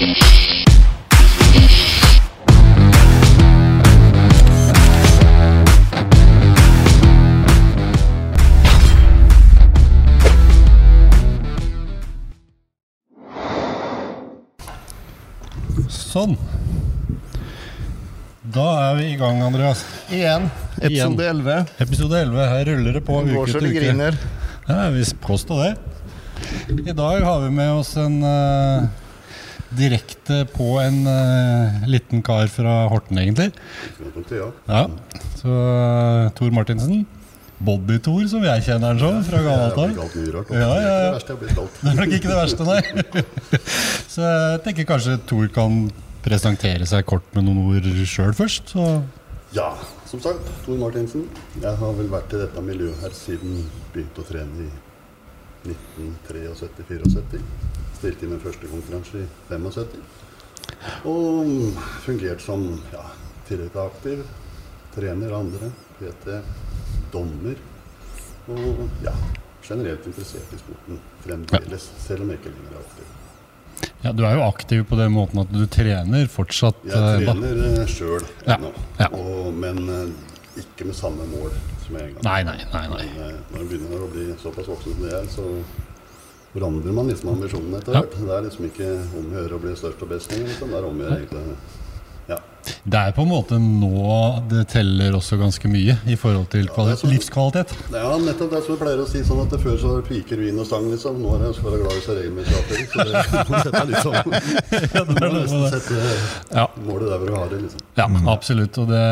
Sånn. Da er vi i gang, Andreas. Igjen. Episode 11. Episode 11. Her ruller det på uke til uke. griner. Ja, vi påstår det. I dag har vi med oss en eh, direkte på en uh, liten kar fra Horten, egentlig. Ja. Ja. Så uh, Tor Martinsen. Bobby-Tor, som jeg kjenner han som fra gammelt av. Ja, ja, ja. Kalt. Det er nok ikke det verste, nei. Så jeg tenker kanskje Tor kan presentere seg kort med noen ord sjøl først. Så Ja, som sagt, Tor Martinsen. Jeg har vel vært i dette miljøet her siden begynte å trene i 1973-74. Stilte i min første konkurranse i 75. Og fungerte som ja, aktiv, trener andre, PT, dommer. Og ja, generelt interessert i sporten fremdeles, selv om jeg ikke lenger er aktiv. ja, Du er jo aktiv på den måten at du trener fortsatt. Jeg eh, trener sjøl ennå, ja. ja. men eh, ikke med samme mål som jeg en gang. Nei, nei, nei. nei. Men, eh, når jeg begynner å bli såpass voksen som jeg er, så forandrer man liksom ambisjonene etter Ja. Det er liksom ikke om å gjøre å bli størst og best lenger. Liksom. Det er om å gjøre egentlig Ja. Det er på en måte nå det teller også ganske mye i forhold til det er sånn- livskvalitet. Det er nettopp det som jeg pleier å si. sånn at det Før så var det piker, vin og stang, liksom. Nå er jeg så glad i regelmessig. Så det må sette litt sånn Det må nesten sette Ja. målet der hvor du har det, liksom. Ja, absolutt. Og det,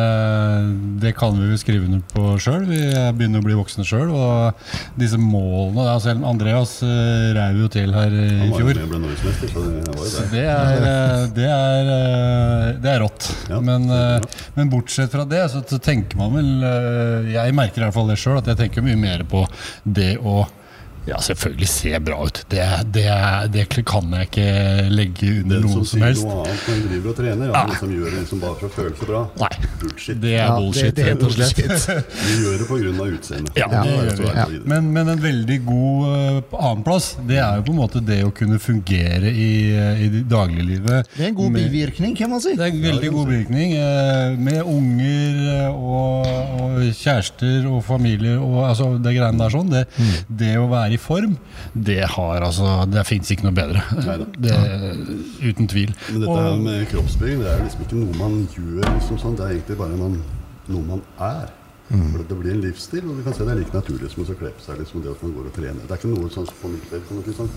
det kan vi jo skrive under på sjøl. Vi begynner å bli voksne sjøl. Og disse målene ja, Selv Andreas uh, reiv jo til her i fjor. Han var jo med og ble norgesmester, så det var jo det. det er, eh, det er, eh, det er rått. Ja. Men, eh, men bortsett fra det, så, tenker man vel eh, Jeg merker i hvert fall det sjøl, at jeg tenker mye mer på det å ja, selvfølgelig se bra ut. Det, det, det kan jeg ikke legge under Den noe som som sier helst. noe annet når de driver og trener, Ja. ja. liksom gjør det liksom bare for å føle seg bra. Nei, Bullshit. det er Ja, bullshit. det- det er rett og slett. Vi gjør det pga. utseendet. Ja, Ja, det er gjør vi. Men, men en veldig god uh, annenplass, det er jo på en måte det å kunne fungere i, eh, i dagliglivet. Det er en god med- bivirkning, kan man si. Det er en veldig god bivirkning. Uh, Med unger eh, og, og kjærester og familier og altså det greiene der sånn. Det, det å være i form, det har altså Det fins ikke noe bedre. Det, uten tvil. Men dette Og- her med kroppsbygging, det er liksom ikke noe man gjør, liksom sånn. det er egentlig bare man, noe man er. For Det blir en livsstil, og du kan se det er like naturlig som å kle på seg liksom det at man går og trener. Det er ikke noe sånn som på mitt del. Liksom.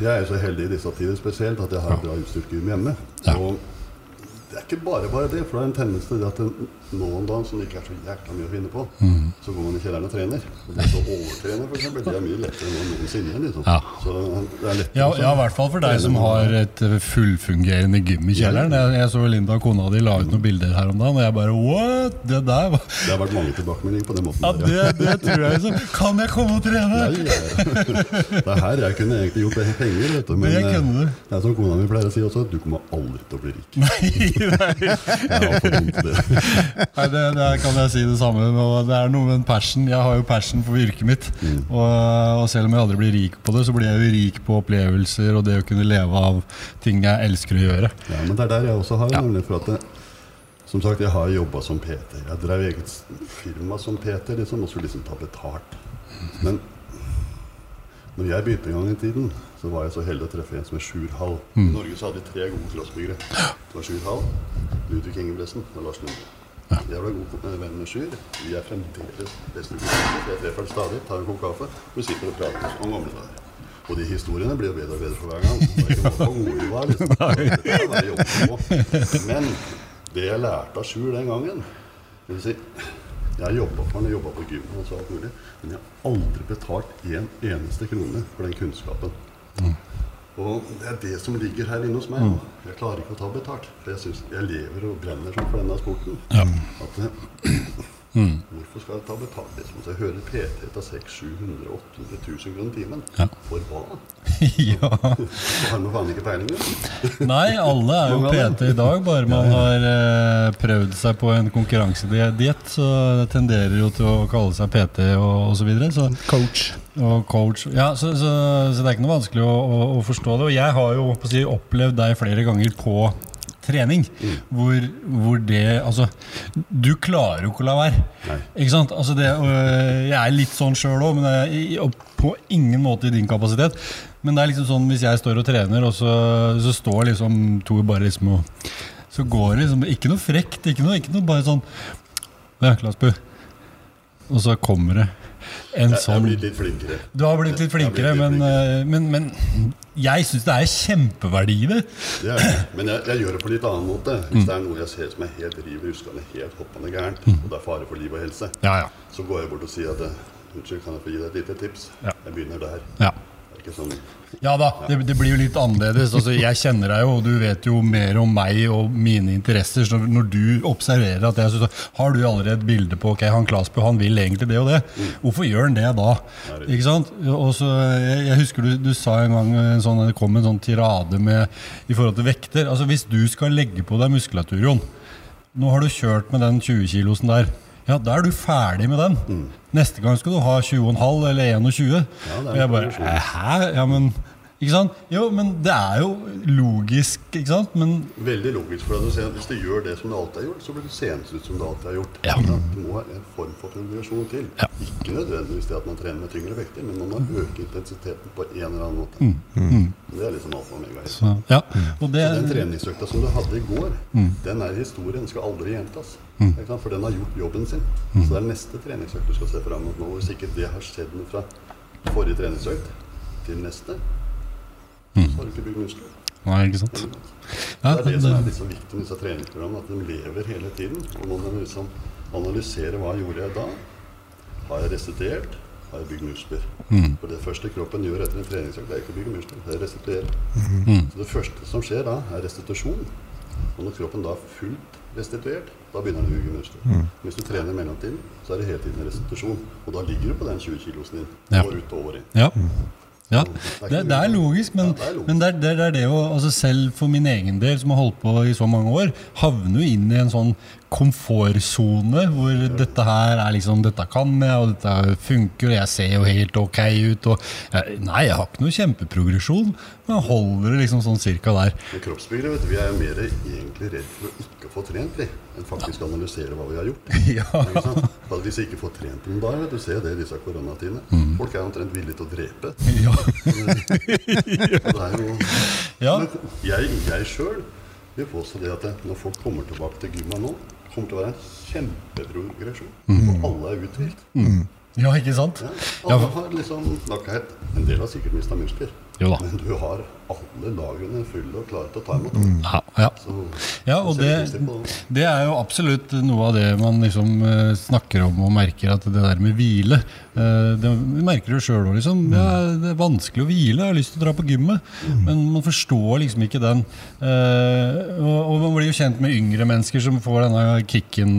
Jeg er jo så heldig i disse tider spesielt at jeg har bra utstyrt gym hjemme. Ja. Og det er ikke bare bare det, for det er en tendens til at det- nå om dagen som det ikke er så jækla mye å finne på, så går man i kjelleren og trener. Og det å overtrene, for eksempel, det er mye lettere enn noensinne. Liksom. Ja. Så det er lettere Ja, ja, i hvert fall for deg som har et fullfungerende gym i kjelleren. Jeg, jeg så Linda og kona di la ut noen bilder her om dagen, og jeg bare What? Det der var Det har vært mange tilbakemeldinger på den måten. Ja, det, det tror jeg liksom. Kan jeg komme og trene? Ja, ja. Det er her jeg kunne egentlig gjort penger, vet du. Men Det eh, du. det er som kona mi pleier å si også, du kommer aldri til å bli rik. Nei, nei. Det. Det kan jeg si det samme. Det er noe med en passion. Jeg har jo passion for yrket mitt. Og, og selv om jeg aldri blir rik på det, så blir jeg jo rik på opplevelser og det å kunne leve av ting jeg elsker å gjøre. Ja, men det er der jeg også har Ja. nemlig for at det, Som sagt, jeg har jobba som PT. Jeg drev eget firma som PT liksom, og skulle liksom ta betalt. Men når jeg begynte en gang i tiden, så var jeg så heldig å treffe en som het Sjur Hall. I Norge så hadde vi tre gode crossbyggere. Det var Sjur Hall, Ludvig Ingebrigtsen og Lars Lunde. Jeg ble god eh, venn med Sjur. Vi er fremdeles beste kompiser. Jeg treffer ham stadig, tar en kopp kaffe, vi sitter og prater om gamle dager. Og de historiene blir jo bedre og bedre for hver gang. Det var ikke bare hvor gode vi var, liksom. Det er på. Men det jeg lærte av Sjur den gangen det vil si, Jeg har jobba for ham, jobba på gym og så alt mulig, men jeg har aldri betalt en eneste krone for den kunnskapen. Og det er det som ligger her inne hos meg. Mm. Jeg klarer ikke å ta betalt. For jeg, synes, jeg lever og brenner sånn for denne sporten. Ja. At det, Hvorfor skal jeg ta betalt? hvis jeg hører PT ta 600 800 000 kroner timen. Ja. For hva? ja. Har man faen ikke peiling. Nei, alle er jo. PT i dag, bare man har eh, prøvd seg på en konkurransediett. Så det tenderer jo til å kalle seg PT og osv. Så, videre, så Coach. og coach. Ja, så, så, så det er ikke noe vanskelig å, å, å forstå det. Og jeg har jo på å si, opplevd deg flere ganger på trening hvor, hvor det Altså, du klarer jo ikke å la være. Nei. Ikke sant? Altså det, øh, jeg er litt sånn sjøl òg, men jeg, på ingen måte i din kapasitet. Men det er liksom sånn hvis jeg står og trener, og så, så står liksom to bare liksom og Så går det liksom Ikke noe frekt, ikke noe, ikke noe bare sånn Ja, Klasbu. Og så kommer det en Jeg, jeg har blitt litt flinkere. du har blitt litt flinkere, men, blitt litt eh, men, men jeg syns det er kjempeverdi i det. Det men jeg, jeg gjør det på litt annen måte. Mm. Hvis det er noe jeg ser som er helt riv ruskende, helt hoppende gærent, Mm. og det er fare for liv og helse, Ja, ja. så går jeg bort og sier at eh, Unnskyld, kan jeg få gi deg et lite tips? Ja. Jeg begynner der. Ja. Ikke sånn Ja da, det, det blir jo litt annerledes. Altså, jeg kjenner deg jo, og du vet jo mer om meg og mine interesser. Så når du observerer at jeg synes, Har du allerede et bilde på ok, han Klasbu han vil egentlig det og det? Hvorfor gjør han det da? Ikke sant? Og så, jeg, jeg husker du, du sa en gang en sånn, det kom en sånn tirade med, i forhold til vekter. Altså Hvis du skal legge på deg muskulatur, Jon Nå har du kjørt med den 20-kilosen der. Ja, da er du ferdig med den. Neste gang skal du ha 20,5 eller 21. det er jeg bare "Eh, Hæ? Ja, men Ikke sant? Jo, men det er jo logisk, ikke sant? Men Veldig logisk. for at du ser at Hvis du gjør det som du alltid har gjort, så blir det seende ut som du alltid har gjort. Ja. Det må en form for progresjon til. Ja. Ikke nødvendigvis det at man trener med tyngre vekter, men man må øke intensiteten på en eller annen måte. Det er liksom alfa og omega. Mm. så, ja. Og det Så den treningsøkta som du hadde i går, den er historie. Den skal aldri gjentas. For den har gjort jobben sin. Så det er neste treningsøkt du skal se fram mot nå. Hvis ikke det har skjedd noe fra forrige treningsøkt til neste, så har du ikke bygd muskler. Nei, ikke sant? Ja, Det er det som er liksom viktig med disse treningsprogrammene, at de lever hele tiden. Og man må liksom analysere hva gjorde jeg da? Har jeg restituert? Har jeg bygd muskler? Mm. For det første kroppen gjør etter en treningsøkt, er ikke å bygge muskler, det er å restituere. Mm. Så det første som skjer da, er restitusjon. Og når kroppen da er fullt restituert, da begynner den å bygge muskler. Mm. Hvis du trener i mellomtiden, så er det hele tiden restitusjon. Og da ligger du på den 20 kilosen din Ja. år ut og år inn. ja. Ja, Det er det, er logisk, men, Ja, det er men det, det er det å altså Selv for min egen del, som har holdt på i så mange år, havner jo inn i en sånn komfortsone hvor dette her er liksom Dette kan jeg, og dette funker, og jeg ser jo helt ok ut. Og jeg, nei, jeg har ikke noe kjempeprogresjon, men holder det liksom sånn cirka der. Men kroppsbyggere vet du, vi er jo mer egentlig redd for å ikke få trent vi, enn faktisk å analysere hva vi har gjort. Ja. Ikke? Hvis vi ikke får trent noen dager, du ser det i disse koronatidene. Mm. Folk er omtrent villige til å drepe. Ja. Det er jo, Ja. Jeg, jeg sjøl vil påstå det at når folk kommer tilbake til gymmet nå, kommer til å være en kjempeprogresjon. Mm. Og alle er uthvilt. ja, ikke sant? Ja. Ja, Alle har liksom En del har sikkert mista muskler. Jo. Men du har alle lagrene fulle og klare til å ta imot. Ja, ja. Så, Ja, og det, det. er jo absolutt noe av det man liksom eh, snakker om og merker at det der med hvile eh, det, merker du sjøl òg, liksom. Ja, det er vanskelig å hvile, jeg har lyst til å dra på gymmet. Men man forstår liksom ikke den. Eh, og, man blir jo kjent med yngre mennesker som får denne kicken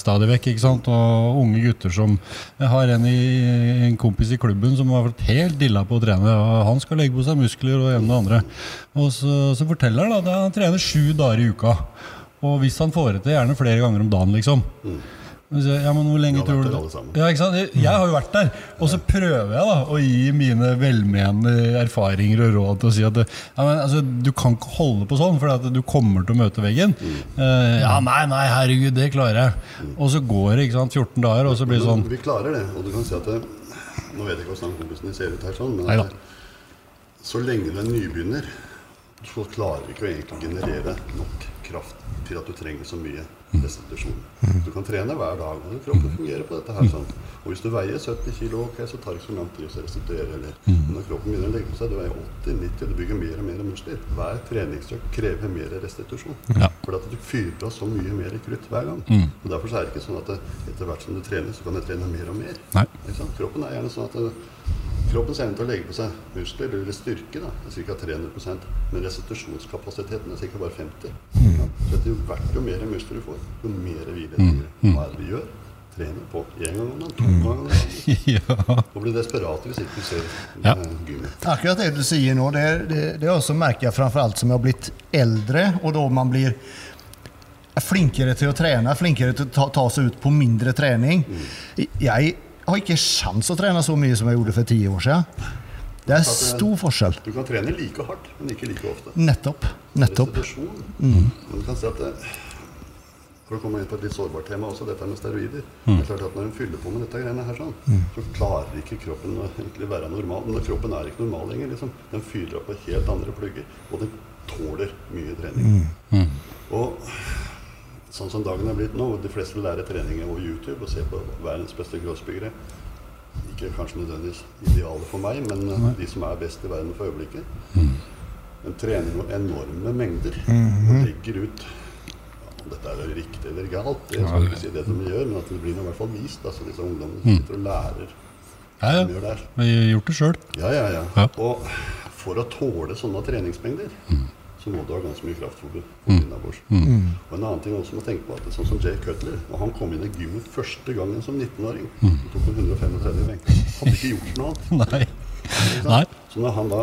stadig vekk. ikke sant? Og unge gutter som Jeg har en, i, en kompis i klubben som har vært helt dilla på å trene. og Han skal legge på seg muskler og ene og andre. Og så, så forteller han at han trener sju dager i uka. Og hvis han får det til, gjerne flere ganger om dagen, liksom. Mm. Ja, men hvor lenge tror du. Ja, ikke sant? Jeg, jeg har jo vært der. Og så prøver jeg da å gi mine velmenende erfaringer og råd til å si at ja, men, altså, du kan ikke holde på sånn, for du kommer til å møte veggen. Uh, ja, nei, nei, herregud, det klarer jeg. Og så går det ikke sant, 14 dager, og så blir det sånn Vi klarer det. Og du kan si at det, Nå vet jeg ikke hvordan kompisen din ser ut her, sånn, men Neida. Så lenge du er nybegynner, så klarer du ikke å egentlig generere nok kraft til at du trenger så mye restitusjon. Du kan trene hver dag, og kroppen fungerer på dette her. sånn. Og hvis du veier 70 kg, ok, så tar det ikke så lang tid å restituere. Eller. Men når kroppen begynner å legge seg, du veier 80-90, du bygger mer og mer muskler. Hver treningsøkt krever mer restitusjon. Ja. For at du fyrer av så mye mer krutt hver gang. Og Derfor så er det ikke sånn at etter hvert som du trener, så kan du trene mer og mer. Kroppen er gjerne sånn at Kroppens evne til å legge på seg muskler eller styrke da, er ca. 300% men restitusjonskapasiteten er ca. bare 50 ja. Så etter jo hvert jo mer muskler du får, jo mer hvile trenger du. Hva er det vi gjør? trener på én gang om dagen, to ganger om dagen. ja. Og blir desperat hvis ikke du ser Ja. eh, gymmet. Akkurat det du sier nå, det, det, det har jeg framfor alt som jeg har blitt eldre, og da man blir flinkere til å trene, flinkere til å ta, ta seg ut på mindre trening. Jeg har ikke sjans å trene så mye som jeg gjorde for ti år siden. Det er stor forskjell. Du kan trene like hardt, men ikke like ofte. Nettopp. Nettopp. Mm. Du kan si at det, For å komme inn på et litt sårbart tema også, dette med steroider. Det er klart at Når en fyller på med dette greiene her, sånn, så klarer ikke kroppen å egentlig være normal. Men kroppen er ikke normal lenger. liksom. Den fyller opp på helt andre plugger, og den tåler mye trening. Og sånn som dagen er blitt nå, hvor de fleste lærer trening over YouTube og ser på verdens beste crossbyggere Ikke kanskje nødvendigvis idealet for meg, men eh, de som er best i verden for øyeblikket. Men trener jo enorme mengder og legger ut Om dette er riktig eller galt, det skal ikke si det de gjør, men at det blir i hvert fall vist. Altså disse ungdommene sitter og lærer Ja, ja. her. Vi har gjort det sjøl. Ja, ja, ja. Ja. Og for å tåle sånne treningsmengder, så må du ha ganske mye kraftfôr innabords. Og en annen ting også må tenke på at det er sånn som Jay Cutler, og han kom inn i gymmet første gangen som 19-åring. Så tok han 135 i benk. Hadde ikke gjort noe annet. Nei. Nei. Så når han da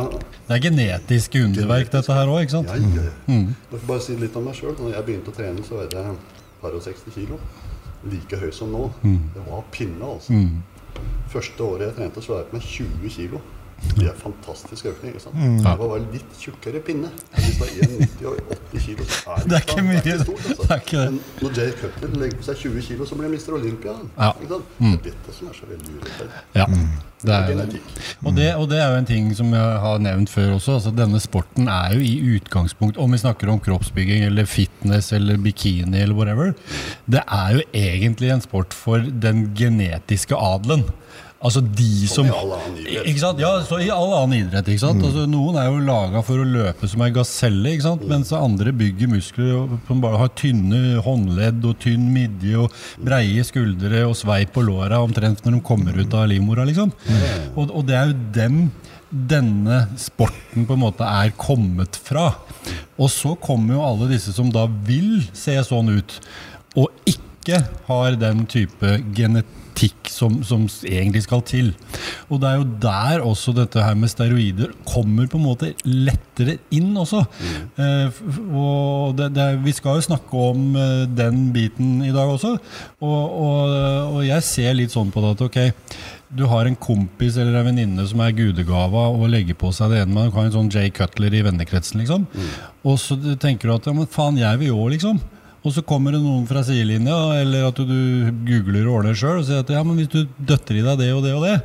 Det er genetiske underverk, dette her òg, ikke sant? Ja, ja. Jeg får bare si litt om meg sjøl. Når jeg begynte å trene, så veide jeg par og 60 kilo. Like høy som nå. Det var pinne, altså. Første året jeg trente, så var jeg på meg 20 kilo. Det er fantastisk økning. ikke sant? Det var bare litt tjukkere pinne. Hvis det er 1,90 og 80 kilo, så er Det er ikke mye. Det er stort, altså. Det er ikke det. Men når Jay Cutler legger på seg 20 kilo, så blir han mister Olympia. Ja. Ikke sant? Det er dette som er så veldig urettferdig. Ja. Det er, Genetikk. og, det, og det er jo en ting som jeg har nevnt før også. altså Denne sporten er jo i utgangspunkt, om vi snakker om kroppsbygging eller fitness eller bikini eller whatever, det er jo egentlig en sport for den genetiske adelen. Altså de som i all annen idrett. Ja, så i all annen idrett. ikke sant? Altså, noen er jo laga for å løpe som ei gaselle, ikke sant? mens andre bygger muskler som bare har tynne håndledd og tynn midje og breie skuldre og sveip på låra omtrent når de kommer ut av livmora. liksom. Og, og det er jo dem denne sporten på en måte er kommet fra. Og så kommer jo alle disse som da vil se sånn ut, og ikke har den type genetikk som, som egentlig skal til. Og det er jo der også dette her med steroider kommer på en måte lettere inn også. Eh, f- f- og det, det, vi skal jo snakke om eh, den biten i dag også. Og, og, og jeg ser litt sånn på det at ok, du har en kompis eller en venninne som er gudegava og legger på seg det ene med Du har en sånn Jay Cutler i vennekretsen, liksom. Og så tenker du at ja, men faen, jeg vil jo liksom. Og så kommer det noen fra sidelinja, eller at du, googler og ordner sjøl og sier at ja, men hvis du døtter i deg det og det og det,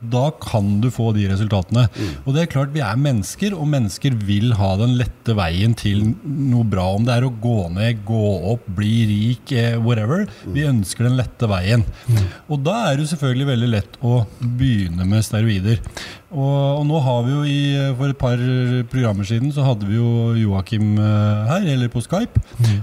da kan du få de resultatene. Og det er klart vi er mennesker, og mennesker vil ha den lette veien til noe bra. Om det er å gå ned, gå opp, bli rik, eh, whatever. Vi ønsker den lette veien. Og da er det selvfølgelig veldig lett å begynne med steroider. Og, og nå har vi jo i, For et par programmer siden så hadde vi jo Joakim eh, her, eller på Skype,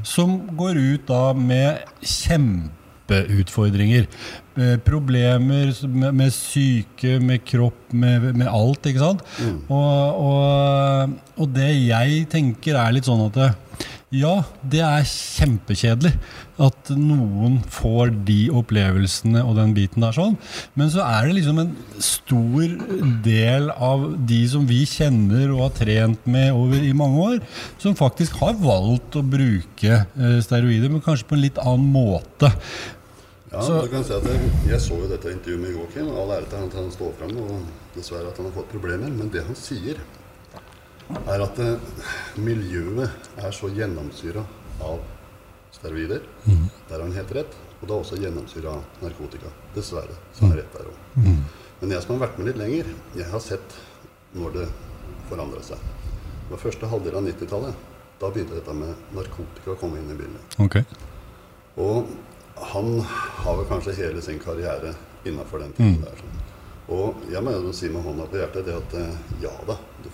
som går ut da med kjempeutfordringer. Eh, Problemer med, med syke, med kropp, med, med alt, ikke sant? Og, og, og det jeg tenker er litt sånn at ja, det er kjempekjedelig at noen får de opplevelsene og den biten der sånn. Men så er det liksom en stor del av de som vi kjenner og har trent med over i mange år, som faktisk har valgt å bruke eh, steroider, men kanskje på en litt annen måte. Ja, Så- du kan si at jeg, jeg så jo dette intervjuet med Joakim, all ære til han at han står fram, og dessverre at han har fått problemer. Men det han sier, er at eh, miljøet er så gjennomsyra av steroider. Der har han helt rett. Og det er også gjennomsyra av narkotika. Dessverre. Så har han rett der òg. Men jeg som har vært med litt lenger, jeg har sett når det forandra seg. Det var første halvdel av 90-tallet. Da begynte dette med narkotika å komme inn i bildet. Okay. Og han har vel kanskje hele sin karriere innafor den tiden der. Sånn. Og jeg må jo si med hånda på hjertet det at eh, ja da, det,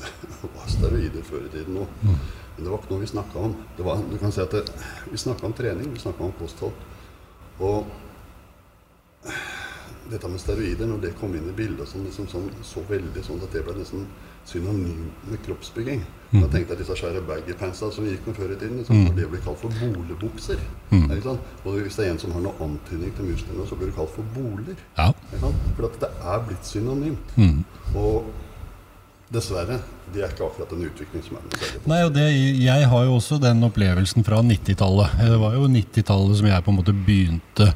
var steroider før i tiden òg. Men det var ikke noe vi snakka om. Det var, du kan si at det, Vi snakka om trening, vi snakka om kosthold. Og dette med steroider, når det kom inn i bildet sånn, liksom sånn, så veldig sånn at det ble nesten synonym med kroppsbygging. Da tenkte jeg disse svære baggypantsa som vi gikk med før i tiden, liksom, mm. det blir kalt for bolebukser. Sant? Og hvis det er en som har noe antydning til musklene, så blir det kalt for boler. Ja. For at det er blitt synonymt. Og dessverre, det er ikke akkurat en utvikling som er nødvendig. Nei, og det, Jeg har jo også den opplevelsen fra 90-tallet. Det var jo 90-tallet som jeg på en måte begynte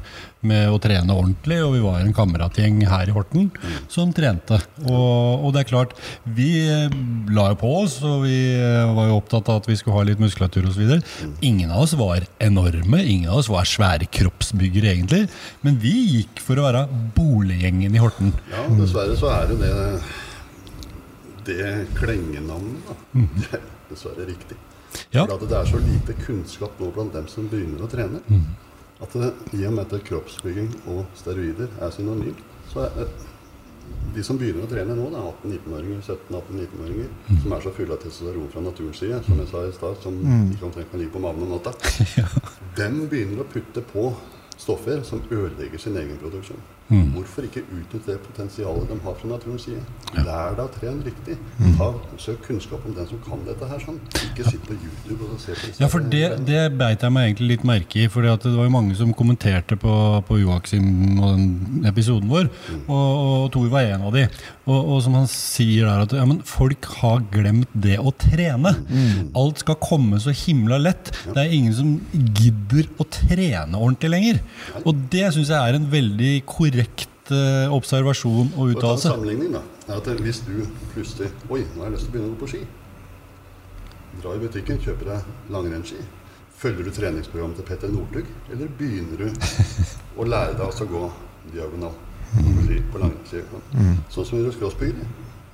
med å trene ordentlig. Og vi var en kameratgjeng her i Horten som trente. Og, og det er klart, vi eh, la jo på oss, og vi eh, var jo opptatt av at vi skulle ha litt muskulatur osv. Ingen av oss var enorme, ingen av oss var svære kroppsbyggere egentlig. Men vi gikk for å være boliggjengen i Horten. Ja, dessverre så er det det det klengenavnet, da. Det er dessverre riktig. Ja. For at det er så lite kunnskap nå blant dem som begynner å trene. At det, i og med at kroppsbygging og steroider er synonymt, så er de som begynner å trene nå, da, 18-19-åringer, 17-18-19-åringer, som er så fulle av testosteron fra naturens side, som jeg sa i stad, som ikke omtrent kan ligge på magen om natta, dem begynner å putte på stoffer som ødelegger sin egen produksjon. Hvorfor ikke utnytte det potensialet de har fra naturens side? Lær deg å trene riktig. Ta, søk kunnskap om den som kan dette her. sånn. Ikke sitt på YouTube og se på Ja, for det, det beit jeg meg egentlig litt merke i. For det var jo mange som kommenterte på, på Joakim og den episoden vår. Og, og Tor var en av de. Og, og som han sier der, at ja, men folk har glemt det å trene. Alt skal komme så himla lett. Det er ingen som gidder å trene ordentlig lenger. Og det syns jeg er en veldig korrekt eh, observasjon og uttalelse og ta en sammenligning, da. er at Hvis du plutselig Oi, nå har jeg lyst til å begynne å gå på ski. Dra i butikken, kjøper deg langrennsski. Følger du treningsprogrammet til Petter Northug, eller begynner du å lære deg altså å gå diagonal på ski på langrennsski? Sånn som hos crossbyggere.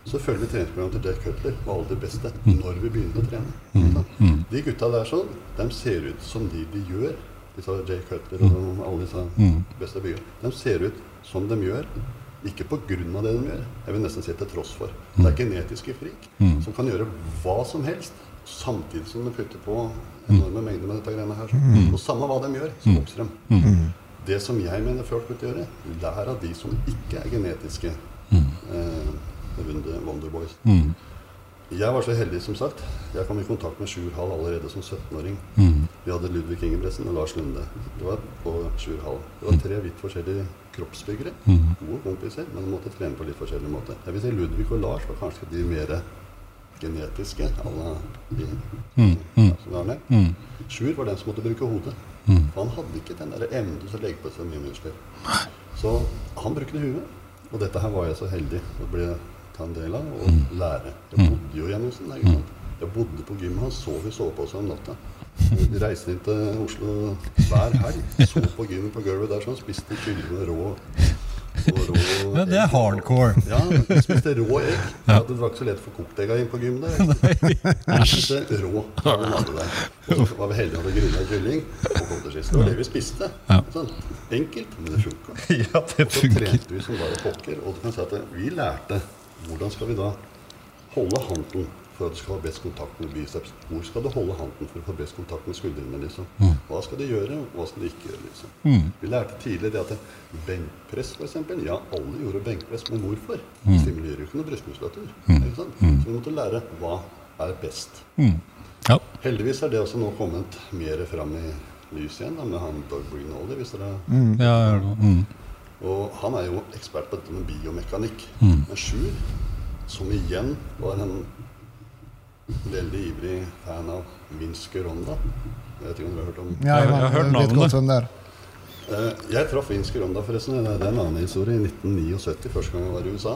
Så følger vi treningsprogrammet til Jack Cutler og alle de beste når vi begynner å trene. De gutta der sånn, de ser ut som de de gjør. Disse Jay Cutler og alle disse beste byene. De ser ut som de gjør. Ikke av det de gjør, jeg vil nesten si til tross for. Det er genetiske frik som kan gjøre hva som helst, samtidig som de putter på enorme mengder med dette greiene her. Og samme hva de gjør, så vokser de. Det som jeg mener folk burde gjøre, det er av de som ikke er genetiske eh, Wonder, Wonderboys. Jeg var så heldig, som sagt. Jeg kom i kontakt med Sjur Hall allerede som 17-åring. Vi hadde Ludvig Ingebretsen og Lars Lunde. Det var på Sjur Hall. Det var tre vidt forskjellige kroppsbyggere. Gode kompiser, men de måtte trene på litt forskjellig måte. Jeg vil si Ludvig og Lars var kanskje de mer genetiske. Alle de, mm. mm. med. Sjur var den som måtte bruke hodet. For han hadde ikke den evnen til å legge på seg mye muskler. Så han brukte huet. Og dette her var jeg så heldig å bli ta en del av og lære. Jeg bodde jo hjemme hos ham. Jeg bodde på gymmet, han sov i sovepose om natta. Vi reiste inn til Oslo hver helg. Så på gymmen på gulvet der sånn. Spiste kylling rå og rå men det er hardcore. Ja, vi spiste rå egg. Ja, det var ikke så lett for kokt egga inn på gymmen der. Vi spiste rå. Og så var vi heldige og hadde grilla kylling og. Det var det vi spiste. Sånn. Enkelt, men det funka. Ja, det Så trente vi som bare pokker. Og du kan si at vi lærte hvordan skal vi da holde hånden for at du skal ha best kontakt med biceps. Hvor skal du holde hånden for å få best kontakt med skuldrene? liksom? Hva skal du gjøre, og hva skal du ikke gjøre? liksom? Vi lærte tidlig det at benkpress, f.eks. Ja, alle gjorde benkpress, men hvorfor? Det stimulerer jo ikke noe brystmuskulatur. ikke sant? Så vi måtte lære hva er best. Ja. Heldigvis er det også nå kommet mer fram i lyset igjen da, med han Doug Brignoldi, hvis dere Ja, ja. Mm. og han er jo ekspert på dette med biomekanikk. Men Sjur, som igjen var en veldig ivrig fan av Vinske Ronda. Jeg vet ikke om du har hørt om Ja, Jeg har- jeg har hørt navnet. Eh, Jeg traff Vinske Ronda forresten, det er en annen historie, i 1979, første gang jeg var i USA.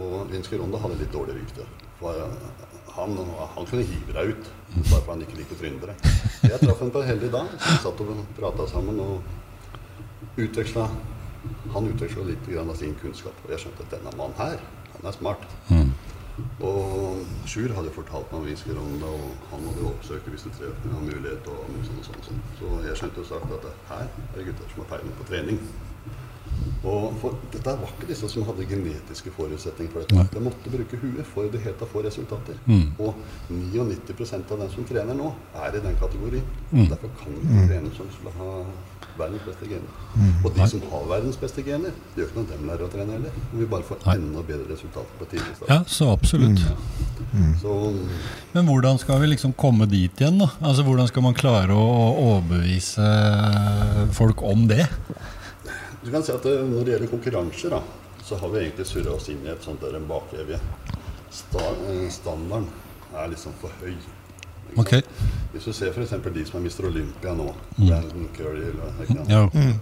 Og Vinske Ronda hadde litt dårlig rykte. For eh, han, han kunne hive deg ut, bare fordi han ikke likte trøndere. Jeg traff ham på en heldig dag, vi satt og prata sammen og utveksla Han utveksla litt grann av sin kunnskap, og jeg skjønte at denne mannen her, han er smart. Og Sjur hadde fortalt meg om det, og han hadde oppsøkt hvis det var mulighet. og noe sånt, og sånt, sånt. Så jeg skjønte jo sagt at her er det gutter som har peiling på trening. Og for, dette var ikke disse som hadde genetiske forutsetninger for dette. De måtte bruke huet for det hele å få resultater. Og 99% av dem som trener nå, er i den kategorien. Derfor kan ikke trene som skulle ha verdens beste gener. Og de som har verdens beste gener, det gjør ikke noe dem lærer å trene heller. Men vi bare får enda bedre resultater på tidlig start. Ja, så absolutt. Så Men hvordan skal vi liksom komme dit igjen, da? Altså, Hvordan skal man klare å overbevise folk om det? du kan si at eh, når det gjelder konkurranser, da, så har vi egentlig surra oss inn i et sånt der en bakevje. Sta, standarden er liksom for høy. Ikke Ok. sant? Hvis du ser f.eks. de som er Mr. Olympia nå, Brandon Curry eller noe annet Ja.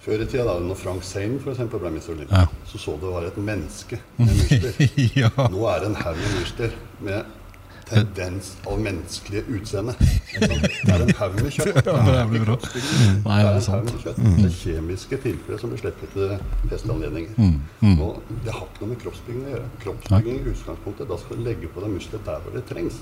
Før i tida, da når Frank Zane for eksempel, ble Mr. Olympia, Ja. så så det var et menneske med muskler. ja. Nå er det en haug med muskler med tendens av menneskelige utseende. Det er en haug med kjøtt. Ja, det er bra. Nei, det er en haug med kjøtt. Det er kjemiske tilfeller som blir sluppet til festanledninger. Og det har ikke noe med kroppsbygging å gjøre. Kroppsbygging i utgangspunktet, da skal du legge på deg muskler der hvor det trengs.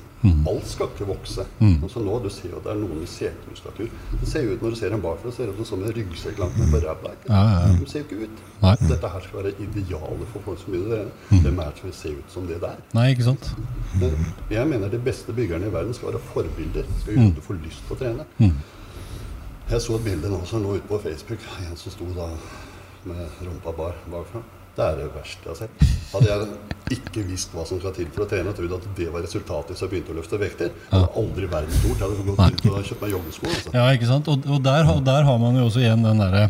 Alt skal ikke vokse. Sånn som nå, du ser jo at det er noen med setemuskulatur. Det ser jo ut når du ser dem bakfra, ser ut som en ryggsekk langt ned på ræva. De ser jo ikke ut. Dette her skal være idealet for folk som begynner å trene. Hvem er det som vil se ut som det der? Nei, ikke sant? Jeg mener de beste byggerne i verden skal være forbilder. Skal gjøre at du får lyst til å trene. Jeg så et bilde nå som lå ute på Facebook. En som sto da med rumpa bar bakfra. Det er det verste jeg har sett. Hadde jeg ikke visst hva som skal til for å trene, og trodd at det var resultatet hvis jeg begynte å løfte vekter, hadde aldri verden gjort. Jeg hadde gått ut og kjøpt meg joggesko. Altså. Ja, ikke sant? Og, og, der, og der har man jo også igjen den derre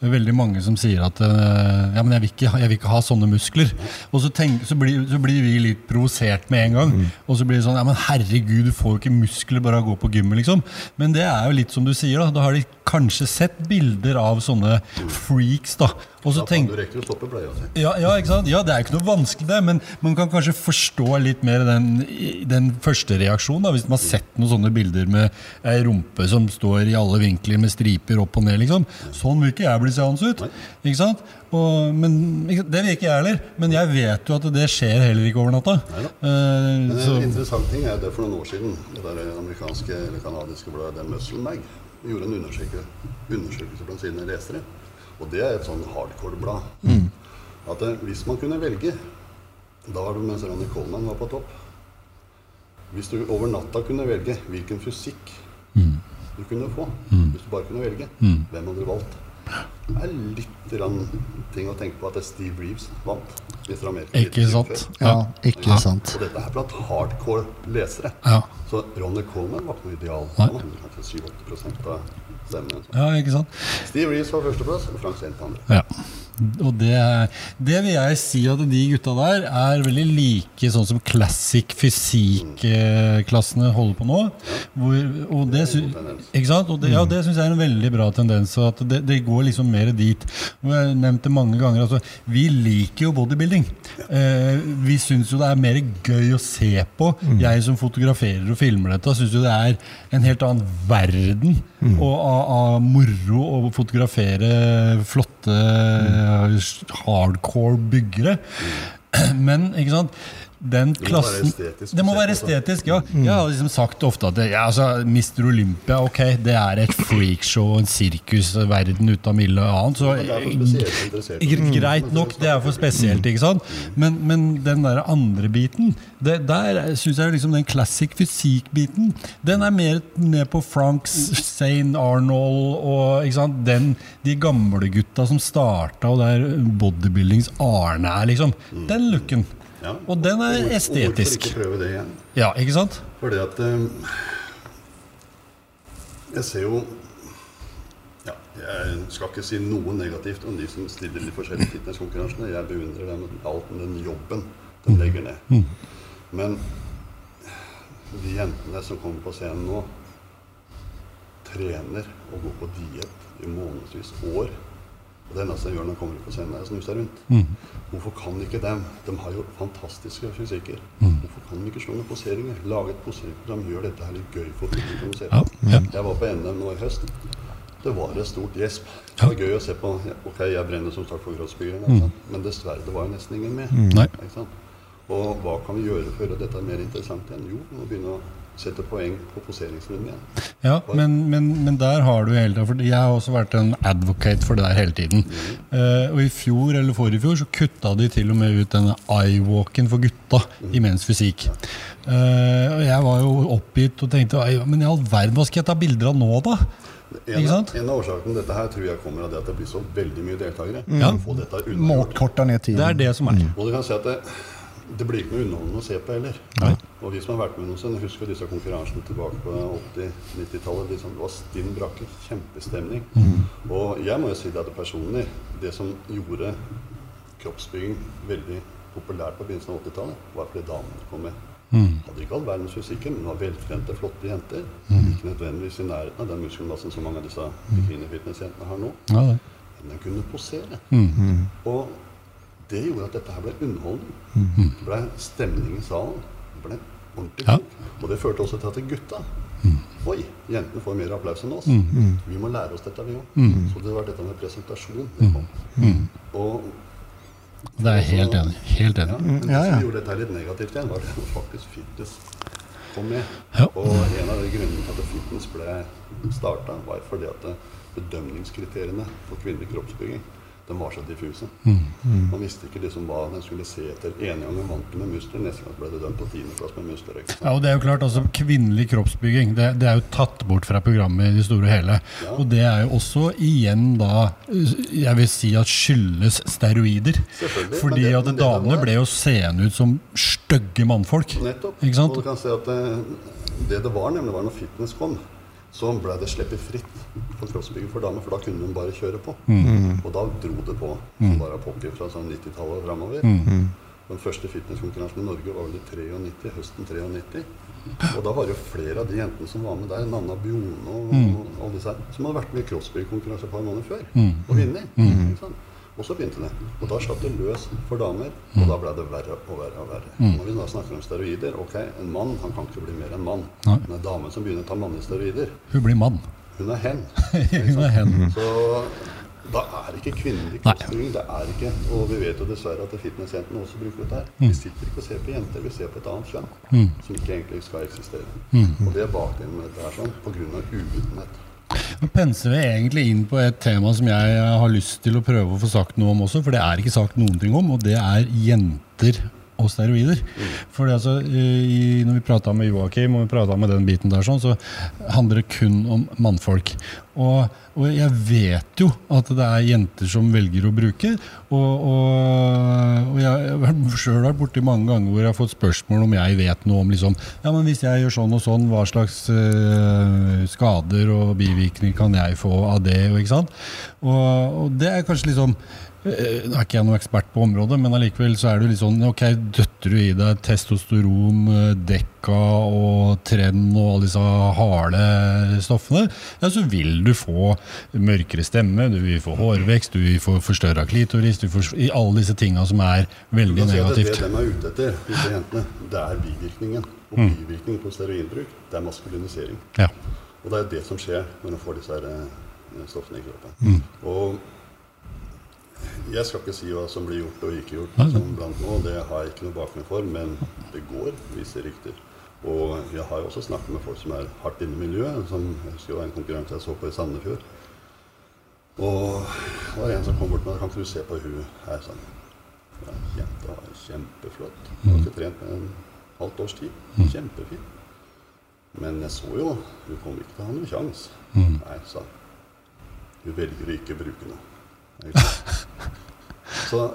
Veldig mange som sier at eh, Ja, men jeg vil ikke, jeg vil ikke ha sånne muskler. Og så, tenk, så, blir, så blir vi litt provosert med en gang. Og så blir det sånn Ja, men herregud, du får jo ikke muskler bare av å gå på gymmet, liksom. Men det er jo litt som du sier, da. Da har de kanskje sett bilder av sånne freaks, da. Og så tenk, du rekker å stoppe bleia si. ja, ja, ikke sant? ja, det er ikke noe vanskelig, det. Men man kan kanskje forstå litt mer den, den første reaksjonen. Da, hvis man har sett noen sånne bilder med ei rumpe som står i alle vinkler med striper opp og ned. liksom. Sånn vil ikke jeg bli seende ut. Ikke sant? Og, men, det vil ikke jeg heller. Men jeg vet jo at det skjer heller ikke over natta. Uh, Eh, en interessant ting er det for noen år siden det der amerikanske eller kanadiske bladet Muscle Mag gjorde en undersøkelse, undersøkelse blant sine lesere. Og det er et sånn hardcore-blad. At eh, hvis man kunne velge Da var det mens Ronny Coleman var på topp. Hvis du over natta kunne velge hvilken fysikk du kunne få, hvis du bare kunne velge, hvem hadde du valgt? Det er litt ting å tenke på at Steve Reeves vant. Ikke sant? Ja, ikke sant. Og dette er blant hardcore lesere. Ja. Så Ronny Coleman var ikke noe ideal. Nei. Han hadde kanskje 7-8 av stemmene. ja, ikke sant? Steve Reeves var førsteplass, og Frank på andre. Ja. Og det, det vil jeg si at de gutta der er veldig like sånn som classic fysikk-klassene holder på nå. Hvor, og det, ikke sant? Og det, ja, det syns jeg er en veldig bra tendens. At det, det går liksom mer dit. Og jeg har nevnt det mange ganger. Altså, vi liker jo bodybuilding. Eh, vi syns jo det er mer gøy å se på. Jeg som fotograferer og filmer dette, syns jo det er en helt annen verden og av, av moro å fotografere flotte hardcore byggere. Men ikke sant den må være klassen estetisk Det må være altså. estetisk, ja. Jeg har liksom sagt ofte at det, ja, altså, Mister Olympia ok, det er et freakshow, en sirkusverden ut av milde og annet. Så. Gre- Greit nok, det er for spesielt, ikke sant? Men, men den der andre biten, det, der syns jeg liksom den classic fysikk-biten, den er mer ned på Franks, Zane Arnold og ikke sant? Den, de gamle gutta som starta, og der bodybuildings Arne er, liksom. Den looken. Ja. Og den er Og estetisk. Og hvorfor ikke prøve det igjen? Ja, ikke sant? Fordi at eh, Jeg ser jo ja, Jeg skal ikke si noe negativt om de som stiller de forskjellige fitnesskonkurransene. Jeg beundrer dem alt med den jobben de legger ned. Men de jentene som kommer på scenen nå, trener og går på diett i månedsvis, år. Og det eneste de gjør når de kommer ut på scenen, er å snu seg rundt. Hvorfor kan ikke dem? De har jo fantastiske fysikker. Hvorfor kan de ikke slå noen poseringer? Lage et poseringsprogram, gjør dette her litt gøy for publikum å se Ja, på. ja. Jeg var på NM nå i høst. Det var et stort gjesp. Det var gøy å se på. Ok, jeg brenner som sagt for kroppsbyggerne, mm. men dessverre, det var nesten ingen med. Sant? Og hva kan vi gjøre for å gjøre dette mer interessant igjen? Jo, vi må begynne å sette poeng på poseringsrommet. Ja, men, men, men der har du hele tiden For jeg har også vært en advocate for det der hele tiden. Eh, og i fjor eller forrige fjor så kutta de til og med ut denne eye-walken for gutta i menns fysikk. Eh, og jeg var jo oppgitt og tenkte Men i all verden, hva skal jeg ta bilder av nå, da? En, Ikke sant? en av årsakene til dette her tror jeg kommer av det at det blir så veldig mye deltakere. Ja. Få dette ned tiden. Det er det som er. Og du kan si at det, det blir ikke noe underholdende å se på heller. Nei. Og vi som har vært med noen stund, husker disse konkurransene tilbake på 80-90-tallet. Liksom, det var stinn brakke, kjempestemning. Og jeg må jo si det at personlig, det som gjorde kroppsbygging veldig populært på begynnelsen av 80-tallet, var fordi damene kom med. Hadde ikke all verdens fysikken, men var veltrente, flotte jenter. Ikke nødvendigvis i nærheten av den muskelmassen som mange av disse bikini-fitness-jentene har nå. Ja. Men den kunne posere. Mm. Og det gjorde at dette her ble underholdning. Det ble stemning i salen. Det ble ordentlig Ja. Og det førte også til at gutta Oi, jentene får mer applaus enn oss. Vi må lære oss dette, vi òg. Så det var dette med presentasjon. Det kom. Og Det er jeg helt enig. Helt ja, men det som gjorde dette litt negativt igjen, var det faktisk fitness kom med. Ja. Og en av de grunnene til at fitness ble starta, var fordi at bedømningskriteriene for kvinnelig kroppsbygging de var så diffuse. Man visste ikke liksom hva den skulle se etter. En gang vant med muskler, neste gang ble det dømt på tiendeplass med muskler. Ja, og det er jo klart, altså Kvinnelig kroppsbygging det, det er jo tatt bort fra programmet i det store og hele. Ja. Og det er jo også igjen da Jeg vil si at skyldes steroider. Fordi det- at damene var- ble jo seende ut som stygge mannfolk. Nettopp. Ikke sant? Og du kan si at eh, det det var, nemlig var når fitness kom, så ble det sluppet fritt for kroppsbygging for damer, for da kunne de bare kjøre på. Og da dro det på som bare pokker fra sånn 90-tallet og framover. Den første fitnesskonkurransen i Norge var vel i 93, høsten 93. Og da var det jo flere av de jentene som var med der, Nanna Bjone og, og alle disse her, som hadde vært med i crossbyggerkonkurranse et par måneder før og vunnet. Og så begynte det. Og da satt det løs for damer, og da ble det verre og verre. og verre. Når vi da snakker om steroider, ok, en mann han kan ikke bli mer enn mann. Nei. Men en dame som begynner å ta mannlige steroider, Hun blir mann. hun er hen. Hun er hen. Så da er ikke kvinnelig Nei. Det er ikke, og vi vet jo dessverre at fitnessjentene også bruker dette her. Mm. Vi sitter ikke og ser på jenter, vi ser på et annet kjønn som ikke egentlig skal eksistere. Mm. Og det er bakgrunnen med dette her sånn, av uvitenhet. Nå penser vi egentlig inn på et tema som jeg har lyst til å prøve å få sagt noe om også, for det er ikke sagt noen ting om, og det er jenter og steroider. For altså, i, når vi prata med Joakim og vi prata med den biten der, sånn, så handler det kun om mannfolk. Og, og jeg vet jo at det er jenter som velger å bruke. Og, og, og jeg har sjøl vært borti mange ganger hvor jeg har fått spørsmål om jeg vet noe om liksom, ja, men hvis jeg gjør sånn og sånn, hva slags øh, skader og bivirkninger kan jeg få av det? Ikke sant? Og, det er kanskje liksom Eh, Nå er ikke jeg noen ekspert på området, men allikevel så er du litt sånn Ok, døtter du i deg testosteron, eh, dekka og tren og alle disse harde stoffene, ja, så vil du få mørkere stemme, du vil få hårvekst, du vil få forstørra klitoris, du får i alle disse tinga som er veldig at det, negativt. det de er ute etter, disse jentene, det er bivirkningen. Og Mm. bivirkningen på steroidbruk, det er maskulinisering. Ja. Og det er det som skjer når de får disse eh, stoffene i kroppen. Mm. Og jeg skal ikke si hva som blir gjort og ikke gjort som blant nå, det har jeg ikke noe bakgrunn for, men det går visse rykter. Og jeg har jo også snakket med folk som er hardt inne i miljøet, som jeg husker det var en konkurranse jeg så på i Sandefjord. Og det var en som kom bort med Kan ikke du se på hun her sånn ja, Jenta var kjempeflott. Hun har ikke trent med en halvt års tid. Kjempefin. Men jeg så jo Hun kommer ikke til å ha noen sjanse. Nei, sa han. Hun velger å ikke bruke noe. Så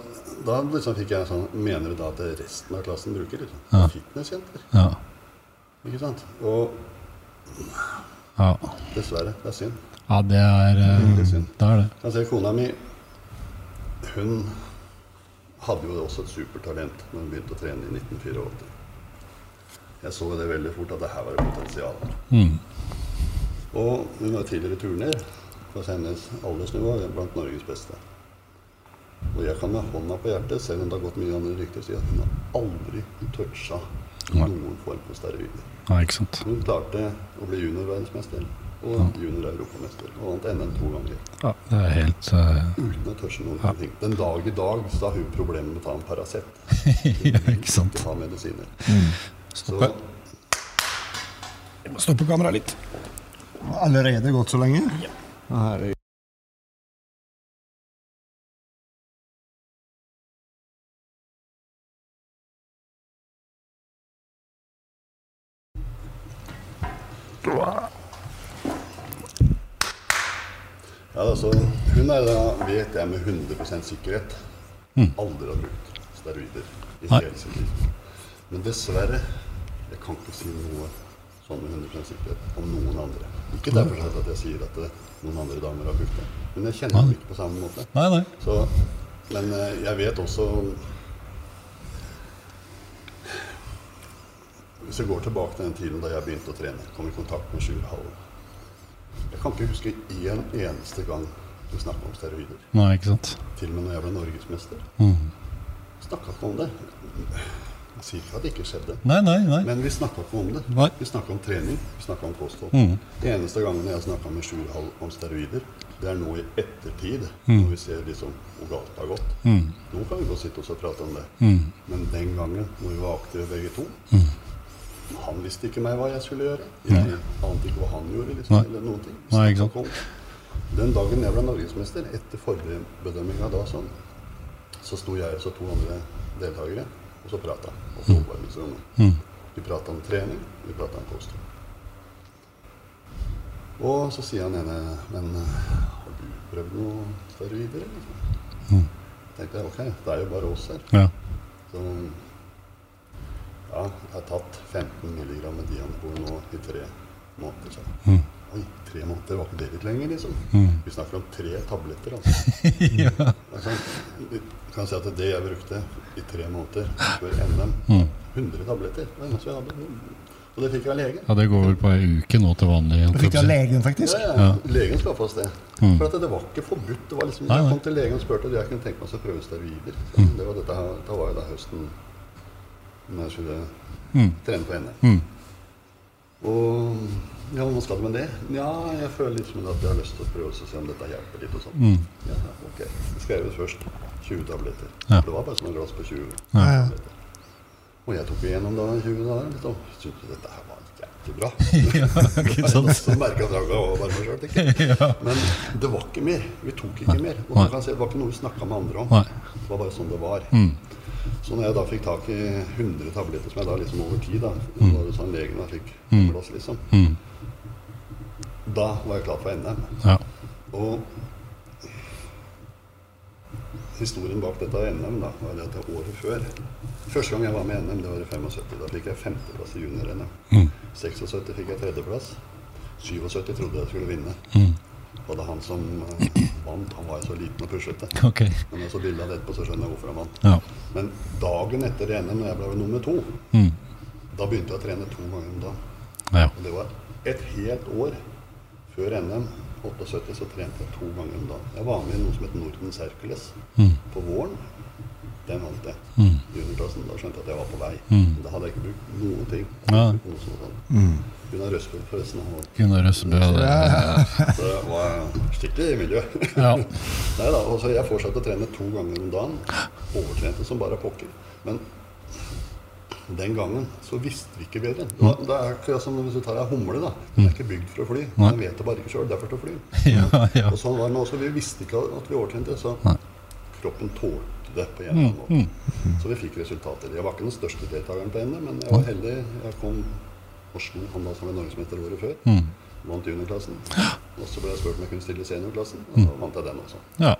da liksom fikk jeg sånn Mener du da at resten av klassen bruker liksom? Ja. Fitnessjenter. Ja. Ikke sant? Og Ja. dessverre, det er synd. ja, det er eh, Veldig synd. Det er det. Jeg ser kona mi Hun hadde jo også et supertalent når hun begynte å trene i 1984. Jeg så det veldig fort at det her var et potensial. Mm. Og hun var tidligere turner på hennes aldersnivå blant Norges beste. Og jeg kan med hånda på hjertet, selv om det har gått mye andre rykter, si at hun har aldri toucha noen form for steroider. Ja, ikke sant. Hun klarte å bli juniorverdensmester Og junior europamester. Og vant NM to ganger. Ja, det er helt Uh... Uten å touche noen ting. Den dag i dag så har hun problemer med å ta en Paracet. Ja, ikke sant. Ikke ta medisiner. Så Stoppe. Jeg må stoppe kameraet litt. Allerede gått så lenge? Ja. Herregud. Er da, vet jeg med 100 sikkerhet, aldri har brukt steroider i Nei. hele sitt liv. Men dessverre, jeg kan ikke si noe sånn med 100 sikkerhet om noen andre. Ikke derfor at jeg sier at det, noen andre damer har brukt det, men jeg kjenner dem ikke på samme måte. Nei, nei. Så, men eh, jeg vet også Hvis jeg går tilbake til den tiden da jeg begynte å trene, kom i kontakt med Sjur Hallen Jeg kan ikke huske én eneste gang du snakka om steroider. Nei, ikke sant. Til og med når jeg ble norgesmester. Mm. Snakka ikke om det. Jeg sier ikke at det ikke skjedde. Nei, nei, nei. Men vi snakka ikke om det. Nei. Vi snakka om trening, vi snakka om kosthold. Mm. Det eneste gangen jeg snakka med Sjur Hall om steroider, det er nå i ettertid, Mm. når vi ser liksom hvor galt det har gått. Nå kan vi godt sitte oss og prate om det. Mm. Men den gangen, når vi var aktive begge to Mm. Han visste ikke meg hva jeg skulle gjøre. Jeg ante ikke hva han gjorde. liksom, eller noen ting. Nei, ikke om- Den dagen jeg ble norgesmester, etter forbedømminga da sånn, så sto jeg og to andre deltakere, og så prata. Og så oppvarmingsrommet. Mm. Vi prata om trening, vi prata om kosthold. Og så sier han ene Men har du prøvd noe før videre? Liksom? Mm. tenkte jeg ok, det er jo bare oss her. Ja. Så ja, jeg har tatt 15 mg med Dianabol nå i tre måneder. Så. Mm. Oi, tre måneder, var ikke det litt lenger, liksom? Mm. Vi snakker om tre tabletter, altså. ja. altså kan si at det jeg brukte i tre måneder før NM, Mm. 100 tabletter. Jeg. Og det fikk jeg av legen. ja, det går vel på ei uke nå til vanlig. Du fikk det av legen, faktisk? Ja, ja. Legen skaffa oss det. Mm. For at det var ikke forbudt. Det var liksom, Nei, jeg kom til legen og spurte om jeg kunne tenke meg å prøve steroider. Mm. Det var dette her, da var jo da høsten når jeg skulle Mm. trene på NM. Og ja, hva skal du med det? Ja, jeg føler litt som at jeg har lyst til å prøve å se om dette hjelper litt og sånn. Mm. Ja, ok. Jeg skrev ut først 20 tabletter. Ja. Det var bare som et glass på 20 Ja, ja. Og jeg tok igjennom da 20 dager. og Syntes dette her var jævlig bra. ja, ikke sant? Så merka jeg var bare meg sjøl, ikke Men det var ikke mer. Vi tok ikke mer. Og du kan se, det var ikke noe vi snakka med andre om. Nei. Det var bare sånn det var. Mm. Så når jeg da fikk tak i 100 tabletter, som jeg da liksom over tid da, Mm. det sånn legen jeg fikk mm. plass, liksom, Mm. da var jeg klar for NM. Ja. Og historien bak dette NM da, var det at det året før Første gang jeg var med i NM, det var i 75. Da fikk jeg femteplass i junior-NM. Mm. 76 fikk jeg tredjeplass. 77 trodde jeg skulle vinne. Og det han som eh, vant, han var jo så liten og puslete. Okay. Men når jeg så bildet av det etterpå, så skjønner jeg hvorfor han vant. Ja. Men dagen etter NM, når jeg ble nummer to, Mm. da begynte jeg å trene to ganger om dagen. Ja. Og det var et helt år før NM. 78 så trente jeg to ganger om dagen. Jeg var med i noe som het Nordens Hercules Mm. på våren. Den vant jeg. Mm. I. Da skjønte jeg at jeg var på vei. Mm. Da hadde jeg ikke brukt noen ting. Ja. Noe. Mm. Gunnar Røsbø, forresten. Gunnar Røsbø, det- så det var skikkelig miljø. Ja. Nei da, altså jeg fortsatte å trene to ganger om dagen. Overtrente som bare pokker. Men den gangen så visste vi ikke bedre. Det, var, det er akkurat som hvis du tar ei humle. da. Den er ikke bygd for å fly. Den vet det bare ikke sjøl. Derfor til å fly. Ja, ja. Og sånn var det nå, oss. Vi visste ikke at vi overtrente, så Nei. kroppen tålte det på en Mm. annen. Så vi fikk resultater. Jeg var ikke den største deltakeren på NM, men jeg var heldig. Jeg kom og slo han da som var norgesmester året før. Mm. Vant juniorklassen. Og så ble jeg spurt om jeg kunne stille i seniorklassen, og da vant jeg den også. Ja.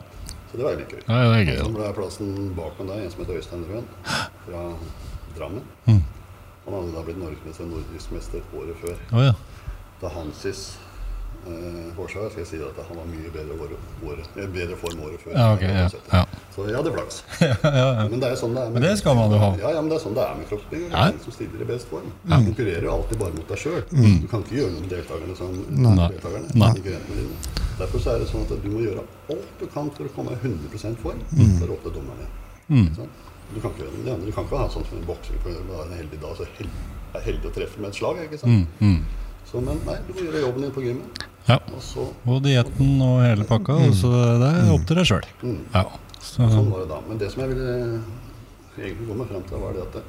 Så det var litt gøy. ja, det er gøy. Så ble jeg plassen bak meg der, en som het Øystein Røen fra Drammen. Mm. Han hadde da blitt norgesmester og nordisk mester året før. Oh, ja. Da Hansis eh, skal jeg si at han var mye bedre, år, året, eh, bedre form året før. Ja, okay, ja, ja. Så jeg hadde flaks. Men det er sånn det er med Men det skal man jo ha. Ja, ja, men det er sånn det er med kroppsbygging. Ja. den som stiller i best form. Du konkurrerer jo alltid bare mot deg sjøl. Du kan ikke gjøre noe med deltakerne som Nei. deltakerne. Nei. Derfor så er det sånn at du må gjøre alt du kan for å komme i 100 form. mm. for å opp dommerne. Mm. Du kan ikke gjøre det andre. Du kan ikke ha sånn som en boksing. for er en heldig dag, så er heldig å treffe med et slag. ikke sant? Mm. Mm. Så, men nei, du må gjøre jobben din på gymmet. Ja. Og dietten og hele pakka. Mm. Så det er opp til deg sjøl. mm. Ja. Så, Sånn var det da. Men det som jeg ville egentlig komme frem til, var det at det,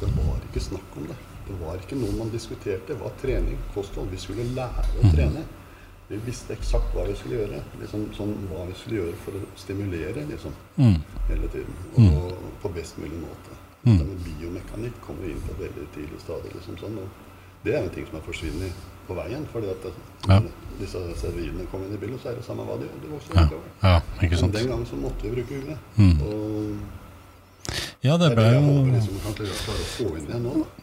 det var ikke snakk om det. Det var ikke noe man diskuterte. Det var trening, kosthold. Vi skulle lære å trene. Vi visste eksakt hva vi skulle gjøre. Liksom sånn hva vi skulle gjøre for å stimulere liksom, mm. hele tiden. Og på best mulig måte. Med biomekanikk kommer inn på et veldig tidlig stadig Liksom sånn, og det er en ting som har forsvunnet på veien. fordi at det, Ja. disse servirene kom inn i bildet, så er det samme hva de gjør. Det vokser ja. utover. ja, ikke Men den gangen så måtte vi bruke huet. Mm. Og Ja, det ble jo liksom.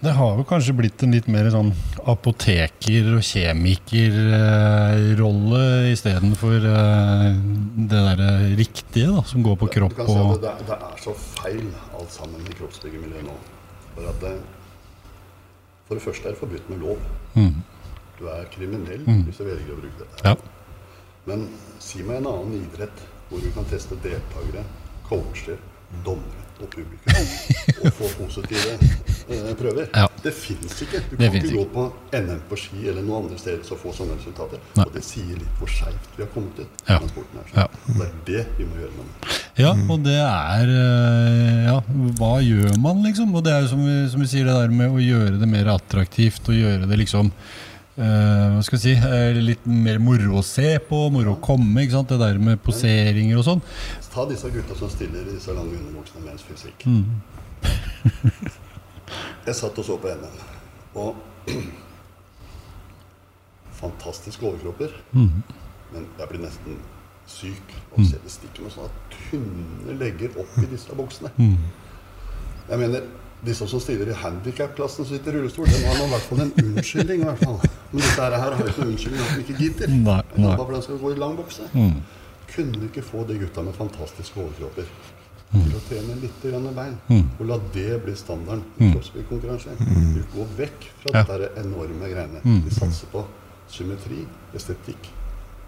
Det har jo kanskje blitt en litt mer sånn apoteker- og kjemikerrolle istedenfor uh, det derre riktige, da, som går på kropp kan si og det, det er så feil alt sammen i kroppsbyggemiljøet nå. For det, for det første er det forbudt med lov. mm. Du er kriminell hvis du velger å bruke dette. Ja. Men si meg en annen idrett hvor du kan teste deltakere, coacher, dommere og publikum og få positive eh, prøver. Ja. Det fins ikke. Du Det kan ikke gå på NM på ski eller noen andre steder og få sånne resultater. Nei. Og det sier litt hvor skeivt vi har kommet ut. Ja. Transporten sporten her. Ja. Det er det vi må gjøre noe med. Ja, og det er eh, Ja, hva gjør man, liksom? Og det er jo som vi, som vi sier, det der med å gjøre det mer attraktivt og gjøre det liksom eh, hva skal jeg si, eh, litt mer moro å se på, moro å komme. ikke sant? Det der med poseringer og sånn. Ta disse gutta som stiller i disse lange underbuksene med ens fysikk. Mm. Jeg satt og så på NM, og fantastiske overkropper. Mm. Men jeg blir nesten syk av å se det stikker noen sånne tynne legger opp i disse buksene. Mm. Jeg mener, disse som stiller i handikap-klassen som sitter i rullestol, de har i hvert fall en unnskyldning. i hvert fall. Men disse her har jo ikke noen unnskyldning at de ikke gidder. Nei, nei. De skal gå i lang bukse. Mm. Kunne ikke få de gutta med fantastiske overkropper Mm. til å trene litt grann bein? Og la det bli standarden i kroppsbyggkonkurranse? Du går vekk fra Mm. Ja. Mm. dette enorme greiene. Vi satser på symmetri, estetikk,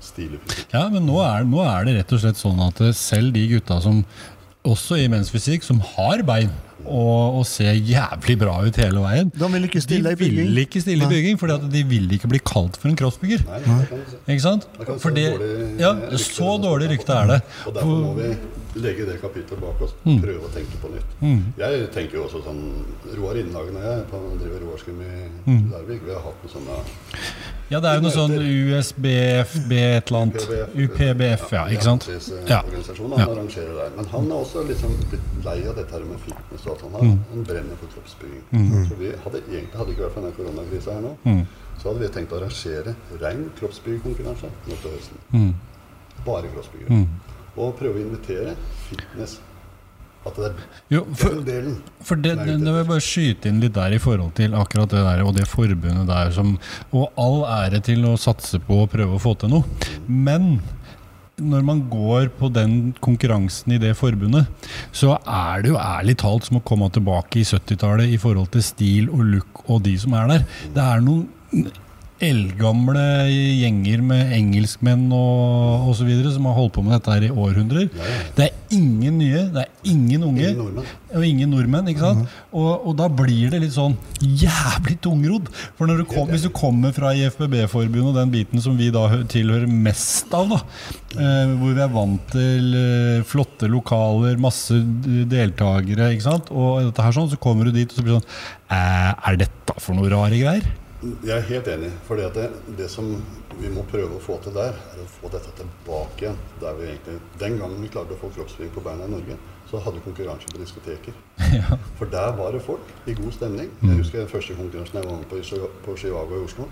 fysikk. Ja, men nå er, nå er det rett og slett sånn at selv de gutta som også i mensfysikk, som har bein og, og ser jævlig bra ut hele veien, De vil ikke stille de i bygging. vil ikke stille i bygging, for de vil ikke bli kalt for en crossbygger. Nei. Ikke sant? Det kan For se det, dårlig ja, så dårlig rykte er det. Og derfor må vi legge det kapitlet bak oss. Mm. Prøve å tenke på nytt. Jeg tenker jo også sånn Roar Innhagen og jeg på, driver Roarskum i Mm. Larvik. Vi har hatt noe sånne Ja, det er jo noe sånn USBFB et eller annet. UPBF, ja. Ikke sant? Ja. Han arrangerer der. Men han er også liksom litt lei av dette her med fitness og alt sånt. Mm. Han, han brenner for kroppsbygging. Så vi hadde egentlig, hadde ikke vært for denne koronakrisa her nå, Mm. så hadde vi tenkt å arrangere rein kroppsbyggekonkurranse nå til høsten. Mm. Bare kroppsbyggere. Og prøve å invitere fitness. At det er Jo, for, den delen. For det, det, det vil bare skyte inn litt der i forhold til akkurat det der og det forbundet der som Og all ære til å satse på å prøve å få til noe. Men når man går på den konkurransen i det forbundet, så er det jo ærlig talt som å komme tilbake i 70-tallet i forhold til stil og look og de som er der. Det er noen eldgamle gjenger med engelskmenn og osv. som har holdt på med dette her i århundrer. Det er ingen nye, det er ingen unge. Ingen. Og ingen nordmenn, ikke sant? og, og da blir det litt sånn jævlig tungrodd. For når du kom, hvis du kommer fra IFBB-forbundet og den biten som vi da tilhører mest av, da, eh, hvor vi er vant til eh, flotte lokaler, masse deltakere, ikke sant? og dette her sånn, så kommer du dit og så blir det sånn Er dette for noe rare greier? Jeg er helt enig. For det, det som vi må prøve å få til der, er å få dette tilbake igjen. Der vi egentlig, den gangen vi klarte å få kroppsbygging på beina i Norge, så hadde vi konkurranse på diskoteker. For der var det folk i god stemning. Jeg husker den første konkurransen jeg var med på på Chivago i Oslo.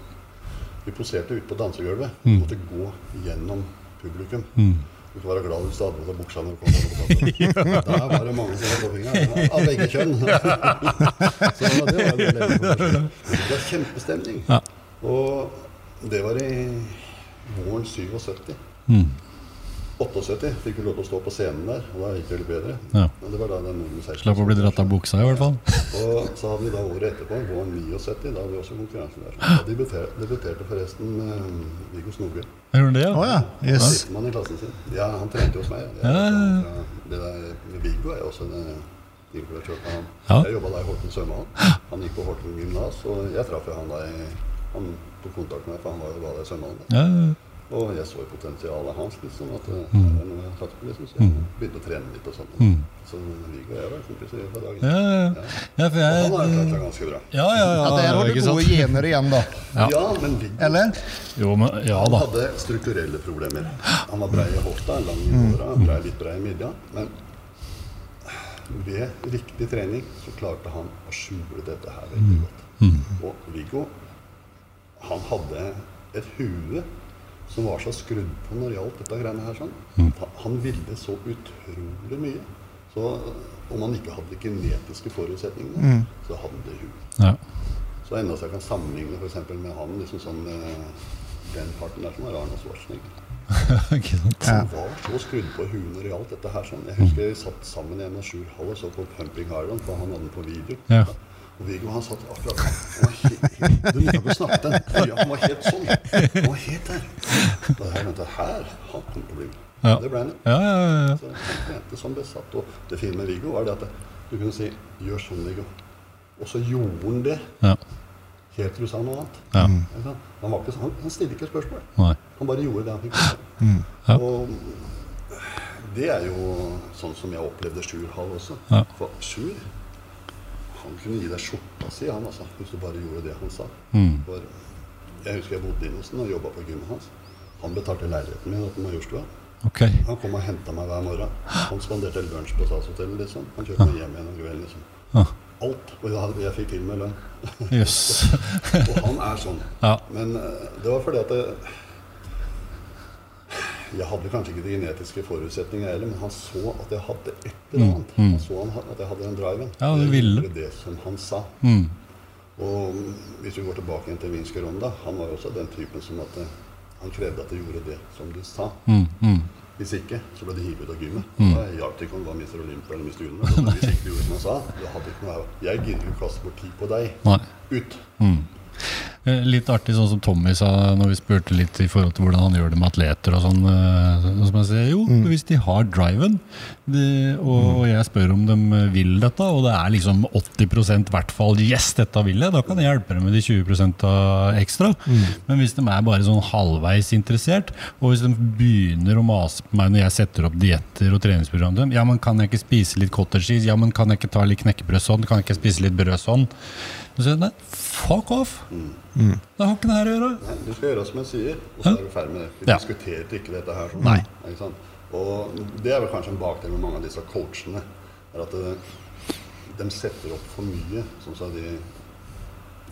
Vi poserte ute på dansegulvet. Vi måtte gå gjennom publikum. Du skal være glad du stadig hadde buksa når du kom over Der var det mange som hadde på fingeren. Av begge kjønn. Så det var veldig. Det var kjempestemning. Ja. Og det var i våren 77. Mm. 78 fikk vi lov til å stå på scenen der, og da gikk det litt bedre. Ja. Men det var da den Slapp å bli dratt av buksa, i hvert fall. Og så hadde vi da året etterpå, våren 79, da hadde vi også konkurranse der. Da debuterte, debuterte forresten eh, Viggo Snoge. Gjorde du det, ja? Å ja. Yes. Sistemann i klassen sin. Ja, han trente hos meg. Ja, ja. Det der, Viggo er også en eh, influensør på han. Ja. Jeg jobba da i Horten svømmehall. Han gikk på Horten gymnas, og jeg traff jo han da i Han tok kontakt med meg, for han var jo da der i svømmehallen. Ja, ja, Og jeg så potensialet hans. liksom, at eh, Mm. det er noe jeg har liksom, Så jeg begynte å trene litt og sånn. Mm. Så Viggo og jeg var kompiser hele dagen. ja, ja. ja for Og jeg han har klart seg ganske bra. Ja, ja, ja. Ja, der har du gode gener igjen, da. Ja. Ja, men Viggo Eller? Jo, men ja Han hadde strukturelle problemer. Han var brei i hofta, lang i håra, brei, litt brei i midja. Men ved riktig trening så klarte han å skjule dette her veldig godt. Og Viggo, han hadde et hue som var så skrudd på når det gjaldt dette greiene her. sånn. Han- Han ville så utrolig mye. Så om han ikke hadde de genetiske forutsetningene, så hadde hun. Ja. Så enda så jeg kan sammenligne f.eks. med han liksom sånn eh, Den parten der som er Arne Schwarzenegger. Han var så skrudd på huet når det gjaldt dette her. Sånn. Jeg husker jeg satt sammen i en av Sjurhall og så på Pumping Iron, for han hadde den på video. Ja. Og Viggo han satt akkurat han Du liker ikke snakke den. Ja, han var helt sånn. Han var helt der. Da jeg venta her Han kom til å bli med. Ja. Det ble han. Ja, ja, ja, ja. Så han mente som besatt. Og det fine med Viggo var det at du kunne si 'gjør sånn, Viggo'. Og så gjorde han det ja. helt til du sa noe annet. ja. Han, var ikke, han, han stilte ikke spørsmål. Nei. Han bare gjorde det han fikk mm. Ja. Og det er jo sånn som jeg opplevde Sjur Hall også. For Sjur han kunne gi deg skjorta si, han altså, hvis du bare gjorde det han sa. Mm. For jeg husker jeg bodde inne hos ham og jobba på gymmet hans. Han betalte leiligheten min oppe på Majorstua. Okay. Han kom og henta meg hver morgen. Han spanderte lunsj på Statshotellet, liksom. Han kjørte meg hjem igjen om kvelden, liksom. Ah. Alt. Og jeg, jeg fikk til med lønn. Yes. Og han er sånn. Ja. Men eh, det var fordi at det, Jeg hadde kanskje ikke de genetiske forutsetningene heller, men han så at jeg hadde et eller annet. Han så at jeg hadde den driven. Mm, Ja, det ville. gjorde det som han sa. Mm. Og hvis vi går tilbake igjen til Vinske Ronda, han var jo også den typen som at eh, han krevde at du gjorde det som du sa. Mm. Mm. Hvis ikke, så ble det hivet ut av gymmet. Da hjalp det ikke om du var Mr. Olympia eller Mr. Universe. Hvis ikke du gjorde som han sa, du hadde ikke noe Jeg gidder ikke kaste bort tid på deg. Nei. Ut. Mm. Eh, Litt artig sånn som Tommy sa når vi spurte litt i forhold til hvordan han gjør det med atleter og sånn. eh, Som jeg sier, jo, hvis de har driven, de, og, og jeg spør om de vil dette, og det er liksom 80 i hvert fall yes, dette vil jeg, da kan jeg hjelpe dem med de 20 ekstra. ekstra. Men hvis de er bare sånn halvveis interessert, og hvis de begynner å mase på meg når jeg setter opp dietter og treningsprogram til dem, ja, men kan jeg ikke spise litt cottage cheese, ja, men kan jeg ikke ta litt knekkebrød sånn, kan jeg ikke spise litt brød sånn? Så sier nei, fuck off! Det har ikke det her å gjøre. Nei, du skal gjøre som jeg sier, og så er du ferdig med det. Vi Ja. diskuterte ikke dette her. Sånn. Nei. Ikke sant? Og det er vel kanskje en bakdel med mange av disse coachene. er at eh, de setter opp for mye, som sa de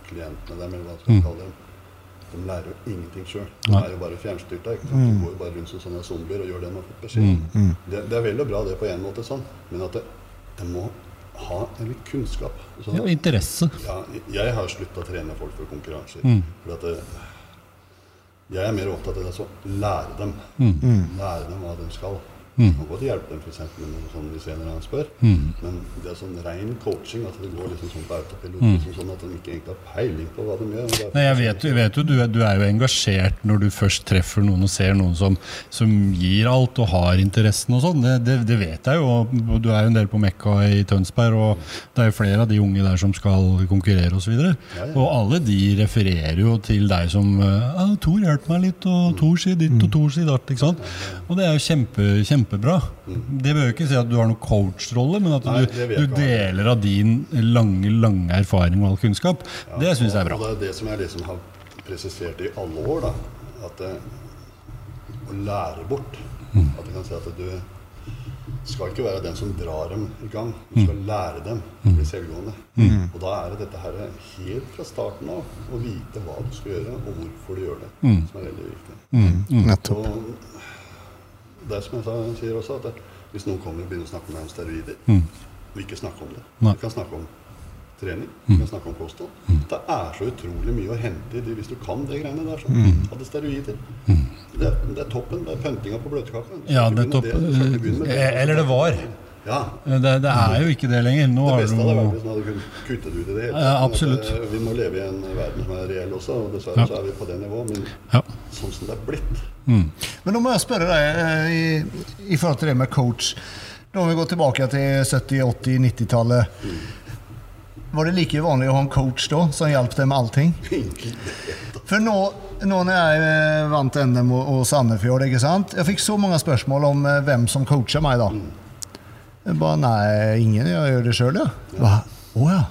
klientene dem, eller hva skal vi kalle dem. De lærer jo ingenting sjøl. De er jo bare fjernstyrta. ikke sant? De går jo bare rundt som sånne zombier og gjør det de har fått beskjed om. Det, det er vel og bra det på en måte, sånn, men at det, de må ha en litt kunnskap. Så, Ja, interesse. ja, jeg har slutta å trene folk for konkurranser. Mm. For at det, jeg er mer opptatt av så lære dem. Mm. Lære dem hva de skal. Mm. Man kan godt hjelpe dem for eksempel, med noe sånn hvis en eller annen spør. Mm. Men det er sånn ren coaching. At det går liksom sånn på autopilot. Mm. Liksom sånn at de ikke egentlig har peiling på hva de gjør. og Nei, jeg vet, jeg vet jo, du er, du er jo engasjert når du først treffer noen og ser noen som, som gir alt og har interessen og sånn. Det, det, det vet jeg jo. og Du er jo en del på Mekka i Tønsberg, og det er jo flere av de unge der som skal konkurrere osv. Ja, ja. Og alle de refererer jo til deg som ja, 'Tor, hjelp meg litt', og 'Tor sier ditt', og 'Tor sier datt'. ikke sant? Og det er jo kjempe, kjempebra. Det bør jo ikke si at du har noen coachrolle, men at Nei, du, du deler av din lange, lange erfaring og all kunnskap. Ja, Det syns jeg er bra. Og det er det som jeg liksom har presisert i alle år. da, At eh, å lære bort Mm. At jeg kan si at du skal ikke være den som drar dem i gang. Du skal Mm. lære dem å bli selvgående. Og da er det dette her helt fra starten av å vite hva du skal gjøre, og hvorfor du gjør det, Mm. som er veldig viktig. Nettopp. Og det er som jeg sier også, at det, hvis noen kommer og begynner å snakke med steroider, Mm. og ikke snakke om det. Vi kan snakke om trening, vi kan snakke om kosthold. Det er så utrolig mye å hente i det hvis du kan det greiene der. Sånn. Hadde steroider. Det, det er toppen. Det er pøntinga på bløtkaka. Ja, det, er toppen. Eh, eller det var. Ja. Det, det er jo ikke det lenger. Nå Det beste hadde vært hvis man hadde kunnet kutte det ut i det hele Ja, tatt, eh, Vi må leve i en verden som er reell også, og dessverre Ja. så er vi på det nivået. Men Ja. sånn som det er blitt Mm. Men nå må jeg spørre deg eh, i, i forhold til det med coach. Nå må vi gå tilbake til 70-, 80-, 90-tallet. var det like vanlig å ha en coach da, som hjalp deg med allting? For nå, nå når jeg eh, vant NM og, Sandefjord, ikke sant? Jeg fikk så mange spørsmål om eh, hvem som coacha meg da. Jeg ba nei, ingen, jeg gjør det sjøl, ja. Hva? oh, ja.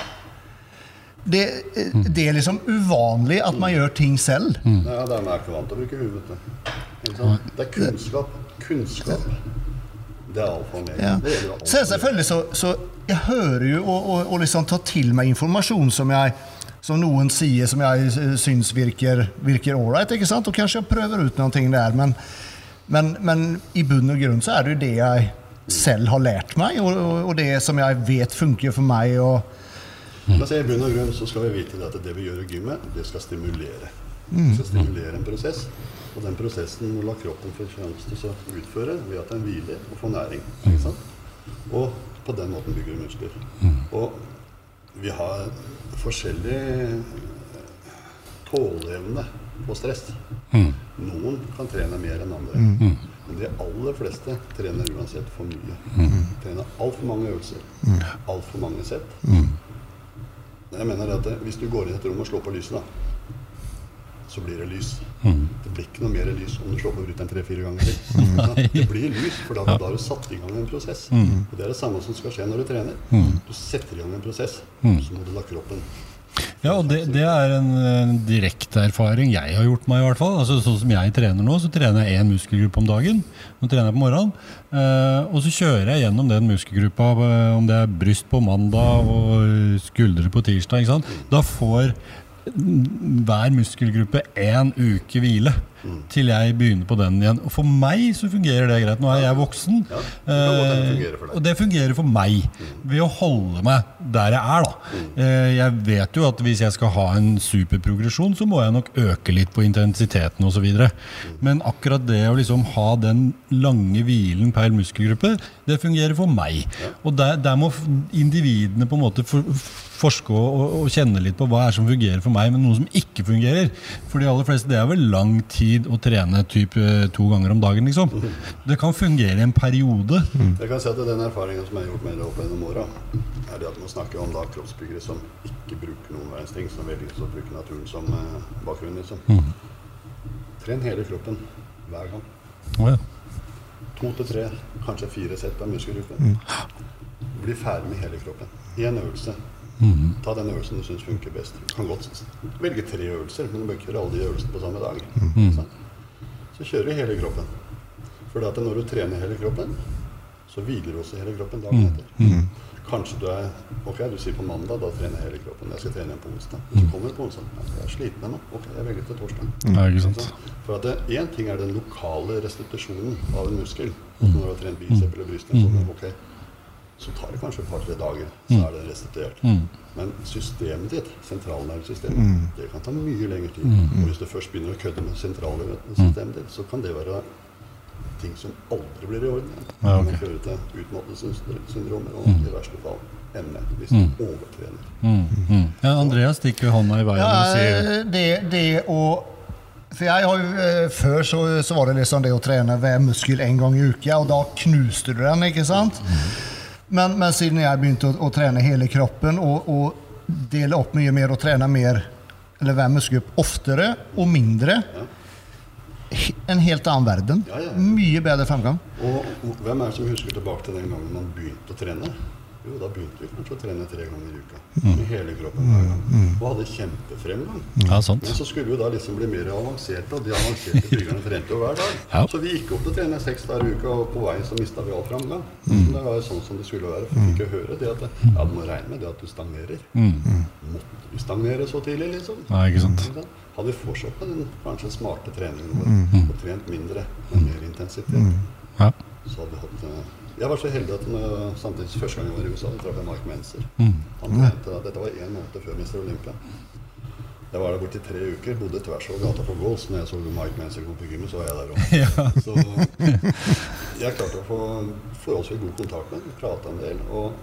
Det, eh, det er liksom uvanlig at man gjør ting selv. Ja, det er ikke vant til å bruke huet. Det er kunnskap. Kunnskap. Det er alt for meg. Ja. Det gjelder alt. Sen selvfølgelig så, så jeg hører jo og, og, og liksom tar til meg informasjon som jeg som noen sier som jeg eh, syns virker, virker ålreit. Og kanskje jeg prøver ut noe der, men, men, men i bunn og grunn så er det jo det jeg selv har lært meg, og, og, det som jeg vet funker for meg. og Mm. Altså, I bunn og grunn så skal vi vite at det vi gjør i gymmet, det skal stimulere. Det skal stimulere en prosess. Og den prosessen må la kroppen få sjanse til å utføre ved at den hviler og får næring. Ikke sant? Og på den måten bygger du muskler. Og vi har forskjellig tåleevne på stress. Noen kan trene mer enn andre. Men de aller fleste trener uansett for mye. Trener altfor mange øvelser. Altfor mange sett. Jeg mener at Hvis du går inn i et rom og slår på lyset, da, så blir det lys. Det blir ikke noe mer lys om du slår på bruteren tre-fire ganger til. Det blir lys, for da, da har du satt i gang en prosess. Og Det er det samme som skal skje når du trener. Du setter i gang en prosess, så må du la kroppen Ja, og det, det er en, en direkte erfaring jeg har gjort meg. i hvert fall altså Sånn som jeg trener nå, så trener jeg én muskelgruppe om dagen. Nå trener jeg på morgenen. Eh, og så kjører jeg gjennom den muskelgruppa, eh, om det er bryst på mandag og skuldre på tirsdag. Da får hver muskelgruppe én uke hvile til jeg begynner på den igjen. Og for meg så fungerer det greit. Nå er jeg voksen, Ja, det eh, og det fungerer for meg ved å holde meg der jeg er. da. Mm. Jeg vet jo at hvis jeg skal ha en superprogresjon, så må jeg nok øke litt på intensiteten osv. Men akkurat det å liksom ha den lange hvilen per muskelgruppe, det fungerer for meg. Og der, der må individene på en måte for, forske og, og, og kjenne litt på hva er som fungerer for meg, men noe som ikke fungerer. For de aller fleste det er vel lang tid å trene typ eh, to ganger om dagen. liksom. Det kan fungere i en periode. Jeg kan si at Den erfaringen som jeg har gjort med det opp gjennom åra, er det at man snakker om da kroppsbyggere som ikke bruker noen verdens ting, som velger å bruke naturen som eh, bakgrunn. liksom. Tren hele kroppen hver gang. Oh, ja. To til tre, kanskje fire sett per muskelgruppe. Mm. Bli ferdig med hele kroppen. Én øvelse. Ta den øvelsen du syns funker best. Du kan godt velge tre øvelser, men du bør ikke gjøre alle de øvelsene på samme dag. Mm. Så kjører du hele kroppen. For at når du trener hele kroppen, så hviler du også hele kroppen dagen etter. Kanskje du er Ok, du sier på mandag, da trener jeg hele kroppen. Jeg skal trene igjen på onsdag. Så kommer du på onsdag. Jeg er sliten ennå. Ok, jeg velger til torsdag. Nei, ikke sant. For at Én ting er den lokale restitusjonen av en muskel. Når du har trent bicep eller bryst, så sånn, ok, så tar det kanskje et par-tre dager, så er det restituert. Men systemet ditt, sentralnervesystemet, det kan ta mye lengre tid. Og hvis du først begynner å kødde med sentralnervesystemet ditt, så kan det være ting som aldri blir i orden igjen. Det Ja, ok. kan føre til utmattelsessyndromer og i verste fall ME, hvis du overtrener. Mm, mm. Ja, Andreas stikker hånda i veien Ja, og sier det, det å For jeg har jo, eh, Før så, så var det liksom det å trene hver muskel en gang i uka, og da knuste du den. ikke sant? Men, men siden jeg begynte å, å trene hele kroppen og, og dele opp mye mer og trene mer, eller hver muskelgruppe oftere og mindre En helt annen verden. Ja, ja. Mye bedre fremgang. Og og hvem er det som husker tilbake til den gangen man begynte å trene? Jo, da begynte vi kanskje å trene tre ganger i uka. Med hele kroppen hver gang. Og hadde kjempefremgang. Ja, sant. Men så skulle vi da liksom bli mer avanserte, og de avanserte byggerne trente jo hver dag. Ja. Så vi gikk opp til å trene seks dager i uka, og på veien så mista vi all framgang. Det var jo sånn som det skulle være. For vi fikk jo høre det at ja, du må regne med det at du stagnerer. Måtte vi stagnere så tidlig, liksom? Nei, ikke sant. Ikke sant? Hadde vi fortsatt med den kanskje smarte treningen vår og trent mindre, med mer intensitet, Ja. så hadde vi hatt eh, Jeg var så heldig at når, samtidig første gang jeg var i USA, traff jeg Mike Menser. Mm. Han at Dette var én måned før Mr. Olympia. Jeg var der borte i tre uker, bodde tvers over gata på Gås. Når jeg så Mike Menser komme på gymmet, så var jeg der òg. Så jeg klarte å få forholdsvis god kontakt med ham, prata en del. Og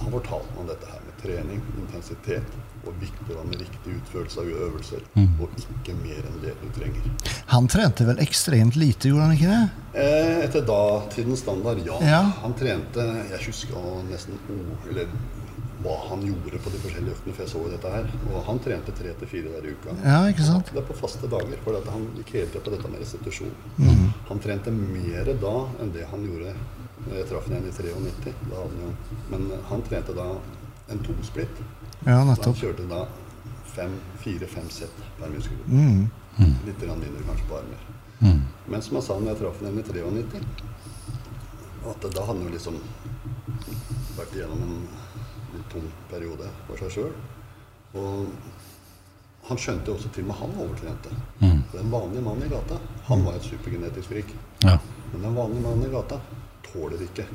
han fortalte meg om dette her med trening, intensitet, og viktig det med riktig utførelse av øvelser. Og ikke mer enn det du trenger. Han trente vel ekstremt lite, gjorde han ikke det? Eh, Etter datidens standard, ja. Ja. Han trente Jeg husker nesten eller hva han gjorde på de forskjellige øktene, for jeg så dette her. Og han trente tre til fire i uka. Ja, ikke sant? Det er på faste dager, for han gikk hele på dette med restitusjon. Mm. Han trente mer da enn det han gjorde når jeg traff ham igjen i 93. Da hadde han jo, men han trente da en tosplitt. Ja, nettopp. han kjørte da fire-fem sett per muskelgruppe. Mm. Litt mindre kanskje på armer. Mm. Men som han sa når jeg traff henne i 93, at da hadde han liksom vært igjennom en litt tung periode for seg sjøl. Og han skjønte jo også til og med han overtrente. Mm. For en vanlig mann i gata, han var et supergenetisk frik. Ja. Men en vanlig mann i gata tåler ikke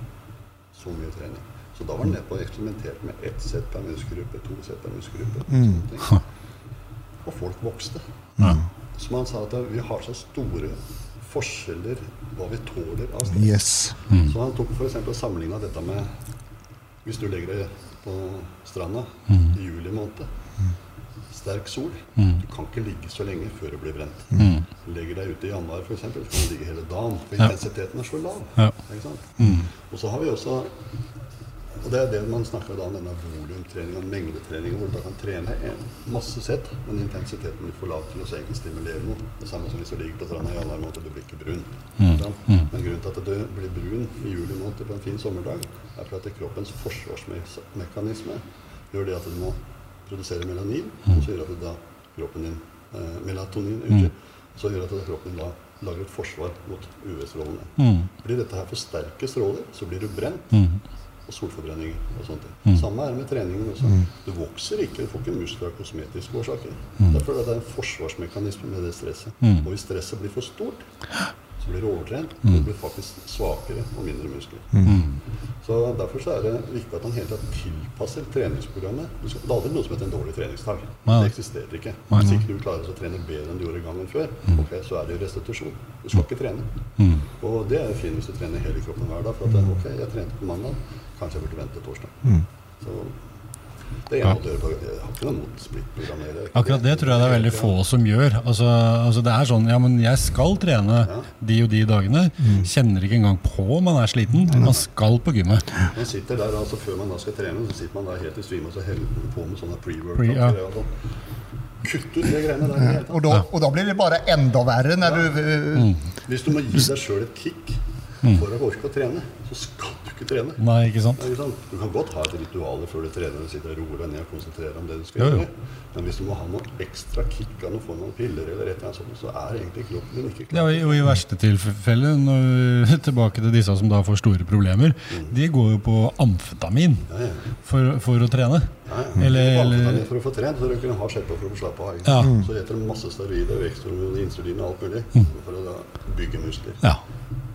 så mye trening. Så da var han nede på og eksperimenterte med ett sett per muskelgruppe, to sett per muskelgruppe. Mm. Og folk vokste. Ja. Som han sa, at vi har så store forskjeller hva vi tåler av stress. Yes. Så han tok f.eks. og sammenligna dette med Hvis du legger deg på stranda i juli måned, sterk sol Du kan ikke ligge så lenge før du blir brent. Mm. Legger deg ute i januar f.eks., så kan du ligge hele dagen. For Ja. intensiteten er så lav. Ja. Ikke sant? Mm. Og så har vi også og Det er det man snakker da om denne volumtreninga, mengdetreninga, hvor du da kan trene en masse sett, men intensiteten blir for lav til å egentlig stimulere noe. Det samme som hvis du ligger på stranda i januar måned, du blir ikke brun. Mm. Mm. Men grunnen til at du blir brun i juli måned på en fin sommerdag, er for at kroppens forsvarsmekanisme gjør det at du må produsere melanin, som gjør at da kroppen din eh, Melatonin, unnskyld. Så gjør at kroppen din da lager et forsvar mot UV-strålene. Mm. Blir dette her for sterke stråler, så blir du brent. Mm. Og solforbrenning og sånne ting. Mm. Samme er det med treningen også. Du vokser ikke, du får ikke muskler av kosmetiske årsaker. Derfor er det en forsvarsmekanisme med det stresset. Mm. Og hvis stresset blir for stort, så blir du overtrent. og Du blir faktisk svakere og mindre muskler. Mm. Så Derfor så er det viktig at man hele tiden tilpasser treningsprogrammet. Det er aldri noe som heter en dårlig treningsdag. Det eksisterer ikke. Hvis ikke du klarer å trene bedre enn du gjorde gangen før, ok, så er det jo restitusjon. Du skal ikke trene. Mm. Og det er jo fint hvis du trener hele kroppen hver dag. For at ok, jeg trente på mandag, kanskje jeg burde vente torsdag. Mm. Så det er en måte å gjøre på. Jeg har ikke noe mot splittprogrammere. Akkurat det tror jeg det er veldig få som gjør. Altså, altså det er sånn, ja, men jeg skal trene de og de dagene. Kjenner ikke engang på om man er sliten. Man skal på gymmet. Man sitter der, altså Før man da skal trene, så sitter man da helt i svime og så heller man på med sånne Pre- pre-workout. ja. sånn. Kutt ut de greiene der. tatt. Og da, og da blir det bare enda verre når du Mm. Hvis du må gi deg sjøl et kick for å orke å trene, så skal du ikke trene. Nei, ikke sant? Det er ikke sant? Du kan godt ha et ritual før du trener og sitter og roe deg ned og konsentrerer deg om det du skal gjøre. Men hvis du må ha noe ekstra kick av noe for noen piller, eller et eller annet sånt, så er egentlig kroppen din ikke Ja, klar. og i- og I verste tilfelle, når, tilbake til disse som da får store problemer, de går jo på amfetamin Ja, ja. for, for å trene. Ja, ja. Eller- Amfetamin For å få trent, så røyker du en hard skjerpe for å få slappe av. Ja. Så heter det masse steroider, veksthormoner, insulin og alt mulig for å da bygge muskler. Ja.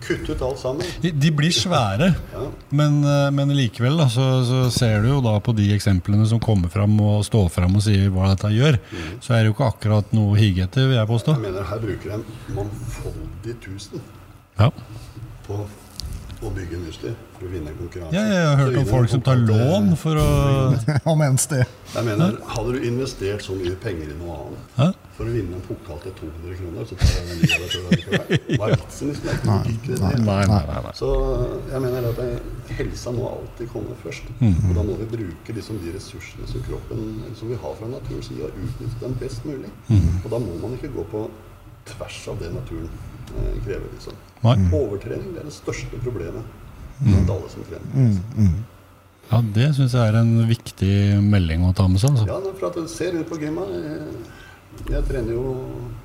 Kutt ut alt sammen. De blir svære, Ja. men, eh, men likevel da, så, så ser du jo da på de eksemplene som kommer fram og står fram og sier hva dette gjør, så er det jo ikke akkurat noe å hige etter, vil jeg påstå. Jeg mener Her bruker en mangfoldig tusen Ja. på å bygge muskler for å vinne en konkurranse. Ja, jeg har hørt om folk som tar lån for å Om en sted. Jeg mener, Hadde du investert så mye penger i noe annet Hæ? For å vinne en pokal til 200 kroner, så tar jeg den i av deg selv allikevel. Hva er vitsen? liksom? Nei, nei, nei. Så jeg mener at helsa må alltid komme først. Mm. Og da må vi bruke liksom de ressursene som kroppen som vi har fra naturens side, og utnytte dem best mulig. Mm. Og da må man ikke gå på tvers av det naturen eh, krever. liksom. Overtrening det er det største problemet blant alle som trener. Liksom. Ja, det syns jeg er en viktig melding å ta med seg. Altså. Ja, for at du ser ut på gymmet. Jeg, trener jo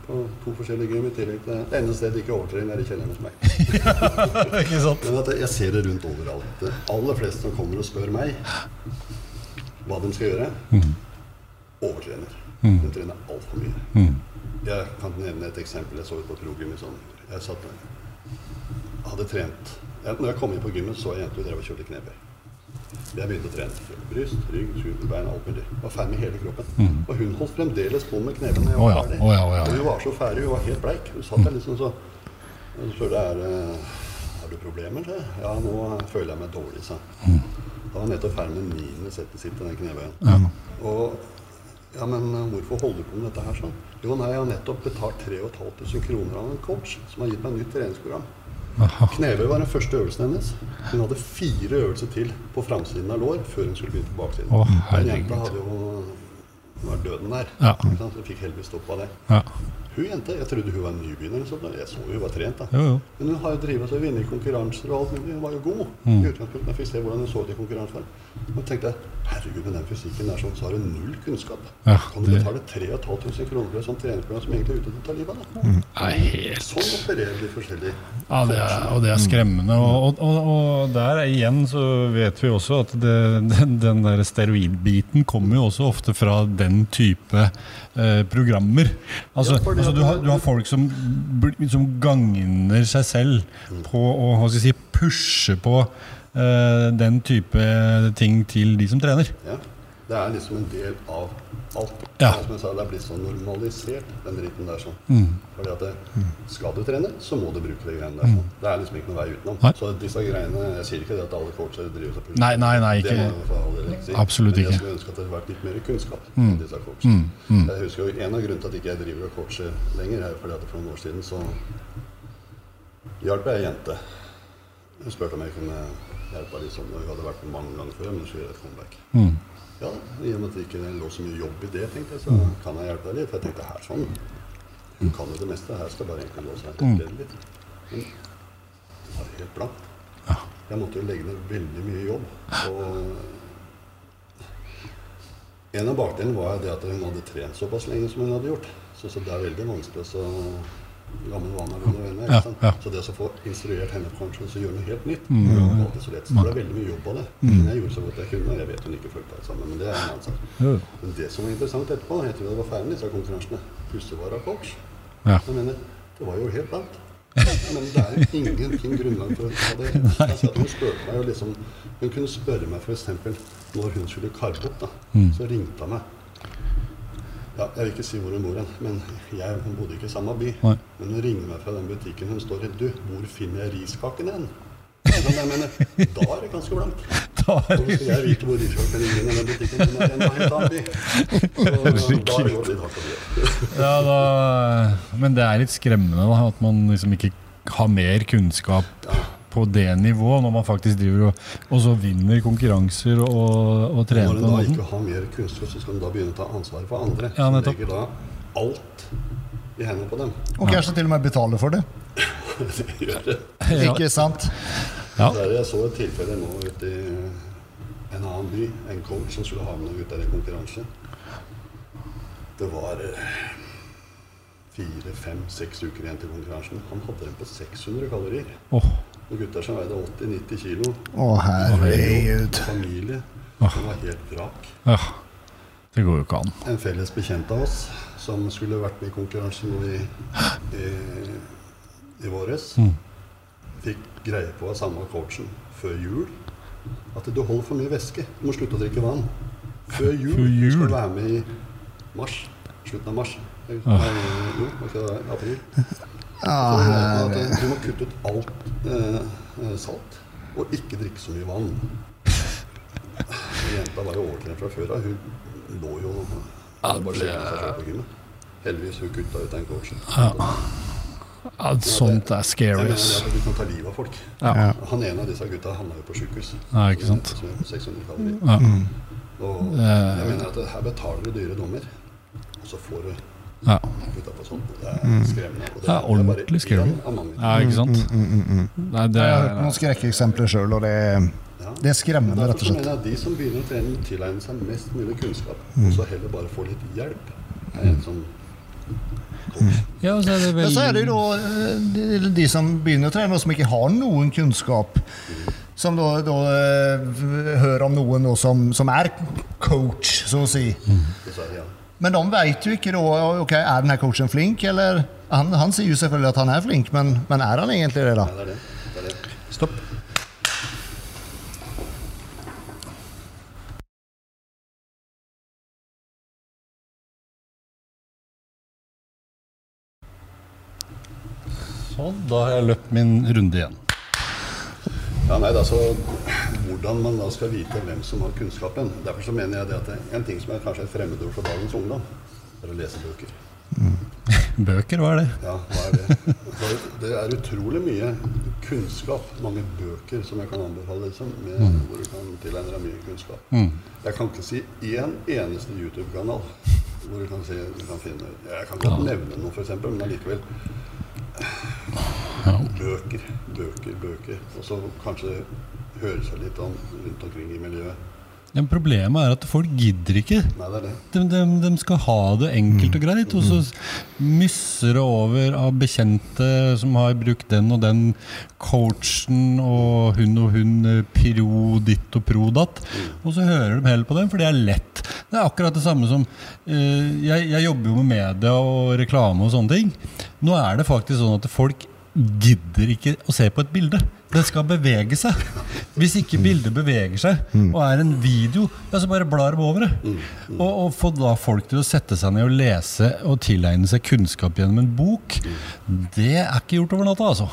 på to forskjellige gym i tillegg til Det eneste stedet jeg ikke overtrener, er i kjelleren hos meg. ikke sant? Men jeg ser det rundt overalt. Det aller fleste som kommer og spør meg hva de skal gjøre, overtrener. De trener altfor mye. Mm. Jeg kan nevne et eksempel. Jeg så ut på progym i sommer. Jeg satt hadde trent Når jeg kom inn på gymmet, så jeg jenta hun drev og kjørte knebøy. Jeg begynte å trene. Bryst, rygg, skulderbein, alt mulig. Var ferdig med hele kroppen. Og hun holdt fremdeles på med knebøy jeg var oh, ja, ferdig. Oh, ja, oh, ja. Og hun var så ferdig, hun var helt bleik. Hun satt der liksom så og så spurte jeg er, har du problemer. sa. Ja, nå føler jeg meg dårlig, sa mm. Da var jeg nettopp ferdig med niende settet sitt i den knebøyen. Og ja, men eh, hvorfor holder du på med dette her sånn? Jo, nei, jeg har nettopp betalt 3500 kroner av en coach som har gitt meg nytt treningsprogram. Knebøy var den første øvelsen hennes. Hun hadde fire øvelser til på framsiden av lår før hun skulle begynne på baksiden. Å, den jenta hadde jo var døden der. Ja. Ikke sant? Hun fikk heldigvis av det. Ja. Hun jenta, Jeg trodde hun var nybegynner, eller jeg så hun var trent. da. Jo, jo. Men hun har jo drevet og vunnet konkurranser og alt mulig. Hun var jo god. Mm. i utgangspunktet. Jeg fikk se hvordan hun så ut i konkurransen. Og tenkte jeg, herregud, med den fysikken der sånn, så har du null kunnskap. Ja, kan du betale 3500 kroner for et sånt treningsprogram som egentlig er ute til å ta livet av deg? Helt Sånn opererer de forskjellige. Ja, det er, og det er skremmende. Og, og, og, der igjen så vet vi også at det, den, den der steroidbiten kommer jo også ofte fra den type eh, programmer. Altså, Ja, altså du, har, du har folk som, som gagner seg selv på å hva skal jeg si, pushe på den type ting til de som trener. Ja. Det er liksom en del av alt. Ja. Som jeg sa, det er blitt så normalisert, den dritten der. sånn. Mm. Fordi at det, Skal du trene, så må du bruke de greiene der. sånn. Det er liksom ikke noe vei utenom. Nei. Så disse greiene, Jeg sier ikke det at alle coacher driver seg på Nei, nei, nei, Det ikke- må jeg ikke si. Absolutt Men jeg skulle ønske at det hadde vært litt mer kunnskap om disse coachene. Jeg husker jo En av grunnene til at ikke jeg driver og coacher lenger, er fordi at for noen år siden så hjalp jeg ei jente. Hun spurte om jeg kunne hjelpe henne litt sånn. og Hun hadde vært med mange ganger før, men så gjør jeg et comeback. Mm. Ja, I og med at det ikke lå så mye jobb i det, tenkte jeg, så kan jeg hjelpe deg litt. Jeg tenkte her sånn, hun kan jo det meste. Her skal bare egentlig gå seg Mm. litt. Men det var helt blankt. Jeg måtte jo legge ned veldig mye jobb. Og en av bakdelene var det at hun hadde trent såpass lenge som hun hadde gjort. Så, så det er veldig vanskelig å så gammel vane av under øynene. Ja, ja. Så det å få instruert henne kanskje til å gjøre noe helt nytt, Mm. det alltid så lett. Så det ble veldig mye jobb av det. Men jeg gjorde så godt jeg kunne. Jeg vet hun ikke fulgte alt sammen, men det er en annen sak. Ja. Men det som var interessant etterpå, etter at jeg var ferdig med disse konkurransene, plutselig var coach. Ja. Jeg mener, det var jo helt blankt. Men det er jo ingenting grunnlag for det. Altså, hun meg liksom Hun kunne spørre meg f.eks. når hun skulle karbe opp, da. Mm. Så ringte hun meg. Ja, jeg vil ikke si hvor hun bor hen, men jeg hun bodde ikke i samme by. Nei. Men hun ringer meg fra den butikken hun står i. Du, hvor finner jeg riskakene hen? Jeg mener, da er det ganske blankt. Da er skal jeg vite hvor riskakene ligger i den butikken? Den er en annen by. Så da er det litt hardt å gjøre. Ja, da, men det er litt skremmende da, at man liksom ikke har mer kunnskap på det nivået, når man faktisk driver og, og så vinner konkurranser og, og trener Når på en da ikke har mer kunnskap, så skal en da begynne å ta ansvaret for andre. Ja, som legger da alt i hendene på dem. Og kanskje til og med betaler for det. Det gjør det. Ikke sant? Ja. Der jeg så et tilfelle nå ute i en annen by. En coach som skulle ha med noen gutter i konkurranse. Det var eh, fire, fem, seks uker igjen til konkurransen. Han hadde den på 600 kalorier. Åh, Og gutter som veide 80-90 kilo. Å, herregud. Familie. Som var helt vrak. ja. Det går jo ikke an. En felles bekjent av oss som skulle vært med i konkurransen nå i, i, i våres, Mm. fikk greie på av samme coachen før jul at du holder for mye væske. Du må slutte å drikke vann. Før jul. Før Du jul? skal være med i mars. Slutten av mars. Nei, jo, ikke april. Ah, at du må kutte ut alt eh, eh, salt, og ikke drikke så mye vann. Jenta var jo overtrent fra før av. Hun lå jo Ja, det-. Heldigvis hun kutta ut den coachen. Ja, sånt er Jeg scary. du kan ta livet av folk. Ja. Han ene av disse gutta havna jo på sjukehus. Ja, ikke sant? Som er på 600 kalorier. Ja. Og Eh. jeg mener at her betaler du dyre dommer, og så får du Ja. er skremmende. Det, er ordentlig skremmende. ja, ikke sant? Nei, det Jeg har hørt noen skrekkeksempler sjøl, og det, Ja. det er skremmende, rett og slett. mener jeg de som begynner å trene, tilegner seg mest mulig kunnskap, Mm. og så heller bare få litt hjelp. Er en sånn. Ja, så er det Men så er det jo eh, de, de som begynner å trene, og som ikke har noen kunnskap. Som da, da eh, hører om noen som, som er coach, så å si. Mm. Men de vet jo ikke da ok, er denne coachen flink, eller han, han sier jo selvfølgelig at han er flink, men, men er han egentlig det, da? Det er det. det, er det. Stopp. Sånn, da har jeg løpt min runde igjen. Ja, nei, er altså Hvordan man da skal vite hvem som har kunnskapen. Derfor så mener jeg det at det, en ting som er kanskje et fremmedord for dagens ungdom, er å lese bøker. Bøker, hva er det? Ja, hva er det? Det er utrolig mye kunnskap, mange bøker som jeg kan anbefale, liksom, med, hvor du kan tilegne deg mye kunnskap. Mm. Jeg kan ikke si én eneste YouTube-kanal hvor du kan, si, du kan finne Jeg kan godt nevne noe, f.eks., men allikevel Bøker, bøker, bøker. Og så kanskje høre seg litt om rundt omkring i miljøet. Ja, men problemet er at folk gidder ikke. Nei, det det. De, de, de skal ha det enkelt og greit, og så mysser det over av bekjente som har brukt den og den coachen og hun og hun, eh, pro ditt og pro datt. Og så hører de heller på dem, for det er lett. Det er akkurat det samme som uh, jeg, jeg jobber jo med media og reklame og sånne ting. Nå er det faktisk sånn at folk gidder ikke å se på et bilde. Det skal bevege seg. Hvis ikke bildet beveger seg og er en video, ja, så bare blar de over det. Og, og få da folk til å sette seg ned og lese og tilegne seg kunnskap gjennom en bok, det er ikke gjort over natta, altså.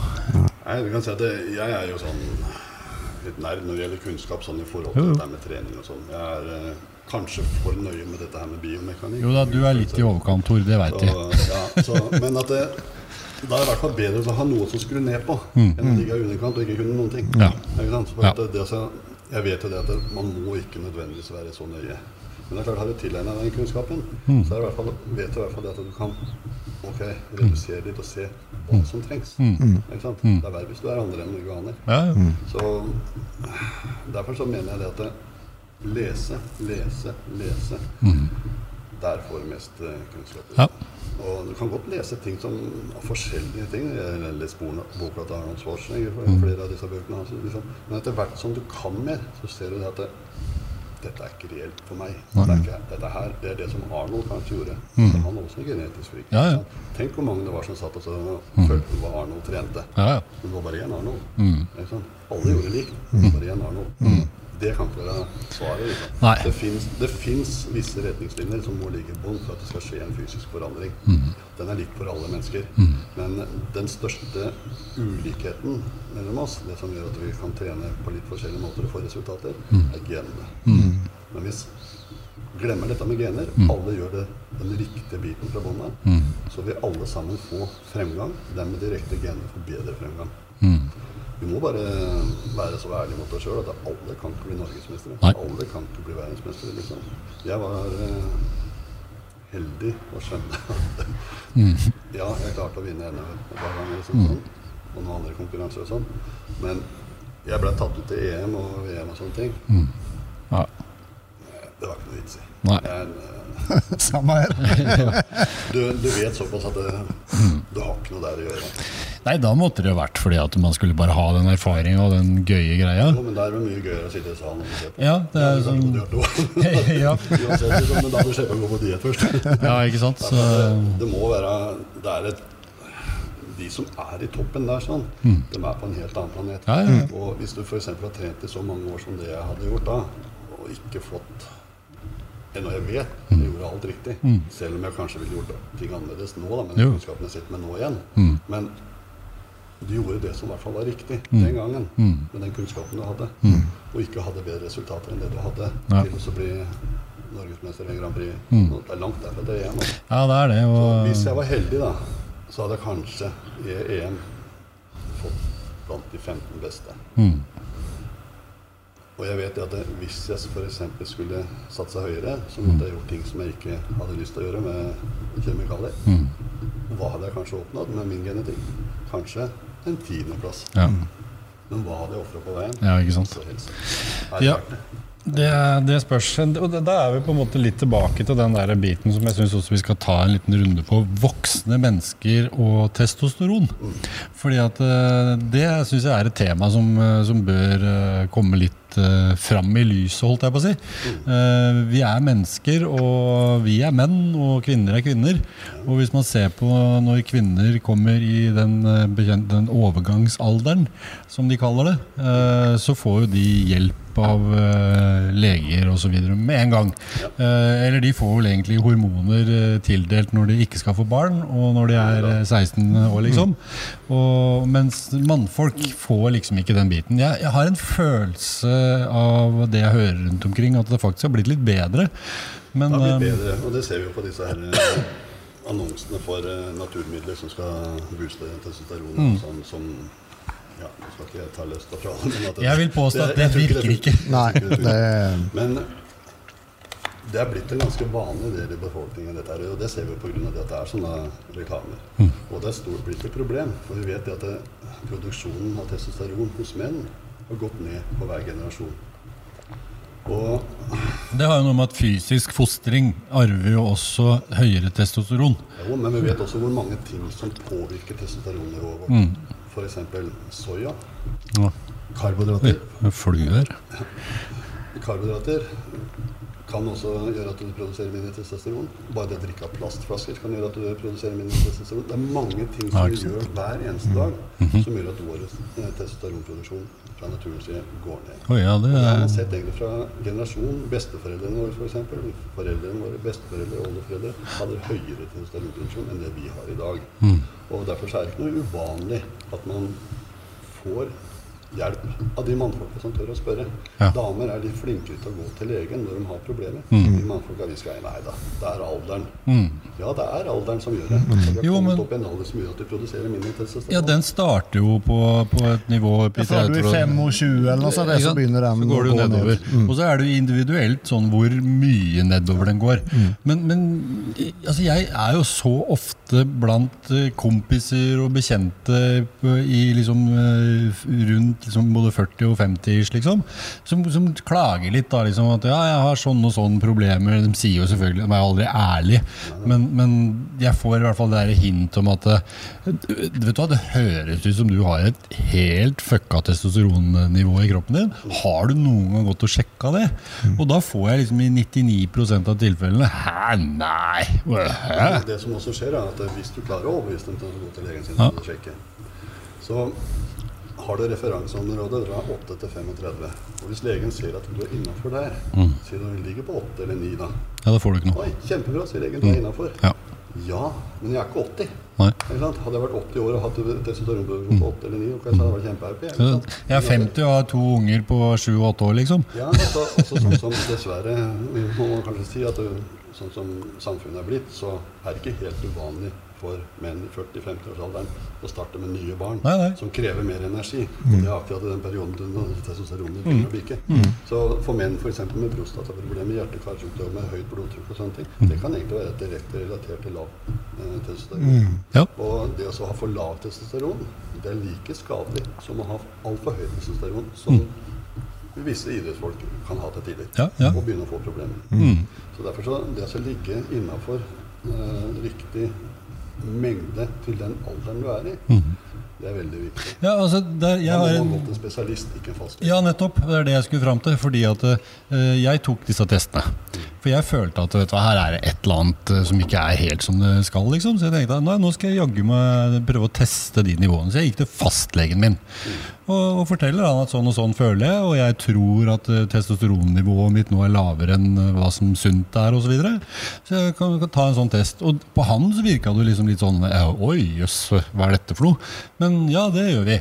Nei, du kan si at Jeg er jo sånn litt nerd når det gjelder kunnskap sånn i forhold til det der med trening og sånn. Jeg er eh, kanskje for nøye med dette her med biomekanikk. Jo da, du er litt i overkant, Tor, det veit jeg. Ja, så, men at det, da er det i hvert fall bedre å ha noe som skrur ned på, enn å ligge i underkant og ikke kunne noen ting. Mm. Ja. Ikke sant? For Ja. at det, så, jeg vet jo det at det, man må ikke nødvendigvis være så nøye. Men det er klart, har du tilegna deg den kunnskapen, Mm. så er det i hvert fall, vet du i hvert fall det at du kan ok, redusere litt og se hva som trengs. Mm. Ikke sant? Det er verre hvis du er andre enn du aner. Ja, ja. Så derfor så mener jeg det at det, lese, lese, lese. Der får du mest eh, kunnskap. Ja. Og du kan godt lese ting som forskjellige ting. Jeg har lest boka til Arnold Schwarzenegger, for flere av disse bøkene hans. Liksom. Men etter hvert som du kan mer, så ser du det at det, dette er ikke reelt for meg. Det er ikke, dette her, det er det som Arnold kanskje gjorde. Mm. han var også genetisk frik. Ja, ja. Tenk hvor mange det var som satt og så følte hva Arnold trente. ja, ja. Det var bare én Arnold. Sant? Alle gjorde likt. Bare én Arnold. Det kan ikke være svaret. Liksom. Det finnes, visse retningslinjer som må ligge i bånn for at det skal skje en fysisk forandring. Den er lik for alle mennesker. Men den største ulikheten mellom oss, det som gjør at vi kan trene på litt forskjellige måter og få resultater, er genene. Men hvis glemmer dette med gener, alle gjør det den riktige biten fra bånn av, så vil alle sammen få fremgang. Den med direkte gener får bedre fremgang. Vi må bare være så ærlige mot oss sjøl at alle kan ikke bli norgesmestere. Alle kan ikke bli verdensmestere. Liksom. Jeg var eh, heldig å skjønne at ja, jeg klarte å vinne NM par ganger liksom, sånn, og noen andre konkurranser og sånn. Men jeg ble tatt ut til EM og VM og sånne ting. ja. Det var ikke noe vits i. Eh, Samme her. du, du vet såpass at det, du har ikke noe der å gjøre. Nei, da måtte det jo vært fordi at man skulle bare ha den erfaringa og den gøye greia. Jo, men det er jo mye gøyere å sitte i salen og se på. Ja, det er sånn ja. Uansett, liksom, men da må du slippe å gå på diett først. ja, ikke sant? Så, Det må være Det er et De som er i toppen der, sånn, de er på en helt annen planet. Ja, ja. Og hvis du f.eks. har trent i så mange år som det jeg hadde gjort da, og ikke fått enn jeg vet jeg gjorde alt riktig, selv om jeg kanskje ville gjort ting annerledes nå, da, med den kunnskapen jeg sitter med nå igjen. Men du gjorde det som i hvert fall var riktig den gangen, med den kunnskapen du hadde, og ikke hadde bedre resultater enn det du hadde Ja. til å bli norgesmester i Grand Prix. Det er langt derfra til EM. Altså. ja, det er det. Så Og, hvis jeg var heldig, da, så hadde jeg kanskje i EM fått blant de 15 beste. Mm. Og jeg vet at hvis jeg f.eks. skulle satsa høyere, så måtte jeg gjort ting som jeg ikke hadde lyst til å gjøre med kjemikalier. Mm. Hva hadde jeg kanskje oppnådd med min genetikk? Kanskje en tiendeplass. ja. Men hva hadde jeg ofra på veien? ja, ikke sant. Ja. det? Det, spørs. Og da er vi på en måte litt tilbake til den der biten som jeg syns også vi skal ta en liten runde på. Voksne mennesker og testosteron. Fordi at eh, det syns jeg er et tema som, eh, som bør eh, komme litt eh, fram i lyset, holdt jeg på å si. Uh, Vi er mennesker, og vi er menn, og kvinner er kvinner. Og hvis man ser på når kvinner kommer i den, eh, den overgangsalderen, som de kaller det, uh, så får jo de hjelp av uh, leger osv. med en gang. Uh, eller de får vel egentlig hormoner uh, tildelt når de ikke skal få barn, og når de er eh, 16 år, liksom. Og, mens mannfolk får liksom ikke den biten. Jeg, jeg har en følelse av det jeg hører rundt omkring, at det faktisk har blitt litt bedre. Men Det har blitt bedre, og det ser vi jo på disse her annonsene for naturmidler som skal booste testosteron. Mm. Sånn, som ja, Nå skal ikke jeg ta løsta fra det. men at Jeg vil påstå at det det virker ikke. Det ikke det det Men det er blitt en ganske vanlig del i befolkningen, dette her, og det ser vi pga. at det er sånne reklamer. Mm. Og det er stort blitt et problem, for vi vet at det, produksjonen av testosteron hos menn har gått ned på hver generasjon. Og Det har jo noe med at fysisk fostring arver jo også høyere testosteron. Jo, men vi vet også hvor mange ting som påvirker testosteronnivået vårt. Mm. F.eks. soya, Ja. karbohydrater. Fluer. Karbohydrater kan også gjøre at du produserer mindre testosteron. Bare det å drikke av plastflasker kan gjøre at du produserer mindre testosteron. Det er mange ting som vi gjør hver eneste dag som gjør at vår eh, testosteronproduksjon fra naturens side går ned. Oh, ja, det har man sett egentlig fra generasjon. Besteforeldrene våre, f.eks. Foreldrene våre, besteforeldre og oldeforeldre hadde høyere testosteronproduksjon enn det vi har i dag. Mm. Og Derfor er det ikke noe uvanlig at man får hjelp av de mannfolka som tør å spørre. Ja. Damer er litt flinkere til å gå til legen når de har problemer. Mm. De mannfolka vi skal Nei da, det er alderen. Mm. Ja, det er alderen som gjør det. Så vi har Jo, kommet men- opp i en alder som gjør at de produserer mindre testosteron. Ja, den starter jo på, på et nivå ja, Fra du er 25 eller noe sånt, så begynner den så går det jo å gå ned. Mm. Og så er det jo individuelt sånn hvor mye nedover den går. Men, men altså jeg er jo så ofte blant eh, kompiser og bekjente i liksom eh, rundt liksom både 40 og 50 ish, liksom, som, som klager litt da, liksom at ja, jeg har sånn og sånn problemer. De sier jo selvfølgelig, de er aldri ærlige, men, men jeg får i hvert fall det der hint om at eh, Vet du hva, det høres ut som du har et helt fucka testosteronnivå i kroppen din. Har du noen gang gått og sjekka det? Og da får jeg liksom i 99 av tilfellene Hæ, nei! Hæ? Det som også skjer, er at hvis du klarer å overbevise dem til å gå til legen sin og sjekke, så har du referanseområdet fra 8 til 35. Og hvis legen ser at du er innafor der, Mm. sier du ligger på 8 eller 9 da. Ja, da får du ikke noe. Oi, kjempebra, sier legen. Du er innafor. Ja. Ja, men jeg er ikke 80. Nei. Hadde jeg vært 80 år og hatt testosteronproduksjon på 8 eller 9, ok, så hadde jeg vært sant? Jeg er 50 og har to unger på 7-8 år, liksom. Ja, også, også sånn som dessverre må man kanskje si at sånn som samfunnet er blitt, så er det ikke helt uvanlig for menn i 40-50-årsalderen å starte med nye barn Nei, nei. som krever mer energi. Mm. det er akkurat i den perioden når testosteronet begynner å bike. Så for menn f.eks. med prostataproblemer, hjerte-karsykdommer, høyt blodtrykk og sånne ting, det kan egentlig være direkte relatert til lav eh, testosteron. Ja. Og det å ha for lav testosteron, det er like skadelig som å ha altfor høyt testosteron, som visse idrettsfolk kan ha til tidlig Ja, ja. Og begynne å få problemer. Mm. Så derfor så det å ligge innafor eh, riktig mengde til den alderen du er i, Mm. det er veldig viktig. Ja, altså, der, jeg har en en spesialist, ikke en fastlege. Ja, nettopp. Det er det jeg skulle fram til. Fordi at uh, jeg tok disse testene. For jeg følte at vet du, her er det et eller annet eh, som ikke er helt som det skal. liksom. Så jeg tenkte nei, nå skal jeg jaggu meg prøve å teste de nivåene. Så jeg gikk til fastlegen min. Og, og forteller han at sånn og sånn føler jeg, og jeg tror at eh, testosteronnivået mitt nå er lavere enn eh, hva som sunt er, osv. Så, videre. så jeg kan, kan ta en sånn test. Og på han så virka det liksom litt sånn Oi, jøss, hva er dette for noe? Men ja, det gjør vi.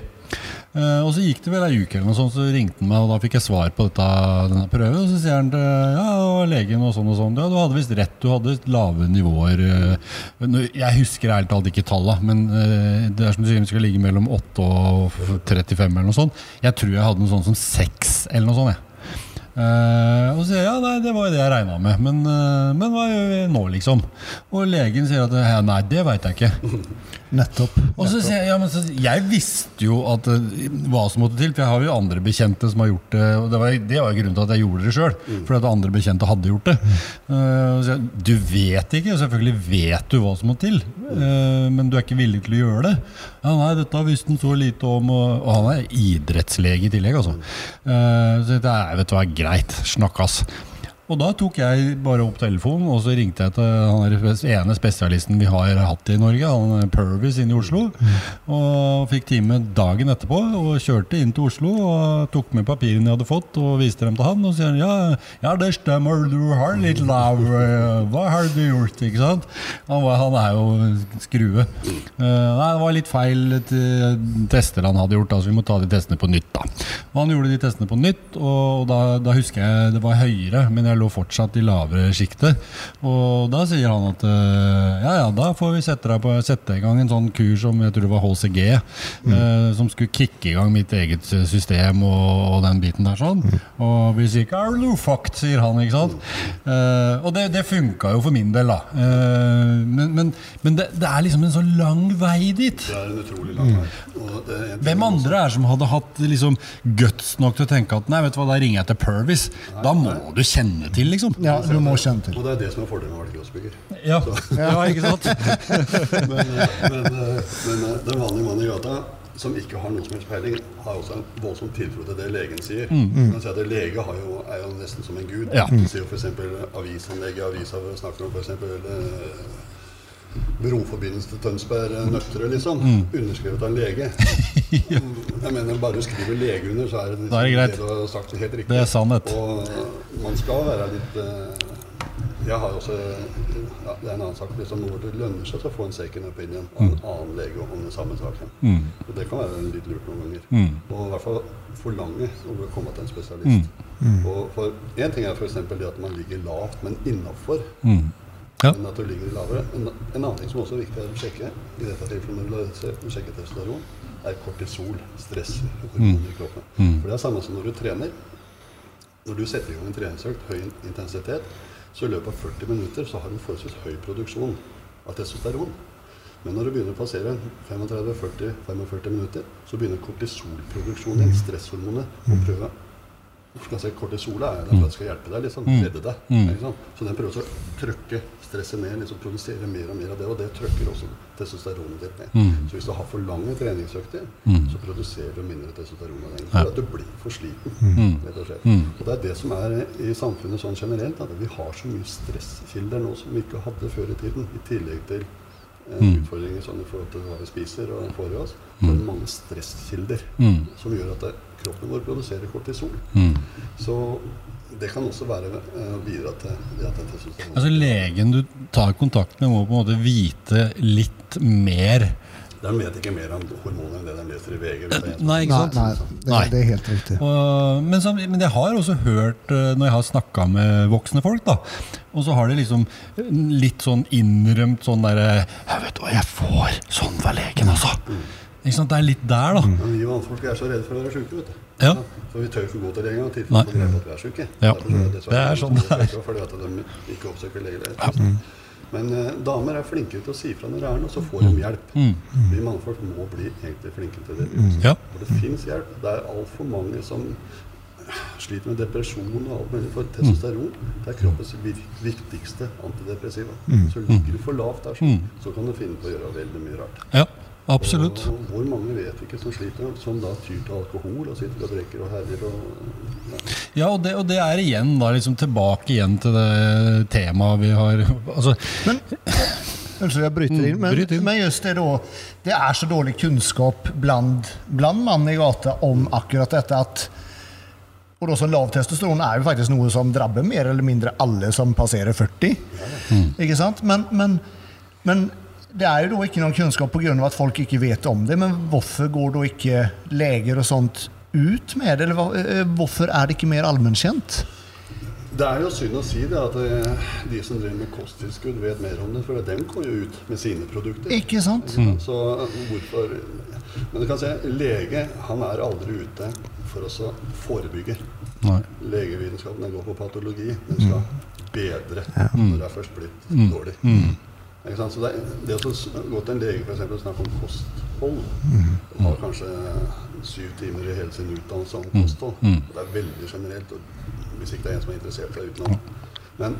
Eh, og så gikk det vel ei uke, eller noe sånt, så ringte han meg, og da fikk jeg svar på dette, denne prøven. Og så sier han til ja, og legen og sånn og sånn. Ja, du hadde visst rett, du hadde lave nivåer. eh. Jeg husker ærlig talt ikke tallene, men eh, det er som du sier, vi skal ligge mellom 8 og 35 eller noe sånt. Jeg tror jeg hadde noe sånt som 6 eller noe sånt. jeg. Uh, og så sier jeg ja, nei, det var jo det jeg regna med, men, uh, men hva gjør vi nå, liksom? Og legen sier at nei, det veit jeg ikke. Nettopp. Og så sier jeg, ja, men så, jeg visste jo at, eh, hva som måtte til, for jeg har jo andre bekjente som har gjort det. Og det var, det var grunnen til at jeg gjorde det sjøl, fordi at andre bekjente hadde gjort det. Så jeg, du vet ikke, og selvfølgelig vet du hva som må til, uh, men du er ikke villig til å gjøre det. Ja, nei, dette visste han så lite om, og, og han er idrettslege i tillegg, altså. Uh, så det er, vet du hva, greit, snakkes. Og da tok jeg bare opp telefonen og så ringte jeg til han ene spesialisten vi har hatt i Norge, han Purvis inne i Oslo. Og fikk time dagen etterpå og kjørte inn til Oslo og tok med papirene jeg hadde fått og viste dem til han. Og sier han, ja, ja det stemmer, du har litt lav eh, Hva har du gjort? ikke sant? Han, var, han er jo skrue. Uh, nei, det var litt feil tester han hadde gjort, da, så vi må ta de testene på nytt. da. Og han gjorde de testene på nytt, og da, da husker jeg det var høyere, men jeg jeg lå fortsatt i lavere sjiktet. Og da sier han at eh, ja, ja, da får vi sette, deg på, sette i gang en sånn kur som jeg tror det var HCG, eh, som skulle kicke i gang mitt eget system og, og den biten der sånn. Og vi sier ikke 'are you fucked', sier han, ikke sant. Eh, og det, det funka jo for min del, da. Eh, men men, men det, det er liksom en så lang vei dit. Det er en utrolig lang vei. Og det en ting Hvem andre er som hadde hatt liksom, guts nok til å tenke at nei, vet du hva, da ringer jeg til Purvis? Da må du kjenne til, liksom. Ja, du må kjenne til. Og det er det som er fordelen med å være crossbygger. Ja, ja ikke sant? Men, eh, men, eh, men eh, den vanlige mannen i gata som ikke har noen som helst peiling, har også en voldsom tiltro til det legen sier. Mm, mm. si at Lege har jo, er jo nesten som en gud. Ja. Du ser jo f.eks. avisanlegget i avisa snakker om f.eks. Broforbindelse til Tønsberg-nøttere liksom. Underskrevet av en lege. Jeg mener, bare du skriver lege under, så er det, liksom Da er det greit. du har sagt helt riktig. Det er sannhet. Og man skal være litt uh, Jeg har også ja, Det er en annen sak. Liksom, når det lønner seg til å få en second opinion av en annen lege om den samme saken. Og det kan være litt lurt noen ganger. Og i hvert fall forlange å komme til en spesialist. Og for Én ting er f.eks. det at man ligger lavt, men innafor. Ja. enn at du ligger lavere. En, en annen ting som også er viktig å sjekke, i dette tilfellet når du sjekker sjekke testosteron, er kortisol, stress i kroppen. For det er samme som når du trener. Når du setter i gang en treningsøkt, høy intensitet, så i løpet av 40 minutter så har du forholdsvis høy produksjon av testosteron. Men når du begynner å passere 35-40-45 minutter, så begynner kortisolproduksjonen stresshormonet, å prøve si, Kortisolet er der for at det skal hjelpe deg, liksom, redde deg. Sant? Så den prøver også å trykke stresset ned, liksom produsere mer og mer av det, og det trykker også testosteronet ditt ned. Så hvis du har for lange treningsøkter, så produserer du mindre testosteron av den. For at du blir for sliten, rett og slett. Og det er det som er i samfunnet sånn generelt, at vi har så mye stresskilder nå som vi ikke hadde før i tiden, i tillegg til Mm. utfordringer sånn i forhold til hva vi spiser og får i oss, så er det mange stresskilder som gjør at det, kroppen vår produserer kortisol. Så det kan også være eh, bidra til det at dette systemet. Altså Legen du tar kontakt med, må på en måte vite litt mer. De vet ikke mer om hormoner enn det de leser i VG. det som- Nei, ikke sant? nei, det, Nei. det er helt riktig. Og, men, så, men jeg har også hørt, eh, når jeg har snakka med voksne folk, da, og så har de liksom litt sånn innrømt sånn derre 'Jeg Vet hva, jeg får sånn fra legen, altså. Sant? Det er litt der, da. Men vi mannfolk er så redde for å være sjuke, vet du. Ja. For vi tør ikke gå til legen Nei. tilfelle vi vet at vi er sjuke. Ja. Det, er dessverre Det er sånn det er. Fordi at de ikke oppsøker lege. Men eh, damer er flinkere til å si fra når det er noe, så får de hjelp. Vi mannfolk må bli egentlig flinke til det. Ja. For det fins hjelp. Det er altfor mange som sliter med depresjon og alt mulig. For testosteron det er kroppens viktigste antidepressiva. Så ligger du for lavt der, så, så kan du finne på å gjøre veldig mye rart. Ja, absolutt. Og hvor mange vet ikke som sliter, som da tyr til alkohol og sitter og drikker og herjer og ja. Ja, og det, og det er igjen da liksom tilbake igjen til det temaet vi har altså, Unnskyld, jeg bryter inn. Men, bryter inn. men just det da, det er så dårlig kunnskap bland, bland mann i gata om akkurat dette at og da sånn lav testosteron er jo faktisk noe som drabber mer eller mindre alle som passerer 40. Ikke sant? Men, men, men det er jo da ikke noen kunnskap pga. at folk ikke vet om det. Men hvorfor går da ikke leger og sånt ut med det? Eller eh, hvorfor er det ikke mer allmennkjent? Det er jo synd å si det at eh, de som driver med kosttilskudd, vet mer om det. For de går jo ut med sine produkter. Ikke sant? Så eh, hvorfor Men du kan se, lege han er aldri ute for å så forebygge. Nei. Legevitenskapen går på patologi. Den skal bedre når det er først blitt dårlig. Ikke sant? Så det, det å gå til en lege for eksempel, og snakke om kosthold mm. har kanskje syv timer i hele sin utdannelse om kosthold. Mm. Det er veldig generelt. Hvis ikke det er en som er interessert i det utenom. Men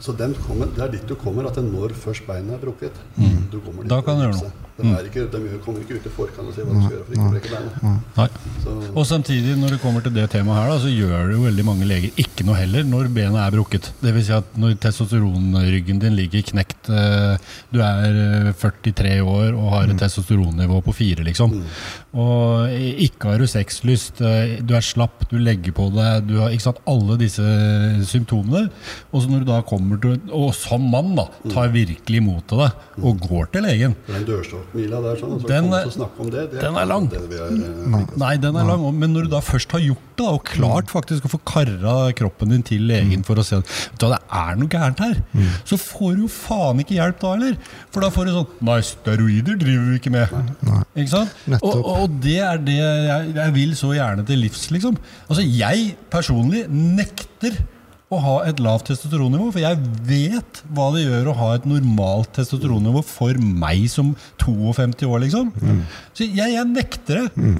så den kommer, det er dit du kommer, at når først beinet er brukket. Du kommer dit Da kan du gjøre noe. De, er ikke, de kommer ikke ut i forkant og sier hva de skal gjøre for ikke å brekke beinet. Nei. Så, Og samtidig, når det kommer til det temaet her, da, så gjør det jo veldig mange leger ikke noe heller når benet er brukket. Det vil si at når testosteronryggen din ligger knekt, eh, du er eh, 43 år og har et testosteronnivå på 4, liksom. Og ikke har du sexlyst, eh, du er slapp, du legger på deg, du har ikke sant, alle disse symptomene. Og så når du da kommer til, og som mann da, tar virkelig imot av det og går til legen, Det er en dørstokken York-mila der, sånn, så Den er- å snakke om det, det den er lang. Det vi er, eh, Nei, den er lang, men når du da først har gjort det, da, og klart faktisk å få karra kroppen din til legen for å se at det er noe gærent her, så får du jo faen ikke hjelp da heller. For da får du sånn Nei, steroider driver vi ikke med. Ikke sant? Og, og det er det jeg, jeg vil så gjerne til livs, liksom. Altså, jeg personlig nekter å ha et lavt testosteronnivå, for jeg vet hva det gjør å ha et normalt testosteronnivå for meg som 52 år, liksom. Så jeg, jeg nekter det. Mm.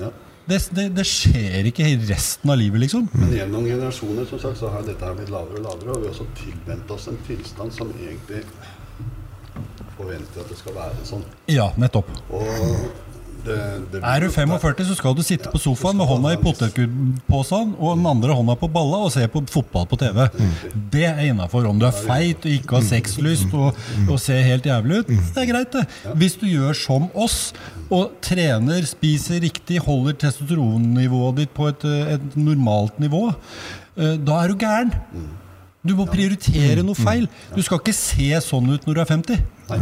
Det, det. det skjer ikke i resten av livet, liksom. Men gjennom generasjoner som sagt, så har dette her blitt lavere og lavere, og vi har også tilvent oss en tilstand som egentlig forventer at det skal være sånn. Ja, nettopp. Og det, det Er du 45, så skal du sitte på sofaen med hånda i potetgullposen og den andre hånda på balla og se på fotball på TV. Det er innafor. Om du er feit og ikke har sexlyst og, og ser helt jævlig ut, det er greit, det. Hvis du gjør som oss og trener, spiser riktig, holder testosteronnivået ditt på et, et normalt nivå, eh, da er du gæren. Du må prioritere noe feil. Du skal ikke se sånn ut når du er 50. Nei,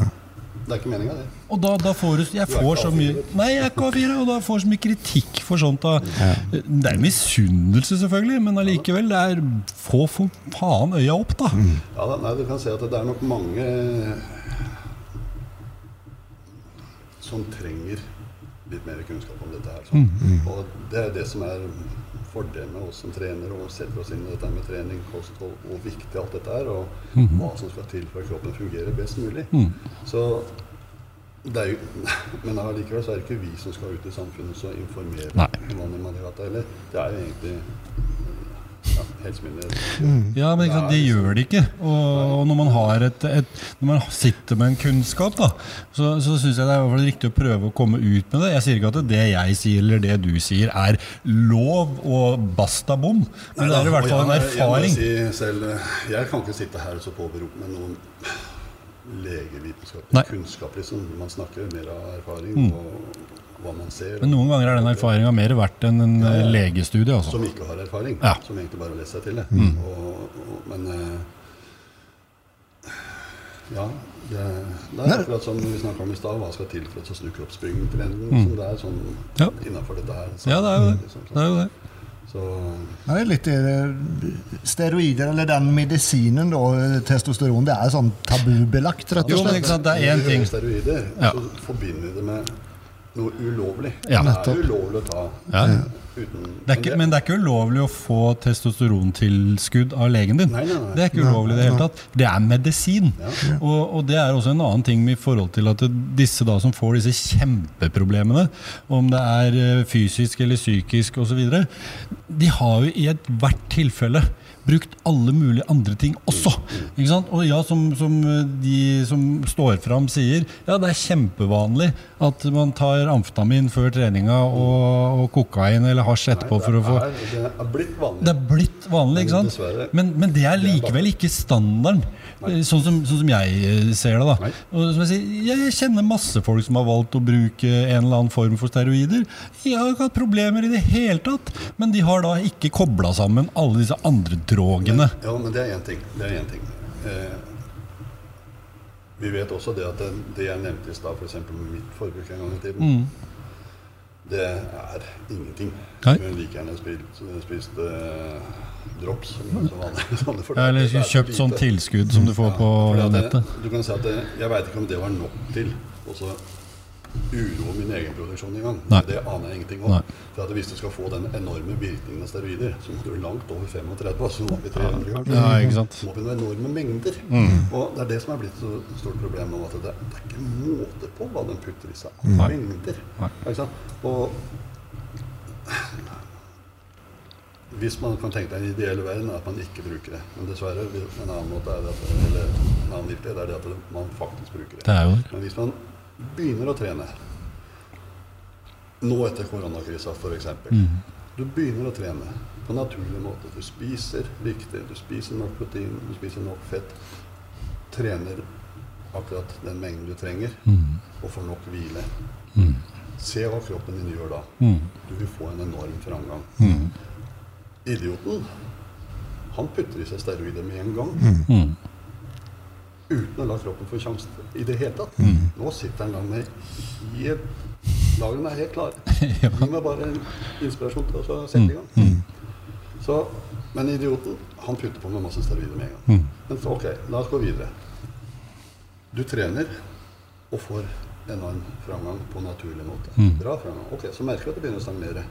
det er ikke meninga, det. Og da, da får du Jeg får så mye Nei, jeg er ikke A4, og da får så mye kritikk for sånt. Da. Det er misunnelse, selvfølgelig, men allikevel. Det er få for faen øya opp, da. Ja, da, nei, du kan si at det er nok mange som trenger litt mer kunnskap om dette her. Sånn. Og det er det som er fordelen med oss som trener og setter oss inn i dette med trening, kosthold, hvor viktig alt dette er, og hva som skal til for at kroppen fungerer best mulig. Så det er jo, men allikevel så er det ikke vi som skal ut i samfunnet og informere Nei. om hva man gjør dette. Det er jo egentlig ja, helsemyndigheter. Ja, men sant, det gjør det ikke. Og, og når man har et, et Når man sitter med en kunnskap, da, så, så syns jeg det er i hvert fall riktig å prøve å komme ut med det. Jeg sier ikke at det jeg sier eller det du sier er lov og basta bom, men det er i hvert fall en erfaring. jeg-. Jeg, si selv, jeg kan ikke sitte her og så påberope meg noen legevitenskapelig. Mm. kunnskap. Liksom. Man snakker mer av erfaring og hva man ser. Men noen ganger er den erfaringa mer verdt enn en Ja, ja. eh, legestudie. Altså. Som ikke har erfaring. Ja. Mm. Som egentlig bare har lest seg til det. Og, og, men eh, ja, det, det er akkurat som vi snakka om i stad. Hva skal til for å snu kroppsbyggingtrenden? Så det er sånn Mm. Ja. innafor dette her. Ja, det er jo det. Liksom, det, er jo det. Så, det er litt eh, steroider, eller den medisinen, da, eh, testosteron, det er sånn tabubelagt, rett Jo, og men slett. ikke sant, det er én ting. Steroider, Ja. så forbinder vi det med noe ulovlig. Ja. det er ulovlig å ta Ja. Uten Det er ikke, men det er ikke ulovlig å få testosterontilskudd av legen din. Nei, nei, nei. Det er ikke ulovlig i det hele tatt. Det er medisin. Ja. Og, og det er også en annen ting i forhold til at disse da som får disse kjempeproblemene, om det er eh, fysisk eller psykisk osv., de har jo i ethvert tilfelle brukt alle mulige andre ting også. Ikke sant? Og ja, som, som de som står fram sier, ja, det er kjempevanlig at man tar amfetamin før treninga og, og kokain eller hasj etterpå for å få det, er, blitt vanlig. det er blitt vanlig, ikke sant? Men, men det er likevel ikke standarden. Sånn som, sånn som jeg eh, ser det. da. Jeg, sier, jeg kjenner masse folk som har valgt å bruke en eller annen form for steroider. Jeg har ikke hatt problemer i det hele tatt, men de har da ikke kobla sammen alle disse andre drogene. Ja, men det er én ting. Det er en ting. Eh, vi vet også det at det, det jeg nevnte i stad, f.eks. med mitt forbruk en gang i tiden, Mm. det er ingenting. Nei. Jeg kunne like gjerne spist, spist eh, drops som, som Ja, eller er kjøpt sånn tilskudd som du får på det, nettet. Du kan si at det, Jeg veit ikke om det var nok til å så uroe min egen produksjon engang. Det aner jeg ingenting Nei. om. For at Hvis du skal få den enorme virkningen av steroider, så må du langt over 35, Så må vi 300 kanskje. Ja, ikke sant? Så må vi noen enorme mengder. Mm. Og det er det som er blitt så stort problem nå, at det, det er ikke måte på hva den putter i seg. Nei. Mengder. Nei. Ikke sant? Og hvis man kan tenke deg en ideell verden, er at man ikke bruker det. Men dessverre, en annen måte er det at, eller en annen virkelighet er det at man faktisk bruker det. Det er jo. Men hvis man begynner å trene nå etter koronakrisa f.eks. Mm. Du begynner å trene på naturlig måte. Du spiser riktig, du spiser nok protein, du spiser nok fett. Trener akkurat den mengden du trenger, Mm. og får nok hvile. Mm. Se hva kroppen din gjør da. Mm. Du vil få en enorm framgang. Mm. Idioten, han putter i seg steroider med en gang. Mm. uten å la kroppen få sjansen i det hele tatt. Nå sitter han langt med Lagrene er helt klare. Ja. Gi meg bare en inspirasjon til å sette i gang. Så, men idioten, han putter på med masse steroider med en gang. Men så, ok, la oss gå videre. Du trener og får enorm framgang på naturlig måte. Bra framgang. Ok, så merker du at det begynner å stagnere.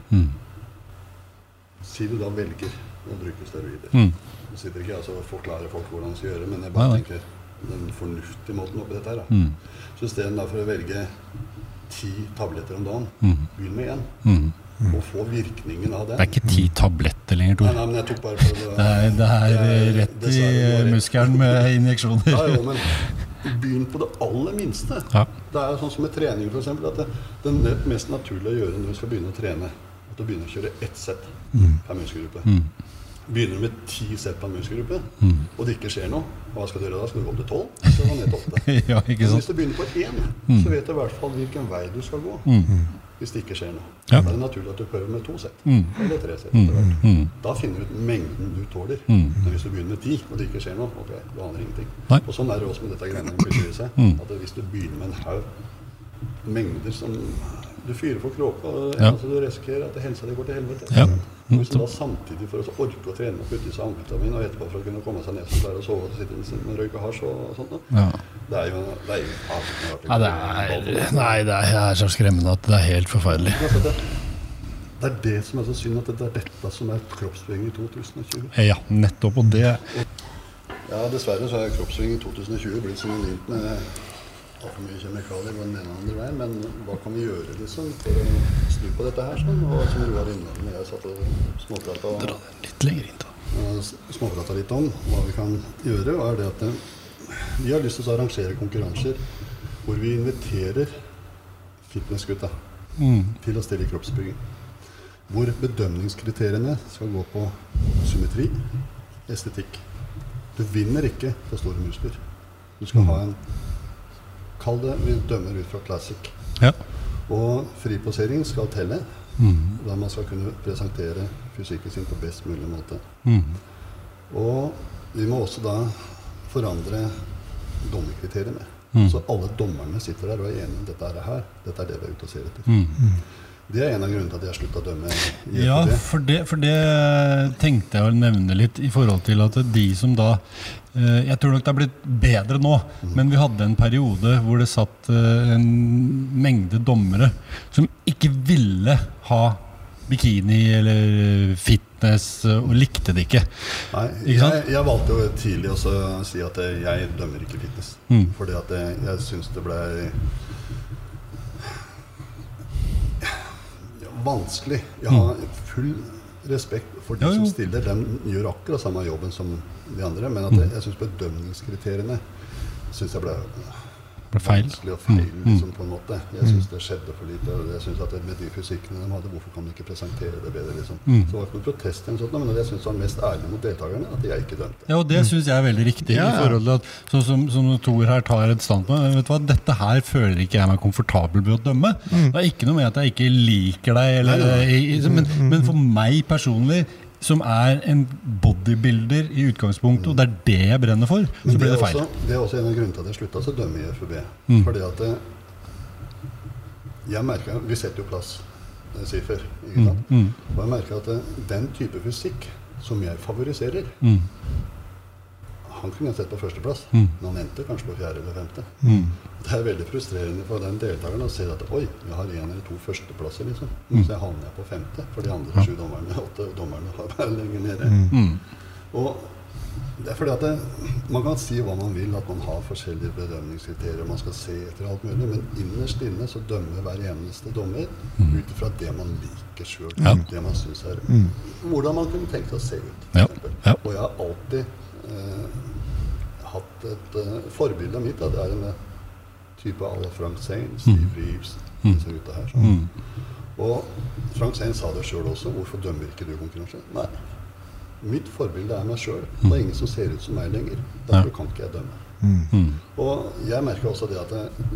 Si du da velger å bruke steroider. Mm. Nå sitter ikke jeg altså og forklarer folk hvordan de skal gjøre, men jeg bare Nei, nei. tenker den fornuftige måten oppi dette her. Da. Mm. Så istedenfor å velge ti tabletter om dagen, Mm. begynn med én. Mm. Og få virkningen av Det Det er ikke ti tabletter lenger, Tor. nei, men jeg tok bare for det, Det er, det er rett i muskelen med Ja, injeksjoner. jo, men begynn på det aller minste. Ja. Det er sånn som med trening, eksempel, at det, det mest naturlig å gjøre når du skal begynne å trene, at du begynner å kjøre ett sett per muskelgruppe. Mm. Begynner du med ti sett per muskelgruppe, Mm. og det ikke skjer noe, hva skal du gjøre da? Skal du gå opp til tolv? Så gå ned til åtte. Ja, hvis du begynner på én, så vet du i hvert fall hvilken vei du skal gå. Mm. Hvis det ikke skjer noe. Ja. Da er det naturlig at du prøver med to sett. Mm. Eller tre sett. etter hvert. Mm. Da finner du ut mengden du tåler. Mm. Men hvis du begynner med ti, og det ikke skjer noe, ok, du aner ingenting. Nei. Og sånn er det også med dette greiene med. Mm. At hvis du begynner med en haug mengder som Du fyrer for kråka, og Ja. altså, du risikerer at helsa di går til helvete. Ja. Og hvis du da samtidig for å orke å trene og putte i seg amfetamin, og etterpå for å kunne komme seg ned som klarer å sove og sitte og røyke hasj og sånt da. Ja. det er jo det er jo nei, det er, nei, det er, det er så skremmende at det er helt forferdelig. Altså, det, det er det som er så synd, at det er dette som er kroppsbygging i 2020. Ja, nettopp. Og det Ja, dessverre så er kroppsbygging i 2020 blitt synonymt med altfor mye kjemikalier på den ene og andre veien. Men hva kan vi gjøre liksom for å snu på dette her? Sånn? Og som Roar Innland og jeg satt og småprata Dra den litt lenger inn, da. småprata litt om hva vi kan gjøre, og er det at eh, vi har lyst til å arrangere konkurranser hvor vi inviterer fitnessgutta Mm. til å stille i kroppsbygging. Hvor bedømningskriteriene skal gå på symmetri, estetikk. Du vinner ikke på store muskler. Du skal ha en Kall det vi dømmer ut fra classic. Ja. Og friposering skal telle, Mm. da man skal kunne presentere fysikken sin på best mulig måte. Mm. Og vi må også da forandre dommerkriteriene. Mm. Så alle dommerne sitter der og er enige om dette er det her. Dette er det vi er ute og ser etter. Mm. Det er en av grunnene til at jeg slutta å dømme Ja, for det, for det tenkte jeg å nevne litt i forhold til at de som da Jeg tror nok det er blitt bedre nå, men vi hadde en periode hvor det satt eh, en mengde dommere som ikke ville ha bikini eller fitness, eh, og likte det ikke. Nei, Ikke jeg, jeg valgte jo tidlig å si at eh, jeg dømmer ikke fitness. Mm. Fordi at jeg, jeg syns det ble vanskelig. Jeg har full respekt for de. Jo, jo. som stiller. De gjør akkurat samme jobben som de andre. Men at Mm. jeg, jeg syns bedømningskriteriene synes jeg Ble feil. vanskelig og feil, Mm. liksom, på en måte. Jeg syns det skjedde for lite. og Jeg synes at Med de fysikkene de hadde, hvorfor kan de ikke presentere det bedre? liksom? Mm. Så det var ikke noe protest, eller det sånt, men jeg syns var mest ærlig mot deltakerne at jeg ikke dømte. Ja, og Det syns jeg er veldig riktig. Ja, i forhold til at så som, som Tor her tar et standpunkt. Vet du hva, Dette her føler ikke jeg meg komfortabel med å dømme. Det er ikke noe med at jeg ikke liker deg, eller, Nei, ja. i- i- men, men for meg personlig, som er en bodybuilder i utgangspunktet, og det er det jeg brenner for, så blir det, det feil. også, det er også en av grunnene til at jeg slutta å dømme i FUB. Mm. Fordi at eh, jeg merker, Vi setter jo plass, eh, Siffer. ikke Mm, mm, Og jeg merker at eh, den type fysikk som jeg favoriserer mm, Han kunne jeg sett på førsteplass, Mm. men han endte kanskje på fjerde eller femte. mm. Det er veldig frustrerende for den deltakeren å se at oi, jeg har én eller to førsteplasser. liksom. Mm. Så jeg havner på femte, for de andre sju dommerne åtte dommerne har vært lenger nede. Mm. Og det er fordi at det, Man kan si hva man vil, at man har forskjellige bedømningskriterier, man skal se etter alt mulig, men innerst inne så dømmer hver eneste dommer ut fra det man liker sjøl. Ja. Det man synes er Hvordan man kunne tenkt seg å se ut. Ja. Ja. Og jeg har alltid eh, hatt et uh, forbilde mitt. Da. Det er en eh, type à la Frank Zane, Steve Reeves, disse gutta her. Sånn. Mm. Og Frank Zane sa det sjøl også. Hvorfor dømmer ikke du konkurranse? Nei. Mitt forbilde er meg sjøl. Det er ingen som ser ut som meg lenger. Derfor kan ikke jeg dømme. Mm. Og jeg merker også det at det,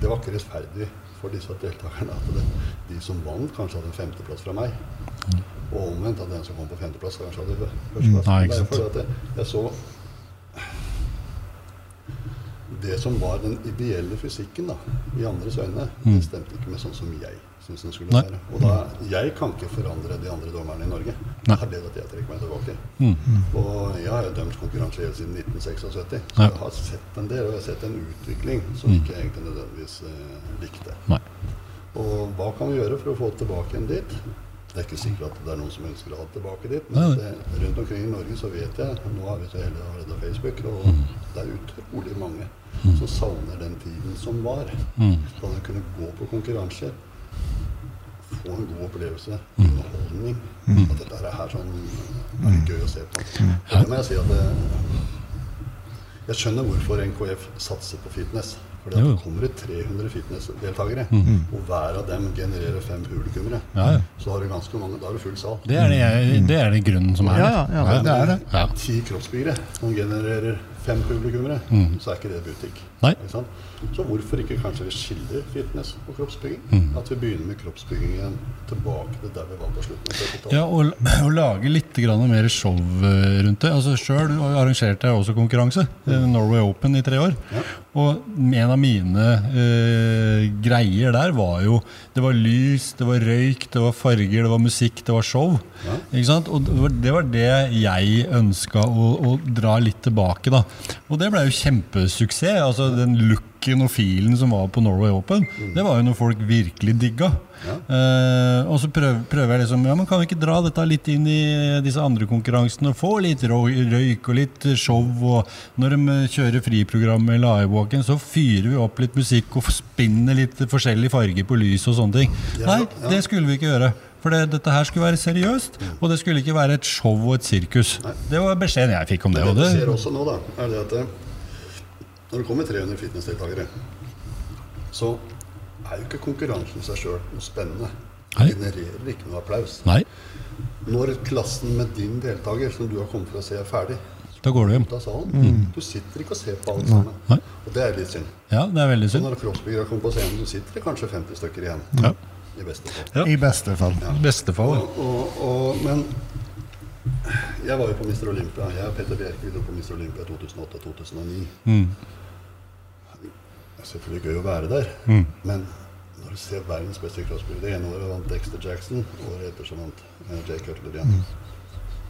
det var ikke rettferdig for disse deltakerne at det, de som vant, kanskje hadde en femteplass fra meg. Og omvendt at den som kom på femteplass, kanskje hadde førsteplass. Er at det, jeg så det som var den ideelle fysikken da, i andres øyne, Mm. det stemte ikke med sånn som jeg syns den skulle Nei. være. Og da, jeg kan ikke forandre de andre dommerne i Norge. Nei. Det er det at jeg trekker meg tilbake. Mm. Og jeg har jo dømt konkurranse helt siden 1976, så Nei. jeg har sett en del, og jeg har sett en utvikling som Mm. ikke egentlig nødvendigvis eh, likte. Nei. Og hva kan vi gjøre for å få tilbake en dit? Det er ikke sikkert at det er noen som ønsker å ha det tilbake dit, men det, rundt omkring i Norge så vet jeg Nå har vi så heldige av Facebook, og Mm. det er utrolig mange som savner den tiden som var. Mm. Da de kunne gå på konkurranser, få en god opplevelse, Mm. underholdning. At dette her er sånn er gøy å se på. Det må jeg si at det, Jeg skjønner hvorfor NKF satser på fitness. Fordi det kommer ut 300 fitnessdeltakere, og hver av dem genererer fem publikummere. Ja, ja. Så har du ganske mange, da har du full sal. Det er det, jeg, det er det grunnen som er Ja, ja, ja, det er det. Ti kroppsbyggere som genererer fem publikummere, så er ikke det butikk. Nei. Så hvorfor ikke kanskje vi skiller fitness og kroppsbygging? Mm. At vi begynner med kroppsbygging igjen, tilbake til der vi var på slutten av 70-tallet. Ja, og, og lage litt grann mer show eh, rundt det. Altså Sjøl arrangerte jeg også konkurranse. Mm. Norway Open i tre år. Ja. Og en av mine eh, greier der var jo Det var lys, det var røyk, det var farger, det var musikk, det var show. Ja. Ikke sant? Og det var det, var det jeg ønska å, å dra litt tilbake, da. Og det ble jo kjempesuksess. Altså Den looken og feelen som var på Norway Open, det var jo noe folk virkelig digga. Ja. Uh, og så prøv, prøver jeg liksom Ja, men Kan vi ikke dra dette litt inn i disse andre konkurransene? og Få litt røyk og litt show. Og når de eh, kjører friprogrammet Livewalken, så fyrer vi opp litt musikk og spinner litt forskjellige farger på lys og sånne ting. Ja, Nei, ja. det skulle vi ikke gjøre. For det, dette her skulle være seriøst, og det skulle ikke være et show og et sirkus. Det var beskjeden jeg fikk om det. Det Det det ser også nå, da, er det at eh, når det kommer 300 fitnessdeltakere, så er jo ikke konkurransen i seg sjøl noe spennende. Det genererer ikke noe applaus. Nei, Når klassen med din deltaker, som du har kommet for å se, er ferdig, da går du hjem. salen Du sitter ikke og ser på alle sammen. Nei. Og det er litt synd. Ja, det er veldig Så synd. når crossbyggere kommer på scenen, så sitter det kanskje 50 stykker igjen. Ja. I beste fall. Ja. I beste fall. Ja. beste fall. Og, og, og, men jeg var jo på Mr. Olympia. Jeg og Petter Bjerke dro på Mr. Olympia 2008-2009. Mm. Selvfølgelig gøy å være der, Mm. men når du ser verdens beste crossbyer Det ene året vant Dexter Jackson, året etter så vant eh, Jay Cutler igjen.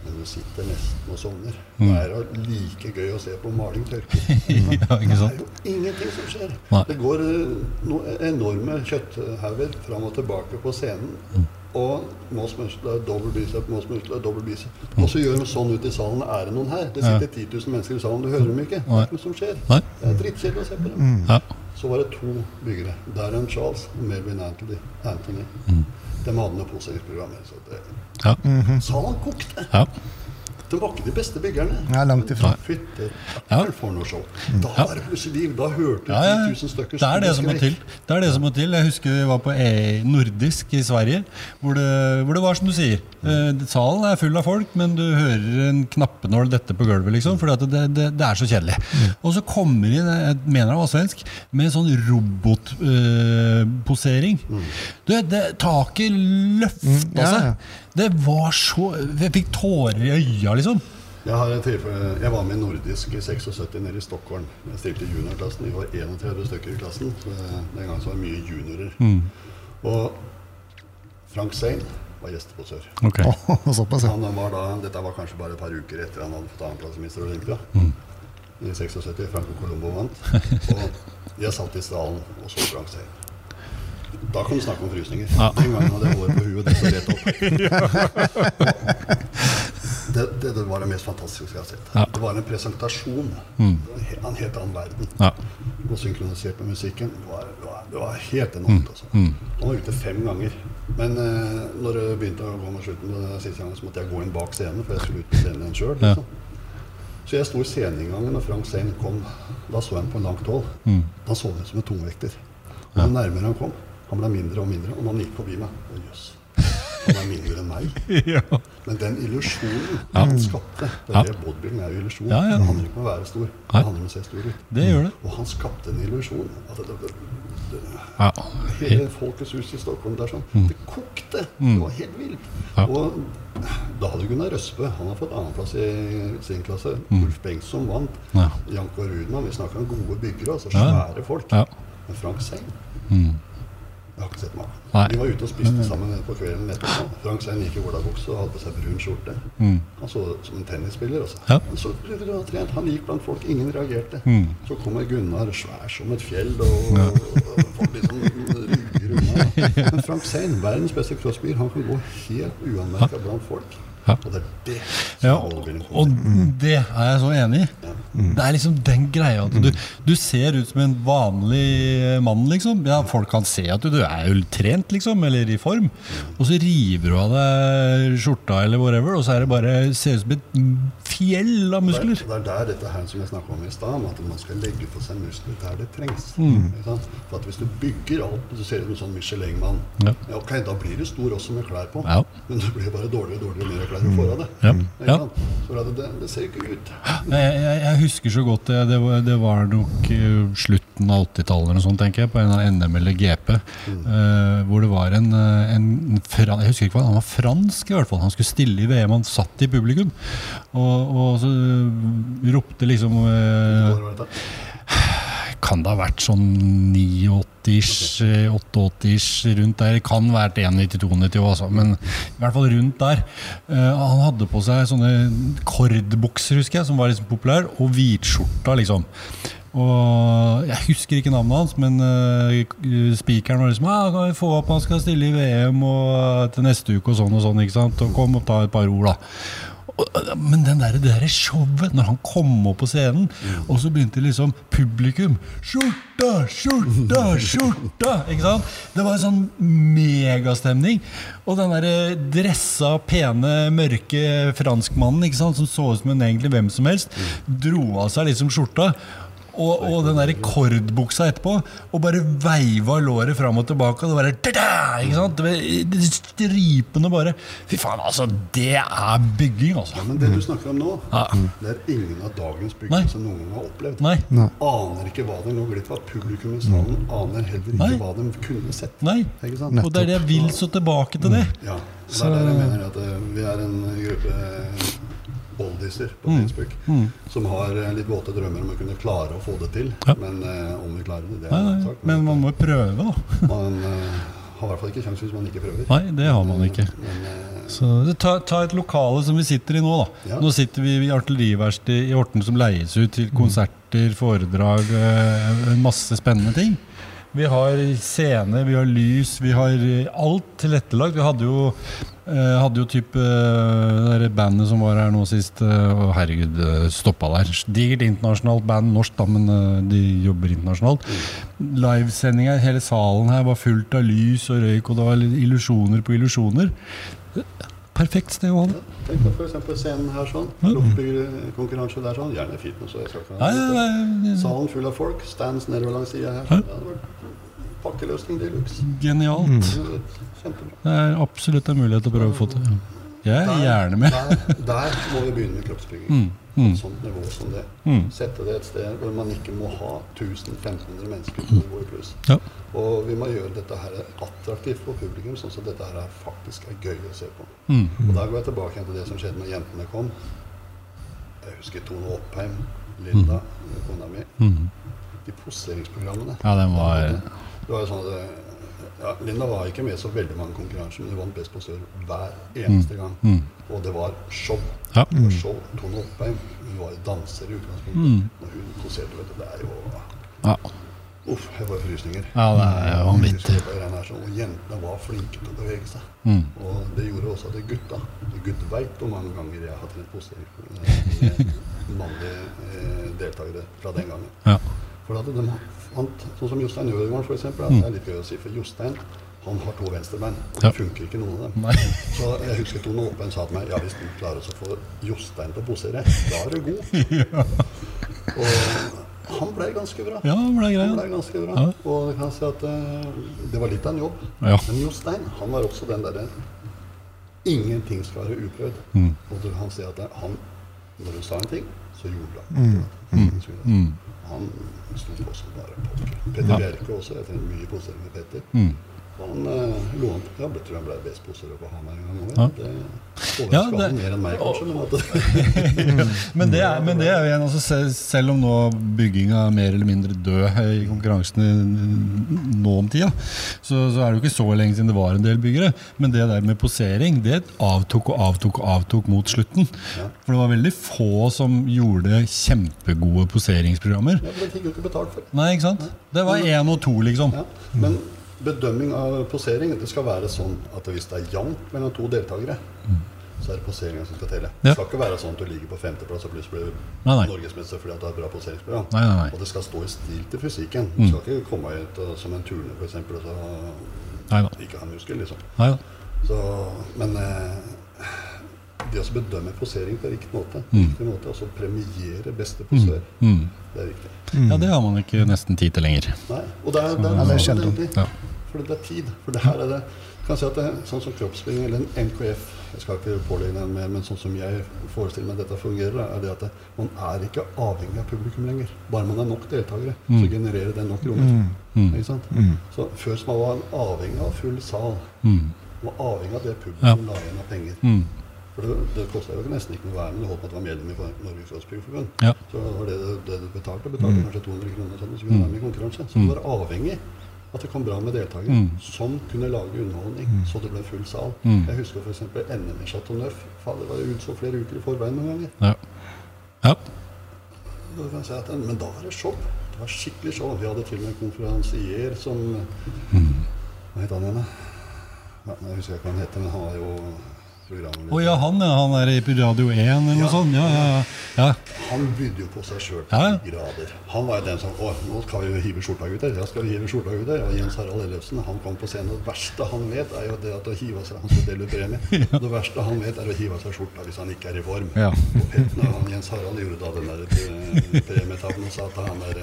Men du sitter nesten og sovner. Mm. Det er like gøy å se på maling tørke. ja, Det er jo ingenting som skjer. Nei. Det går eh, noen enorme kjøtthauger fram og tilbake på scenen. Mm. Og Moss Muscle, dobbel bicep, Moss Muscle, dobbel bicep. Og så gjør de sånn ut i salen. Er det noen her? Det sitter 10 000 mennesker i salen, du hører dem ikke. Det er ikke noe som skjer. Nei. Det er drittkjedelig å se på dem. Ja. Så var det to byggere. Darren Charles og Melvin Anthony. Anthony. De hadde noe poseringsprogrammer. Så det, Ja. salen kokte. ja. De var ikke de beste byggerne. Ja, langt ifra. Fytte Ja. for noe show. Da var det plutselig liv. Da hørte du Ja, ja. 10 000 stykker Det er det som må til. Det er det som må til. Jeg husker vi var på e nordisk i Sverige, hvor det, hvor det var som du sier. Eh, salen er full av folk, men du hører en knappenål dette på gulvet, liksom, For det, det, det er så kjedelig. Og så kommer inn, jeg mener han var svensk, med en sånn robotposering. Du, det, taket løfta Mm, ja, seg. Det var så Jeg fikk tårer i øya, liksom. Jeg, har et tilfelle, jeg var med i nordisk i 76 nede i Stockholm. Jeg stilte juniorklassen. Vi var 31 stykker i klassen. Så den gangen så var det mye juniorer. Mm. Og Frank Sein var gjesteposør. Okay. Han var da, dette var kanskje bare et par uker etter han hadde fått annenplass i. Olympia. Mm. I 76. Franco Colombo vant. Og jeg satt i salen og så Frank Sein. Da kan du snakke om frysninger. Ja. Den gangen hadde jeg hår på huet. Det rett opp. Det, det, det var det mest fantastiske jeg har sett. Ja. Det var en presentasjon. Mm. En helt annen verden. Ja. Og synkronisert med musikken. Det var, det var, det var helt enormt. Altså. Mm. Han var ute fem ganger. Men eh, når det begynte å gå mot slutten, siste gangen, så måtte jeg gå inn bak scenen, for jeg skulle ut på scenen sjøl. Liksom. Så jeg sto i sceneinngangen, og Frank Sein kom. Da så jeg ham på langt hold. Mm. Da så ut som en tungvekter. Og jo nærmere han kom, han ble mindre og mindre. Og når han gikk forbi meg Å, jøss. Han er mindre enn meg. ja. Men den illusjonen Ja. han skapte Det Ja. er det bodybuilding er jo illusjon. Ja, ja. Det handler ikke om å være stor, det handler om å se stor ut. Det gjør det. Og han skapte en illusjon. At det, det, Ja. Hele Folkets hus i Stockholm der sånn. Det kokte! Det var helt vilt. Ja. Og da hadde Gunnar Røspe Han har fått annenplass i sin klasse. Ulf Bengtsson vant. Ja. Janko Rudman. Vi snakker om gode byggere, altså Ja. svære folk. Ja. Men Frank Sein Mm. Jeg har ikke sett meg. Nei. Vi var ute og spiste sammen på kvelden etterpå. Frank Sein gikk i olabukse og hadde på seg brun skjorte. Mm. Han så ut som en tennisspiller. Altså. Ja. Han så han gikk blant folk, ingen reagerte. Mm. Så kommer Gunnar svær som et fjell og, og folk liksom rygger unna. Men Frank Sein, verdens beste crossbier, han kan gå helt uanmerka blant folk. Ja. Og det er det Ja, og det er jeg så enig i. Det er liksom den greia at du, du ser ut som en vanlig mann, liksom. Ja, folk kan se at du, du er jo trent, liksom, eller i form. Og så river du av deg skjorta eller whatever, og så er det bare ser ut som et fjell av muskler. Det er der dette her som jeg snakket om i stad, at man skal legge for seg muskler der det trengs. Mm. For at Hvis du bygger alt Du ser ut som en sånn Michelin-mann. Ja. Ja, ok, Da blir du stor også med klær på, Ja. men du blir bare dårligere og dårligere med mer klær du får av det. Ja. Ja. Så det, det, det ser ikke ut. Jeg, jeg, jeg husker så godt det. Det var, det var nok eh, slutten av 80-tallet eller noe sånt, tenker jeg, på en av NM eller GP. eh, hvor det var en, eh, en fra, Jeg husker ikke hva, han var fransk i hvert fall. Han skulle stille i VM, han satt i publikum. Og, og så ropte liksom eh? Kan det ha vært sånn 89-ish, eh, 88-ish rundt der? Kan vært 91-92, altså, men i hvert fall rundt der. Eh, han hadde på seg sånne kordbukser, husker jeg, som var liksom populær, og hvitskjorta, liksom. Og Jeg husker ikke navnet hans, men uh, spikeren var liksom ah, 'Kan vi få opp han skal stille i VM og, til neste uke?' og sånn og sånn. ikke sant? Og kom og ta et par ord, da. Men den der, det der showet, når han kom opp på scenen, og så begynte liksom publikum Skjorta, skjorta, skjorta! Ikke sant? Det var en sånn megastemning. Og den der dressa, pene, mørke franskmannen ikke sant? som så ut som en egentlig hvem som helst, dro av seg liksom skjorta. Og, og den der rekordbuksa etterpå, og bare veiva låret fram og tilbake. Og det bare ikke sant? Det Stripene bare Fy faen, altså! Det er bygging, altså. Ja, men det du snakker om nå, Ja. det er ingen av dagens Nei. som noen gang har opplevd. Nei. Aner ikke hva de går glipp av. Publikum i salen aner heller ikke Nei. hva de kunne sett. Nei. Ikke sant? Og det er det jeg vil så tilbake til det. Ja, det er der jeg mener at eh, vi er en gruppe oldiser på Mm. Facebook som har eh, litt våte drømmer om å kunne klare å få det til. Ja. Men eh, om vi klarer det, det er en annen sak. Men man må jo prøve, da. man eh, har i hvert fall ikke kjangs hvis man ikke prøver. Nei, det har man ikke. Men, eh, Så ta, ta et lokale som vi sitter i nå, da. Ja. Nå sitter vi i artilleriverkstedet i Horten som leies ut til konserter, foredrag, eh, masse spennende ting. Vi har scene, vi har lys, vi har eh, alt tilrettelagt. Vi hadde jo, eh, hadde jo type eh, det bandet som var her nå sist. eh, Å herregud, eh, stoppa der. Digert internasjonalt band, norsk da, men eh, de jobber internasjonalt. Livesendinga, hele salen her var fullt av lys og røyk, og det var illusjoner på illusjoner. Perfekt sted å ha det. Tenk deg f.eks. scenen her sånn. Luftbyggerkonkurranse der sånn. Gjerne fitness. Og jeg skal Ja, ja, ja, Salen full av folk. Stands nedover langs sida her. Ja. Sånn. Ja, det var pakkeløsning de luxe. Genialt. Mm. Det er absolutt en mulighet å prøve å få til. Jeg er gjerne med. Der, der må vi begynne med kroppsbygging. Mm, På mm. et sånt nivå som det. Mm. Sette det et sted hvor man ikke må ha 1000-1500 mennesker på nivå i pluss. Ja. Og vi må gjøre dette her attraktivt for publikum, sånn at dette her er faktisk er gøy å se på. Mm. Og Da går jeg tilbake til det som skjedde når jentene kom. Jeg husker Tone Oppheim, Linda, kona mi. Mm. De poseringsprogrammene. Ja, den var Det var jo sånn at det- ja, Linda var ikke med så veldig mange konkurranser, men hun vant Best posør hver eneste gang. mm. Og det var show. Ja. Var show. Tone Oppheim hun var danser i utgangspunktet. Mm. Og hun poserte, vet du, det er jo Ja. Uff, jeg får frysninger. Ja, det er jo vanvittig. Og jentene var flinke til å bevege seg. Mm. Og det gjorde også at gutta Gud veit hvor mange ganger jeg har trent posering med mannlige eh, deltakere fra den gangen. Ja. For at de fant, Sånn som Jostein Ødegaard, eksempel. Mm. Det er litt gøy å si, for Jostein han har to venstrebein. Ja. Det funker ikke noen av dem. Nei. Så jeg husker Tone Åpen sa til meg ja, hvis du klarer å få Jostein til å posere, da er du god. Og han ble ganske bra. Ja, han ble Han ble ganske bra. Ja. Og jeg kan si at uh, det var litt av en jobb. Ja. Men Jostein han var også den derre Ingenting skal være uprøvd. Mm. Og du kan si at han, når du sa en ting, så gjorde han akkurat. Mm. Mm. Han sto også bare på. Petter. Bjerke også. Jeg trener mye på posering med Petter. Mm. Han eh, lo han Jeg tror han ble best posere på Hamar en gang. Ja. Det Ja, det- han mer enn meg, kanskje. Men at Men det, er, men det er jo igjen, altså, se- selv om nå bygginga er mer eller mindre død i konkurransene nå om tida, så, så er det jo ikke så lenge siden det var en del byggere. Men det der med posering, det avtok og avtok og avtok mot slutten. Ja. For det var veldig få som gjorde kjempegode poseringsprogrammer. ja, det fikk jo ikke betalt for. Nei, ikke sant? Det var én og to, liksom. Ja. Men bedømming av posering det skal være sånn at hvis det er jevnt mellom to deltakere, så er det poseringa som skal telle. Ja. Det skal ikke være sånn at du ligger på femteplass og plutselig blir norgesmester fordi at du har et bra poseringsprogram. Nei, nei, nei. Og det skal stå i stil til fysikken. Du skal ikke komme ut uh, som en turner eksempel, og så ikke ha muskel, liksom. Så, men eh, det å bedømme posering på riktig måte, riktig måte og så premiere beste posør, Mm. det er viktig. Ja, det har man ikke nesten tid til lenger. Nei, og det er, det er, det sjelden. Ja. For det er tid. For det her er det kan si at det er sånn som kroppsbygging eller en NKF Jeg skal ikke pålegge den mer, men sånn som jeg forestiller meg dette fungerer, er det at det, man er ikke avhengig av publikum lenger. Bare man er nok deltakere, så genererer det nok kroner. Mm. Ikke sant? Så Før så var avhengig av full sal. Mm. Man var avhengig av det publikum la igjen av penger. Mm. For det, det kosta jo nesten ikke noe å være med. Du holdt på at du var medlem i Norges Rådsbyggerforbund. Ja. Så var det det du betalte. Betalte kanskje 200 kroner, sånn, så kunne du være med i konkurranse. Så du var avhengig at det kom bra med deltakere Mm. som kunne lage underholdning, så det ble full sal. Mm. Jeg husker f.eks. NM i Chateau Neuf. Fader, det var jo utsolgt flere uker i forveien noen ganger. Ja. ja. Si at, men da var det show. Det var skikkelig show. Vi hadde til og med en konferansier som Hva het han igjen, da? Ja, jeg husker ikke hva han heter, men han var jo programleder. Å ja, han. Han er i Radio 1 eller noe sånt. Ja, ja, ja. Han bydde jo på seg sjøl til de grader. Han var jo den som Å, nå skal vi hive skjorta, gutter. Ja, skal vi hive skjorta, gutter. Og Jens Harald Ellefsen han kom på scenen. Det verste han vet, er jo det at å hive seg Han skal dele premie. Det verste han vet, er å hive av seg skjorta hvis han ikke er i form. Ja. Og Jens Harald gjorde da den der eh, og sa at han er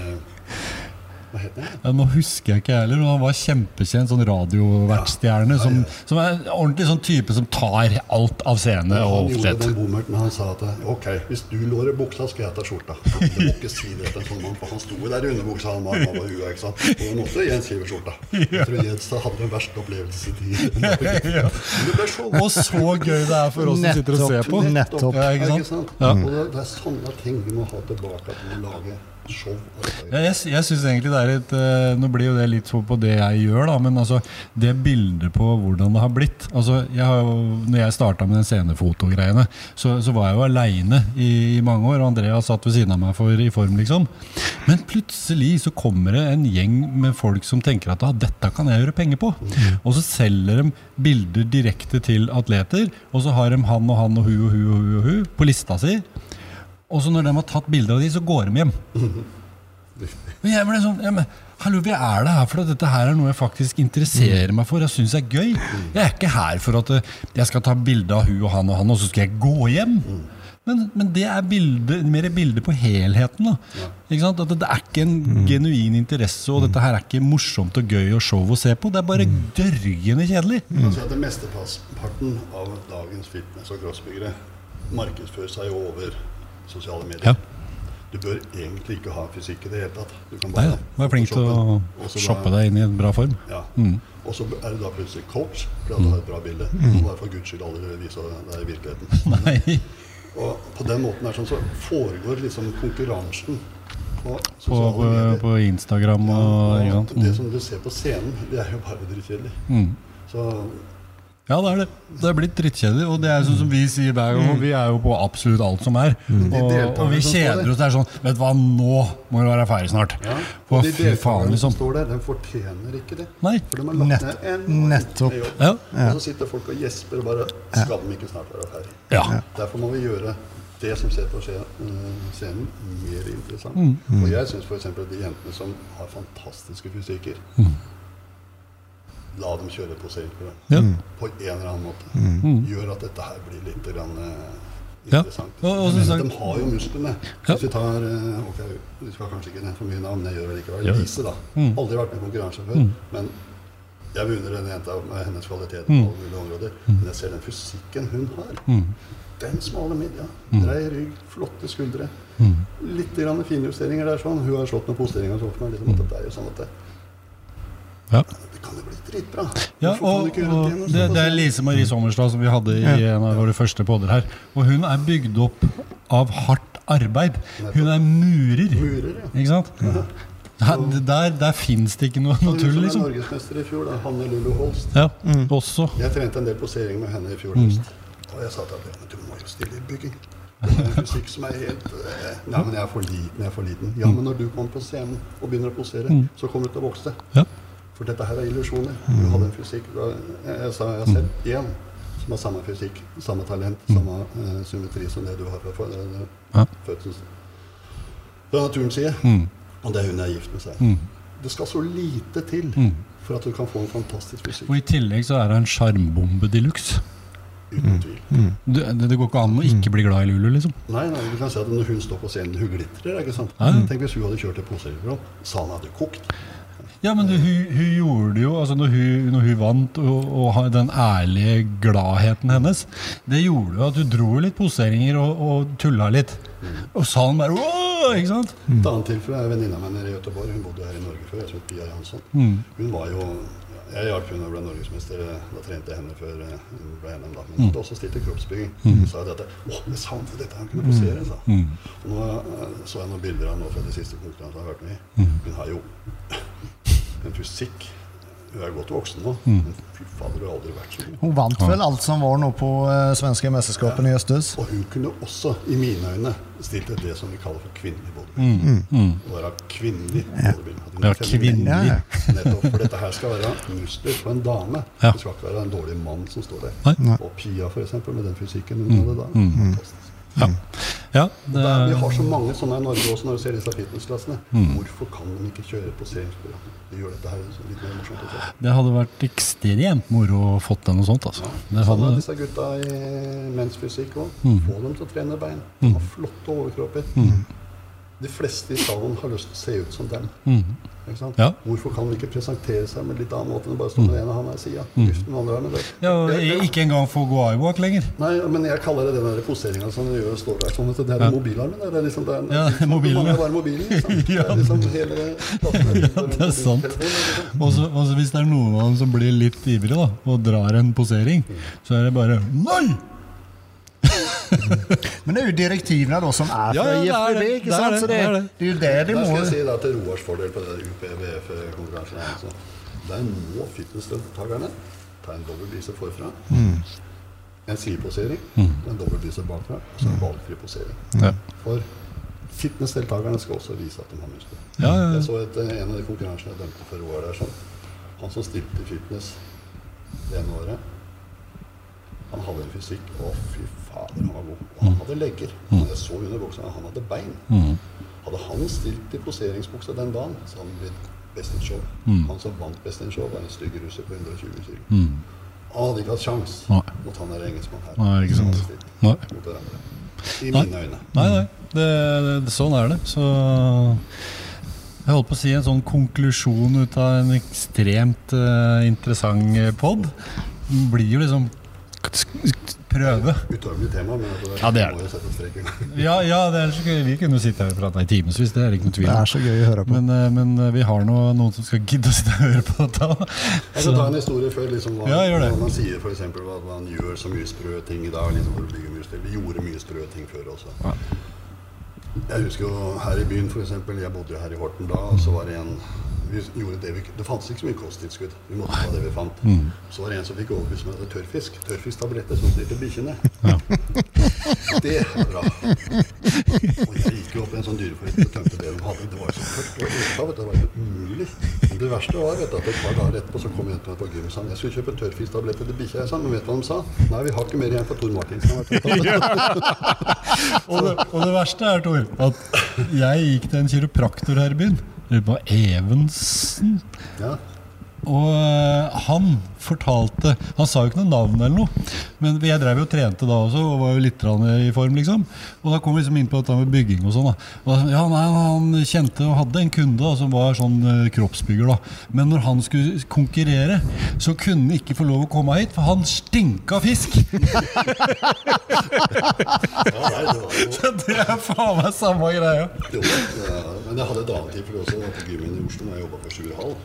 Ja, nå husker jeg ikke heller, men han var kjempekjent sånn radiovertstjerne. Ja, Som, ja. som er en ordentlig sånn type som tar alt av scene Han og gjorde den offentlighet. bommerten han sa at ok, hvis du lårer buksa, skal jeg ta skjorta. Du må ikke si det til en sånn mann, for han sto der i underbuksa han var over huet. ikke sant? Og han måtte Jens hive skjorta. Jeg tror Jens hadde den verste opplevelsen i tiden. Det ble show. Og så gøy det er for oss som sitter og ser på. Nettopp. Ja, ikke sant? sant? Ja. Og det, det er sånne ting vi må ha tilbake til å lage show. Ja, jeg jeg syns egentlig det er litt eh, Nå blir jo det litt på det jeg gjør, da, men altså det bildet på hvordan det har blitt altså jeg har jo, Når jeg starta med den scenefotogreiene, så, så var jeg jo aleine i, i mange år. og Andrea satt ved siden av meg for, i form, liksom. Men plutselig så kommer det en gjeng med folk som tenker at ah, dette kan jeg gjøre penger på. Og så selger de bilder direkte til atleter, og så har de han og han og hu og hu og hu, og hu på lista si. Og så når de har tatt bilder av de, så går de hjem. Men jeg ble sånn ja, men, Hallo, vi er det her for at dette her er noe jeg faktisk interesserer meg for. Jeg syns er gøy. Jeg er ikke her for at eh, jeg skal ta bilde av hun og han og han, og så skal jeg gå hjem. Men, men det er bilde, mer bilde på helheten. da Ikke sant? At det, er ikke en genuin interesse, og dette her er ikke morsomt og gøy og show å se på. Det er bare dørgende kjedelig. Altså at det Mesteparten av dagens fitness- og crossbyggere markedsfører seg jo over sosiale medier. Ja. Du bør egentlig ikke ha fysikk i det hele tatt. Du kan Nei, ja. da. Vær flink til å. Shoppe deg inn i en bra form. Ja. Mm. Og så er du da plutselig coach fordi at du har et bra bilde. Du må bare for guds skyld aldri vise deg i virkeligheten. Nei. Og på den måten er sånn, så foregår liksom konkurransen på På, på, Instagram og, ja, og sant? det Mm. som du ser på scenen, det er jo bare drittkjedelig. Mm. Så Ja, det er det. Det er blitt drittkjedelig. Og det er sånn som vi sier hver gang, vi er jo på absolutt alt som er. De Og, og vi kjeder oss. Det er sånn Vet du hva, nå må vi være ferdig snart. Ja, og de deltakerne liksom. som står der, de fortjener ikke det. Nei. For de har lagt ned en nettopp. jobb. Ja. Og så sitter folk og gjesper og bare Skal de ikke snart være ferdig? Ja. Derfor må vi gjøre det som ser på øh, scenen, mer interessant. Mm. Og jeg syns f.eks. de jentene som har fantastiske fysikker La dem kjøre poseringsprogram Ja. på en eller annen måte. Mm. Gjør at dette her blir litt grann, eh, Ja. interessant. Og- og Men de har jo musklene. Ja. Hvis vi tar eh, ok, Vi skal kanskje ikke nevne for mye navn, jeg gjør det likevel. Ja. Lise, da. Mm. Aldri vært med i konkurranse før. Men Jeg beundrer denne jenta med hennes kvalitet på alle mulige områder. Men jeg ser den fysikken hun har. Den smale midja, brei rygg, flotte skuldre. Litt grann finjusteringer der sånn. Hun har slått noen posteringer sånn for meg. Liksom, at det er jo sånn at det, Ja. Kan det bli dritbra. Ja, og, og det det, det er Lise Marie Sommerstad som vi hadde i en av våre første podder her. Og hun er bygd opp av hardt arbeid. Hun er murer. Murer, ja. Ikke sant? Der, der, der fins det ikke noe, noe tull, liksom. er norgesmester i fjor, da, Hanne Lulu Holst. Ja, også. Jeg trente en del posering med henne i fjor Mm. Og jeg sa til henne du må jo stille i bygging. Det er en fysikk som er helt eh, Nei, men jeg er for liten. jeg er for liten. Ja, men når du kommer på scenen og begynner å posere, så kommer du til å vokse. Mm. Ja. For dette her er illusjoner. Du hadde en fysikk Jeg, sa jeg har sett én som har samme fysikk, samme talent, samme uh, symmetri som det du har fra, uh, fødselen. Ja. fødsels Fra naturens side. Mm. Og det er hun jeg er gift med seg. Det skal så lite til for at du kan få en fantastisk fysikk. Og i tillegg så er hun en sjarmbombe de luxe. Uten tvil. Det, det går ikke an å ikke bli glad i Lulu, liksom. Nei, nei, du kan si at når hun står på scenen, hun glitrer. ikke sant? Ja. Tenk hvis hun hadde kjørt et Sa han hadde kokt. Ja, men du, hun, hun gjorde det jo altså når hun, når hun vant, og, og den ærlige gladheten hennes, det gjorde jo at du dro litt poseringer og, og tulla litt. Og salen bare Åh! Ikke sant? Et annet tilfelle er venninna mi nede i Göteborg. Hun bodde her i Norge før. Jeg som Pia Jansson. Mm. Hun var jo Jeg hjalp henne å bli norgesmester. Da trente jeg henne før eh, hun ble NM. da. Mm. Men hun hadde også stilt i kroppsbygging. Hun sa at Å, jeg savnet dette. Han kunne posere, sa Mm. Og nå eh, så jeg noen bilder av henne fra de siste konkurransene jeg har vært med i. Mm. Hun har jo en fysikk. Hun er godt voksen nå, Mm. fy fader, hun har aldri vært så god. Hun vant vel alt som var nå på uh, svenske mesterskapene i Østhus. Og hun kunne også, i mine øyne, stilt til det som vi kaller for kvinnelig Mm. Mm. Å være kvinnelig bodybuilding. Ja, kvinnelig. Ja, ja. Nettopp, for dette her skal være muskler på en dame. Ja. Det skal ikke være en dårlig mann som står der. Nei. Mm. Og Pia, for eksempel, med den fysikken hun hadde da. Fantastisk. Ja. ja Det er, vi har så mange sånne i Norge også når du ser disse fitnessklassene. Mm. Hvorfor kan de ikke kjøre på poseringsprogram? De gjør dette her litt mer morsomt. Også. det hadde vært ekstremt moro å fått til noe sånt. Altså. Det Samme hadde, disse gutta i mensfysikk òg. Mm. Få dem til å trene bein. De har flotte overkropper. De fleste i salen har lyst til å se ut som dem. Mm. Ja. Hvorfor kan de ikke presentere seg med litt annen måte enn bare stå med den ene hånda i sida? Mm. ja, ikke engang få gå eyewalk lenger. Nei, men jeg kaller det den der poseringa som de gjør står der sånn. at. Det er Ja. mobilarmen. Det er liksom det er, Ja, mobilen, ja. bare mobilen. Ja. Det er liksom hele klassen er Ja, det er sant. liksom. Og og så hvis det er noen av dem som blir litt ivrige da, og drar en posering, så er det bare Nei! Men det er jo direktivene da som er Ja, fra ja, det er IFBB. det. ikke sant? det, Så det, det er det. det er jo det de må Da skal jeg si da til Roars fordel på det UPBF-konkurransen. Altså. Der må fitnessdeltakerne ta en dobbel forfra, en sideposering, en dobbel bakfra, og så en valgfri posering. Ja. For fitnessdeltakerne skal også vise at de har muskler. Ja, ja, ja. Jeg så et, eh, en av de konkurransene jeg dømte for Roar der. Sånn. Han som stilte i fitness det ene året, han hadde en fysikk Å, fy fader, han var god. Han hadde legger. Jeg så under buksa, han hadde bein. Mm. Hadde han stilt i poseringsbuksa den dagen, så hadde han blitt Best in Show. Mm. Han som vant Best in Show, var en stygg russer på 120 kg. Mm. Han hadde ikke hatt sjans mot han der engelskmannen her. Nei, ikke sant. Nei. I Nei. mine øyne. Nei, nei. Det, det, sånn er det. Så jeg holdt på å si en sånn konklusjon ut av en ekstremt uh, interessant pod. Blir jo liksom prøve. Utøvelig tema, men det Ja, det er det. Ja, ja det er så gøy. vi kunne sitte her og prate i timevis, det er ikke noe tvil Det er så gøy å høre på. Men, eh, men eh, vi har nå noen som skal gidde å sitte og høre på dette. Jeg skal ta en historie før liksom, hva, Ja, gjør det. hva man sier eksempel, hva man gjør så mye sprø ting i dag. Liksom, bygge. Vi gjorde mye sprø ting før også. Ja. Jeg husker jo her i byen, eksempel, jeg bodde jo her i Horten da, og så var det en vi gjorde det, vi, det fantes ikke så mye kosttilskudd. Vi måtte ta det vi fant. Mm. Så var det en som fikk overbevist meg om tørrfisk. Tørrfisktabletter som stilte bikkjene. Ja. Det er bra. Og jeg gikk jo opp i en sånn dyreforretning og tømte det de hadde. Det var jo så tørt og. Det var jo umulig. Men det verste var vet du, at et par dager etterpå så kom jeg til meg på gym og sa jeg skulle kjøpe tørrfisktabletter til bikkja. Jeg sa, men vet du hva de sa? Nei, vi har ikke mer igjen for Tor Martinsen. Og, det, og det verste er, Tor, at jeg gikk til en kiropraktor her i byen. På Evensen. Ja. Og eh, han fortalte Han sa jo ikke noe navn eller noe, men jeg drev jo og trente da også og var jo litt i form, liksom. Og da kom vi liksom inn på dette med bygging og sånn. da. Ja, nei, Han kjente og hadde en kunde da, som var sånn eh, kroppsbygger, da. Men når han skulle konkurrere, så kunne han ikke få lov å komme hit, for han stinka fisk! Så det er faen meg samme greia. Men jeg hadde et annet tilfelle også. På gymmen i Oslo, når jeg jobba på Sjurhall.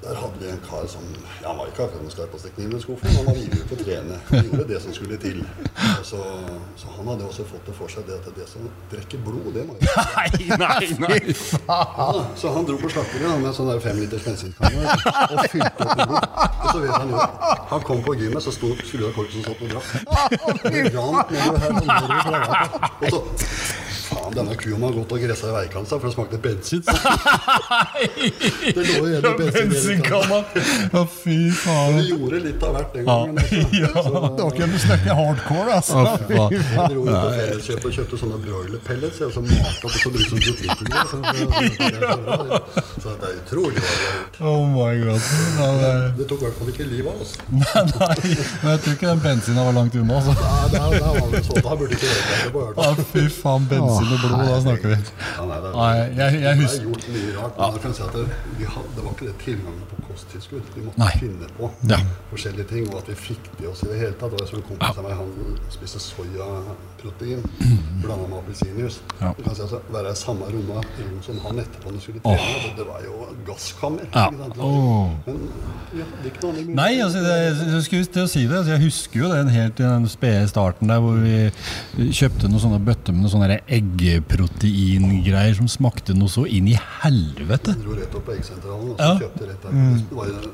Der hadde vi en kar som ja, Han var ikke akkurat den skarpeste kniven i skuffen, han var ivrig på å trene. Han gjorde det som skulle til. Så, så han hadde også fått det for seg det at det som drikker blod, det må jo Nei, nei, nei. ja, Så han dro på slakteriet med en sånn femliters fem liters bensinkanne og fylte opp med blod. Og så vet han jo Han kom på gymmet, så sto skulle det korpset satt og drakk. Det. Og så Denne kua må ha gått og gressa i veikanten for det smakte bensin. Det lå jo igjen i bensin. Bensinkanna. Å, fy faen. Det gjorde litt av hvert den gangen. Ja. Det var ikke en snakke hardcore, altså. Faen. jeg dro ut på felleskjøp og kjøpte sånne broiler pellets og så opp og så brukte som proteinpulver. Så, det- så det er utrolig hva vi har gjort. Oh my god. Ja, det Det tok i hvert fall ikke livet av oss. Nei, nei, men jeg tror ikke den bensinen var langt unna. Altså. Nei, det er- det er så. Da burde ikke det det på hvert Å, fall. fy faen, bensin og blod, da snakker vi. Ja, nei, det, er- Nei, jeg, jeg det er husker gjort mye rart. Men jeg kan si at det, hadde, det var ikke det tilgangen på kosttilskudd. Vi måtte Nei. finne på Ja. forskjellige ting, og at vi fikk det oss i det hele tatt. Det var som en kompis av meg, han spiste soyaprotein blanda med appelsinjuice. Ja. Du kan si altså, Være i samme rommet som han etterpå når skulle trene. Det, det var jo gasskammer. Ja. Åh. Men vi hadde ikke noe annet Nei, altså, det, jeg skulle til å si det. Altså, jeg husker jo den helt i den spede starten der hvor vi kjøpte noen sånne bøtter med noen sånne der eggproteingreier som smakte noe så inn i helvete. Vi dro rett opp på eggsentralen og så Ja. Mm. kjøpte rett der. Det var jo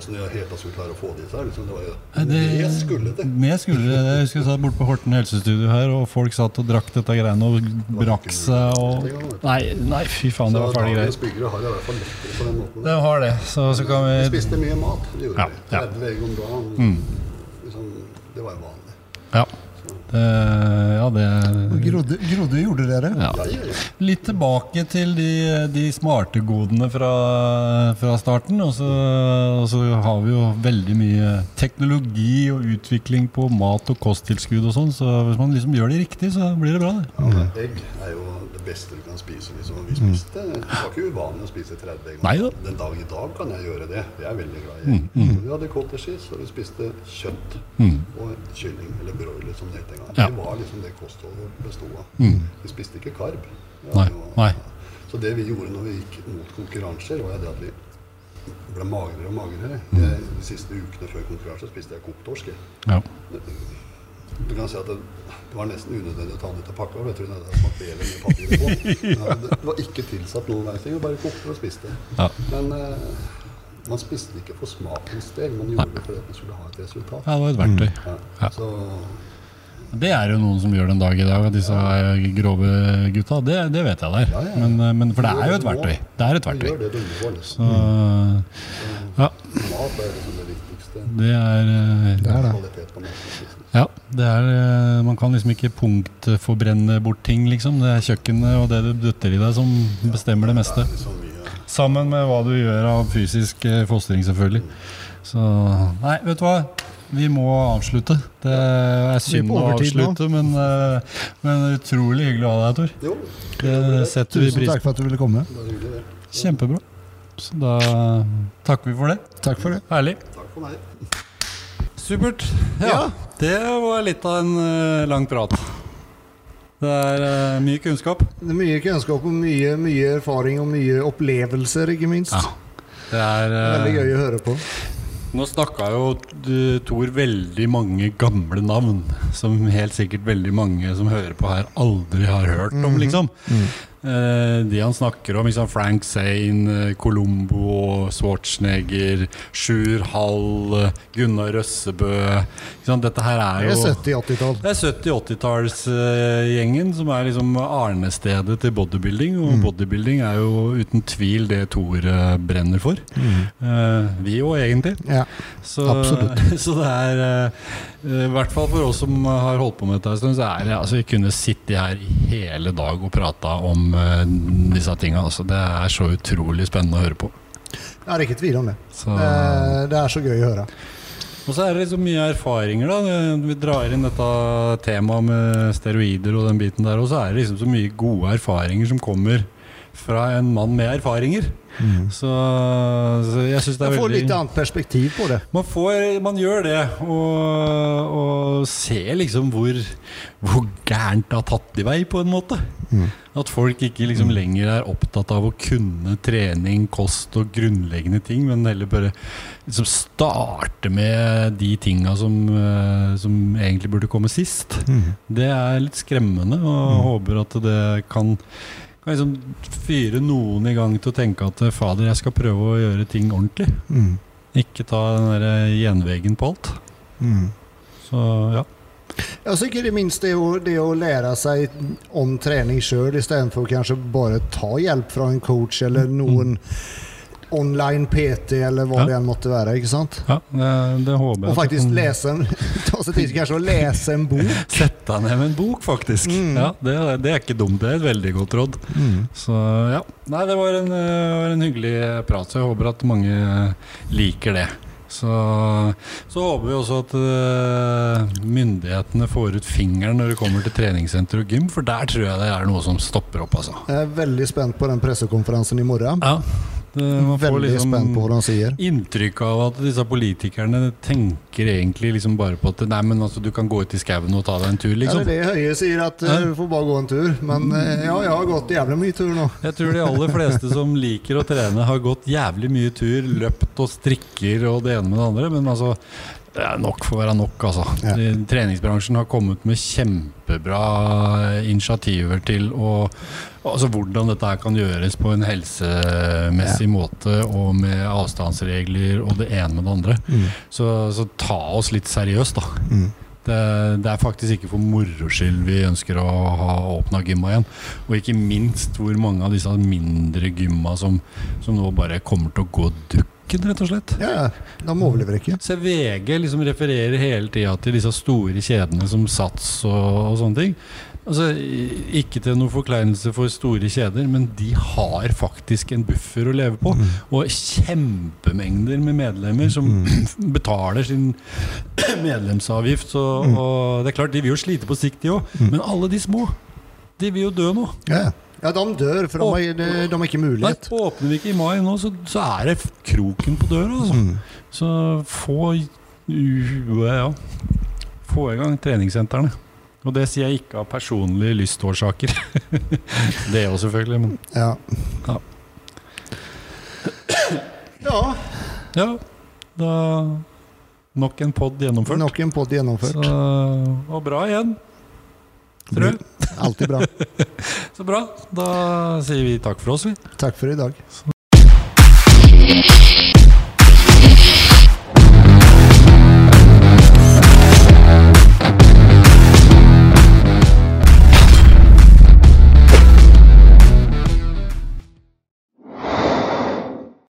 Åssen jeg helt skulle klare å få disse her. Liksom, det var jo Nei, det- det skulle det. Med skulle det. Jeg husker jeg satt borte på Horten helsestudio her, og folk satt og drakk dette greiene og brakk seg og Nei, nei fy faen, det var fæle greier. byggere har det i hvert fall lettere på den måten. Det har det. Så, så kan Vi vi spiste mye mat. Det gjorde Ja, vi. ja. 30 egg om dagen. Liksom, det var jo vanlig. Ja. Det, ja, det Grodde, grodde gjorde dere? ja. Litt tilbake til de, de smarte godene fra, fra starten. Og så, og så har vi jo veldig mye teknologi og utvikling på mat og kosttilskudd og sånn. Så hvis man liksom gjør det riktig, så blir det bra. det. Ja, Egg er jo det beste du kan spise. Liksom. Vi spiste, Det var ikke uvanlig å spise 30 egg. om Nei da. Den dag i dag kan jeg gjøre det. Jeg er veldig glad i mm, mm. Vi hadde cottage cheese, og vi spiste kjøtt og kylling, eller broiler som det het en gang. Ja. Det var liksom det kostholdet bestod av. Vi spiste ikke karb. Nei, var nei. Så det vi gjorde når vi gikk mot konkurranser, var det at vi ble magrere og magrere. Jeg, de siste ukene før konkurranse spiste jeg kokt torsk. Ja. Du kan si at det, det var nesten unødvendig å ta den ut av pakka. for Jeg tror det på. Ja, Det det var ikke tilsatt noen verdens ting. Bare kokte og spiste. Ja. Men eh, man spiste ikke for smakens del, man gjorde det fordi man skulle ha et resultat. ja, det var et verktøy. Ja. Ja. Så Det er jo noen som gjør den dag i dag, disse ja. grove gutta. Det, det vet jeg der. Ja, ja. Men, eh, men for det er jo et verktøy. Det er et verktøy. det du. Liksom. Så, ja, Mat er liksom det viktigste. det er eh, Det er det. På. Ja, det er eh, Man kan liksom ikke punktforbrenne bort ting, liksom. Det er kjøkkenet og det du dytter i deg, som bestemmer det meste. Sammen med hva du gjør av fysisk eh, fostring, selvfølgelig. Så Nei, vet du hva? Vi må avslutte. Det er synd å avslutte, men, eh, men utrolig hyggelig å ha deg, Tor. Det setter vi Tusen pris takk for at du ville komme. på. Kjempebra. Så da takker vi for det. Takk for det. Herlig. Takk for meg. Supert. Ja, det var litt av en uh, lang prat. Det er uh, mye kunnskap. Det er mye kunnskap og mye, mye erfaring og mye opplevelser, ikke minst. Ja. Det er uh, Veldig gøy å høre på. Nå snakka jo Tor veldig mange gamle navn, som helt sikkert veldig mange som hører på her, aldri har hørt om, liksom. Eh, de han snakker om, liksom Frank Zane, eh, Colombo, Schwarzenegger, Sjur Hall, eh, Gunnar Røssebø liksom. Dette her er Det jo er 70-80-tall. det er 70-80-tallsgjengen som er liksom arnestedet til bodybuilding. Og Mm. bodybuilding er jo uten tvil det Tor eh, brenner for. Mm. vi òg, egentlig. Ja. Så. Absolutt. så det er eh, I hvert fall for oss som har holdt på med dette en stund, så er det altså Vi kunne sittet her hele dag og prata om uh, disse tinga. Altså, det er så utrolig spennende å høre på. Ja, det er ikke tvil om det. Så, Eh, Det er så gøy å høre. og så er det så mye erfaringer, da. Vi drar inn dette temaet med steroider og den biten der, og så er det liksom så mye gode erfaringer som kommer fra en mann med erfaringer. Så, så jeg syns det er veldig Man får veldig litt annet perspektiv på det. Man, får, man gjør det, og, og ser liksom hvor, hvor gærent det har tatt i vei, på en måte. At folk ikke liksom lenger er opptatt av å kunne trening, kost og grunnleggende ting, men heller bare liksom starte med de tinga som, eh, som egentlig burde komme sist. Det er litt skremmende, og håper at det kan kan liksom fyre noen i gang til å tenke at fader, jeg skal prøve å gjøre ting ordentlig. Mm. Ikke ta den der gjenveggen på alt. Mm. Så ja. Jeg synes ikke det minst det å, det å lære seg om trening sjøl, istedenfor kanskje bare ta hjelp fra en coach eller noen online PT eller hva Ja. det enn måtte være. ikke sant? ja det, det håper jeg. Og faktisk lese en, ta seg tid kanskje å lese en bok. Sette ned med en bok, faktisk. Mm. Ja, det, det er ikke dumt. Det er et veldig godt råd. Så ja. Nei, det var en, eh, var en hyggelig prat, så jeg håper at mange liker det. Så, så håper vi også at uh, myndighetene får ut fingeren når det kommer til treningssenter og gym, for der tror jeg det er noe som stopper opp, altså. Jeg er veldig spent på den pressekonferansen i morgen. Ja, man får Veldig liksom spent på hva han sier. inntrykk av at disse politikerne tenker egentlig liksom bare på at Nei, men altså, du kan gå ut i skauen og ta deg en tur, Ja, liksom. det er det Høie sier, at eh, Ja. du får bare gå en tur. Men eh, ja, jeg har gått jævlig mye tur nå. Jeg tror de aller fleste som liker å trene, har gått jævlig mye tur, løpt og strikker og det ene med det andre, men altså det er nok for å være nok, altså. Ja. Treningsbransjen har kommet med kjempebra initiativer til å Altså hvordan dette her kan gjøres på en helsemessig måte, og med avstandsregler og det ene med det andre. Så, så ta oss litt seriøst, da. Mm. Det, det er faktisk ikke for moro skyld vi ønsker å ha åpna gymma igjen. Og ikke minst hvor mange av disse mindre gymma som, som nå bare kommer til å gå dukken, rett og slett. Ja, de overlever ikke. Se VG liksom refererer hele tida til disse store kjedene som Sats og, og sånne ting. Altså, Ikke til noen forkleinelse for store kjeder, men de har faktisk en buffer å leve på. Og kjempemengder med medlemmer som betaler sin medlemsavgift. Så, og det er klart, De vil jo slite på sikt, de òg. Men alle de små, de vil jo dø nå. Ja, ja de dør, for de har, de, de har ikke Nei, åpner vi ikke i mai nå, så, så er det kroken på døra. Altså. Mm. Så få ja, Få i gang treningssentrene. Og det sier jeg ikke av personlige lystårsaker. det òg, selvfølgelig. Men Ja. Ja. ja, ja, da Nok en pod gjennomført. nok en podd gjennomført. Så, og bra igjen. Tror jeg. Alltid bra. Så bra. Da sier vi takk for oss, vi. Takk for i dag.